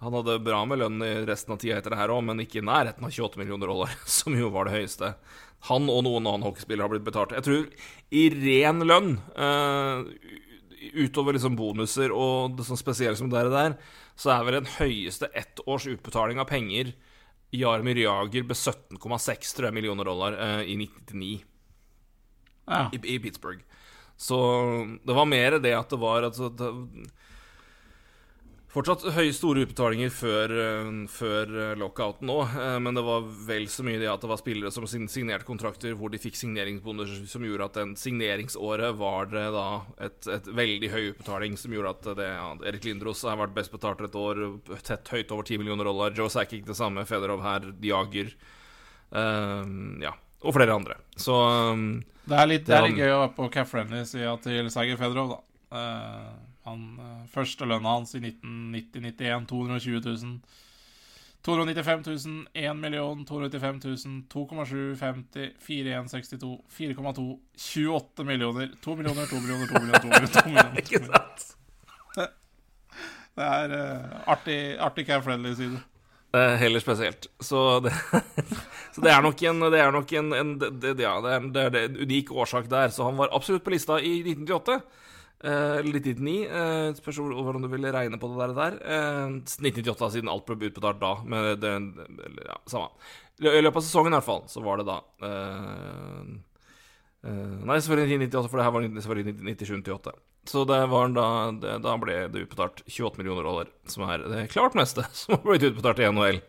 han hadde bra med lønn i resten av tida etter det her òg, men ikke i nærheten av 28 millioner dollar, som jo var det høyeste. Han og noen annen hockeyspiller har blitt betalt. Jeg tror i ren lønn, eh, utover liksom bonuser og det sånn spesielle som det der, så er vel den høyeste ett års utbetaling av penger Jarmir Jager ble 17,6 tror jeg, millioner dollar eh, i 1999 Ja. i, i Pittsburgh. Så det var mer det at det var altså, det, Fortsatt høye, store utbetalinger før, eh, før eh, lockouten nå, eh, men det var vel så mye det at det var spillere som signerte kontrakter hvor de fikk signeringsbonuser som gjorde at den signeringsåret var det da et, et veldig høy utbetaling som gjorde at det ja, Erik Lindros har vært best betalt et år, tett høyt over 10 millioner dollar. Joe Sakic det samme, Federov her, Diager um, Ja, og flere andre. Så um, Det er litt, det er litt gøy å være på Cap Friendly sida til Sager Federov, da. Eh, han, eh, første lønna hans i 1990-91, 220 000. 295 000, 1 million, 295 000, 2,7, 50, 4162, 4,2, 28 millioner, 2 millioner, 2 millioner, 2 millioner, 2 millioner. 2 millioner, 2 Ikke sant? Det er uh, artig, artig Cap Friendly-side. Det er heller spesielt. Så det, så det er nok en, det er nok en, en det, det, ja, det, det er en unik årsak der. Så han var absolutt på lista i 1998. Eh, Eller 1999. Uh, spørs hvordan du vil regne på det der. Uh, Eh, 1998, siden alt ble utbetalt da. Men det, eller, ja, samme. I løpet av sesongen i hvert fall, så var det da uh, Nei, selvfølgelig 1998, for det her var selvfølgelig 97-98. Så det var da, det, da ble det utbetalt 28 millioner dollar, som er det klart meste som har blitt utbetalt i NHL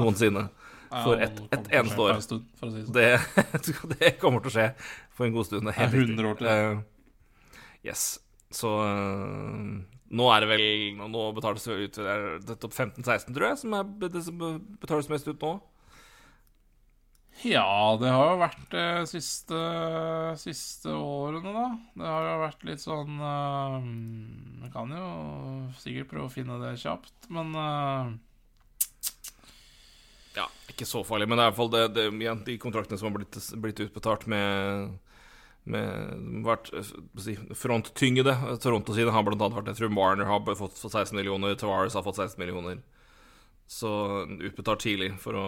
noensinne. For ett et eneste år. det sånn. Det, kommer til å skje for en god stund. Det er helt Det er riktig. 100 år til. Yes. Så eh, nå er det vel Nå betales det ut det er dette opp 15-16, tror jeg, som er det som betales mest ut nå. Ja, det har jo vært det siste, siste årene, da. Det har jo vært litt sånn uh, Jeg kan jo sikkert prøve å finne det kjapt, men uh... Ja, ikke så farlig, men det er i hvert fall det, det, de kontraktene som har blitt, blitt utbetalt med med vært eh, si, fronttyngde. Toronto-siden har blant annet vært Jeg tror Marner har fått, fått 16 millioner, Tavares har fått 16 millioner. Så utbetalt tidlig for å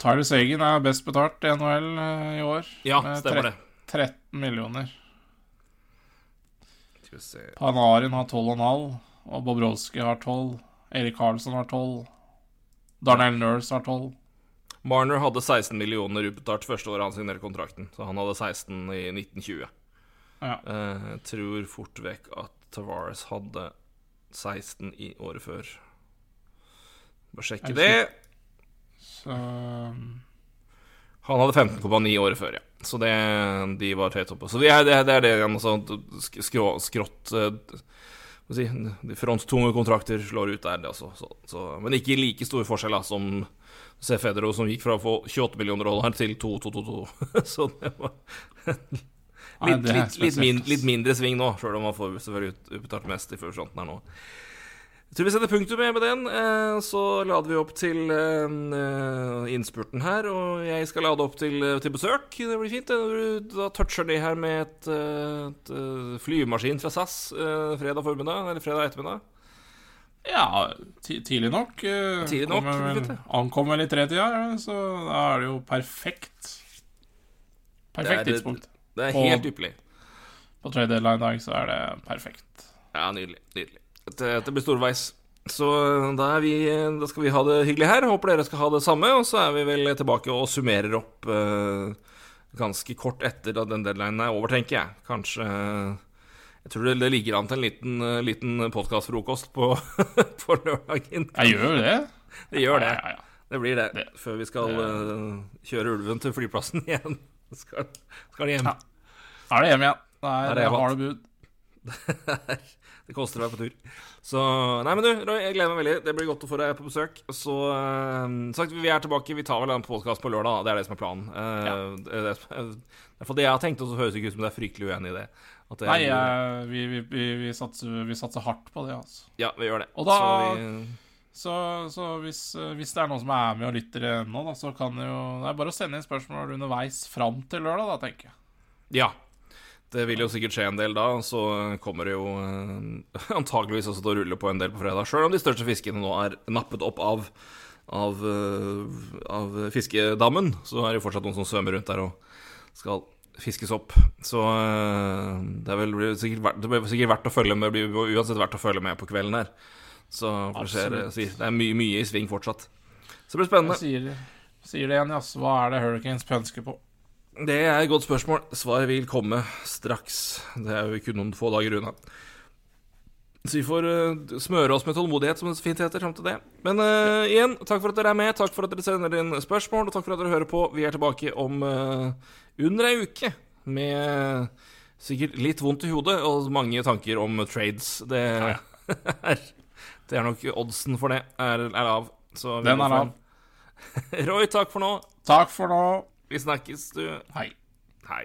Tyler Sagen er best betalt i NHL eh, i år. Ja, stemmer det. 13 millioner. Panarin har 12,5, og Bobrovskij har 12. Erik Karlsson har 12. Darnell Nurse har 12. Marner hadde 16 millioner utbetalt første året han signerte kontrakten. Så han hadde 16 i 1920. Ja. Eh, Jeg tror fort vekk at Tavares hadde 16 i året før. Bare sjekke det. Så um, Han hadde 15,9 året før, ja. Så det, de var høyt oppe. Så det er det, det, er det igjen. Skrå, skrått eh, si, De fronttunge kontrakter slår ut der, det også. Så, så, men ikke like stor forskjell da, som Se Federo, som gikk fra å få 28 millioner dollar til 2-2-2-2. Så det var Nei, litt, det er litt, litt, min, litt mindre sving nå, sjøl om man får selvfølgelig ut- utbetalt mest i førfronten her nå. Jeg tror vi setter punktum med den. eh, Så lader vi opp til eh, innspurten her. Og jeg skal lade opp til, til besøk. Det blir fint. Da toucher de her med et, eh, et flymaskin fra SAS fredag formiddag, eller fredag ettermiddag. Ja, tidlig nok. eh, Tidlig nok. Ankommer vel i tretida, så da er det jo perfekt. Perfekt Det er- tidspunkt. Det er helt ypperlig. På trade deadline-dag så er det perfekt. Ja, nydelig. nydelig. Det, det blir storveis. Så da, vi, da skal vi ha det hyggelig her. Håper dere skal ha det samme. Og så er vi vel tilbake og summerer opp uh, ganske kort etter at den deadlinen er over, tenker jeg. Kanskje Jeg tror det, det ligger an til en liten, uh, liten podkastfrokost på, på lørdagen. Jeg gjør det. Det gjør det. Ja, ja. Det blir det. Det- Før vi skal uh, kjøre ulven til flyplassen igjen. Skal, skal hjem. Ja. Er det hjem igjen? Det Er det det vant? harde bud. Det koster å være på tur. Så Nei, men du, Roy, jeg gleder meg veldig. Det blir godt å få deg på besøk. Så uh, sagt, vi er tilbake. Vi tar vel en podkast på lørdag. da. Det er det som er planen. Uh, Ja. det, er det, eh, det er det jeg har tenkt, og så høres det ikke ut som du er fryktelig uenig i det. Det Nei, er- jeg, vi, vi, vi, vi, satser, vi satser hardt på det, altså. Ja, vi gjør det. Og da- Så vi, Så, så hvis, hvis det er noen som er med og lytter ennå, da, så kan jo Det er bare å sende inn spørsmål underveis fram til lørdag, da, tenker jeg. ja. Det vil jo sikkert skje en del da, og så kommer det jo eh, antageligvis også til å rulle på en del på fredag. Sjøl om de største fiskene nå er nappet opp av, av, eh, av fiskedammen, så er det jo fortsatt noen som svømmer rundt der og skal fiskes opp. Så eh, det vel blir sikkert, det blir sikkert verdt å følge med, det blir uansett verdt å følge med på kvelden her. Så skjer, det er mye, mye i sving fortsatt. Så det blir spennende. Jeg sier, sier det igjen, jass. Hva er det Hurricanes pønsker på? Det er et godt spørsmål. Svaret vil komme straks. Det er jo kun noen få dager unna. Så vi får uh, smøre oss med tålmodighet, som det fint heter, fram til det. Men uh, igjen, takk for at dere er med, takk for at dere sender inn spørsmål, og takk for at dere hører på. Vi er tilbake om eh, under ei uke med sikkert litt vondt i hodet og mange tanker om trades. Det er, det er nok oddsen for det er, er vi Den er av. Roy, takk for nå. Takk for nå. Vi snakkes, du. Hei. Hei.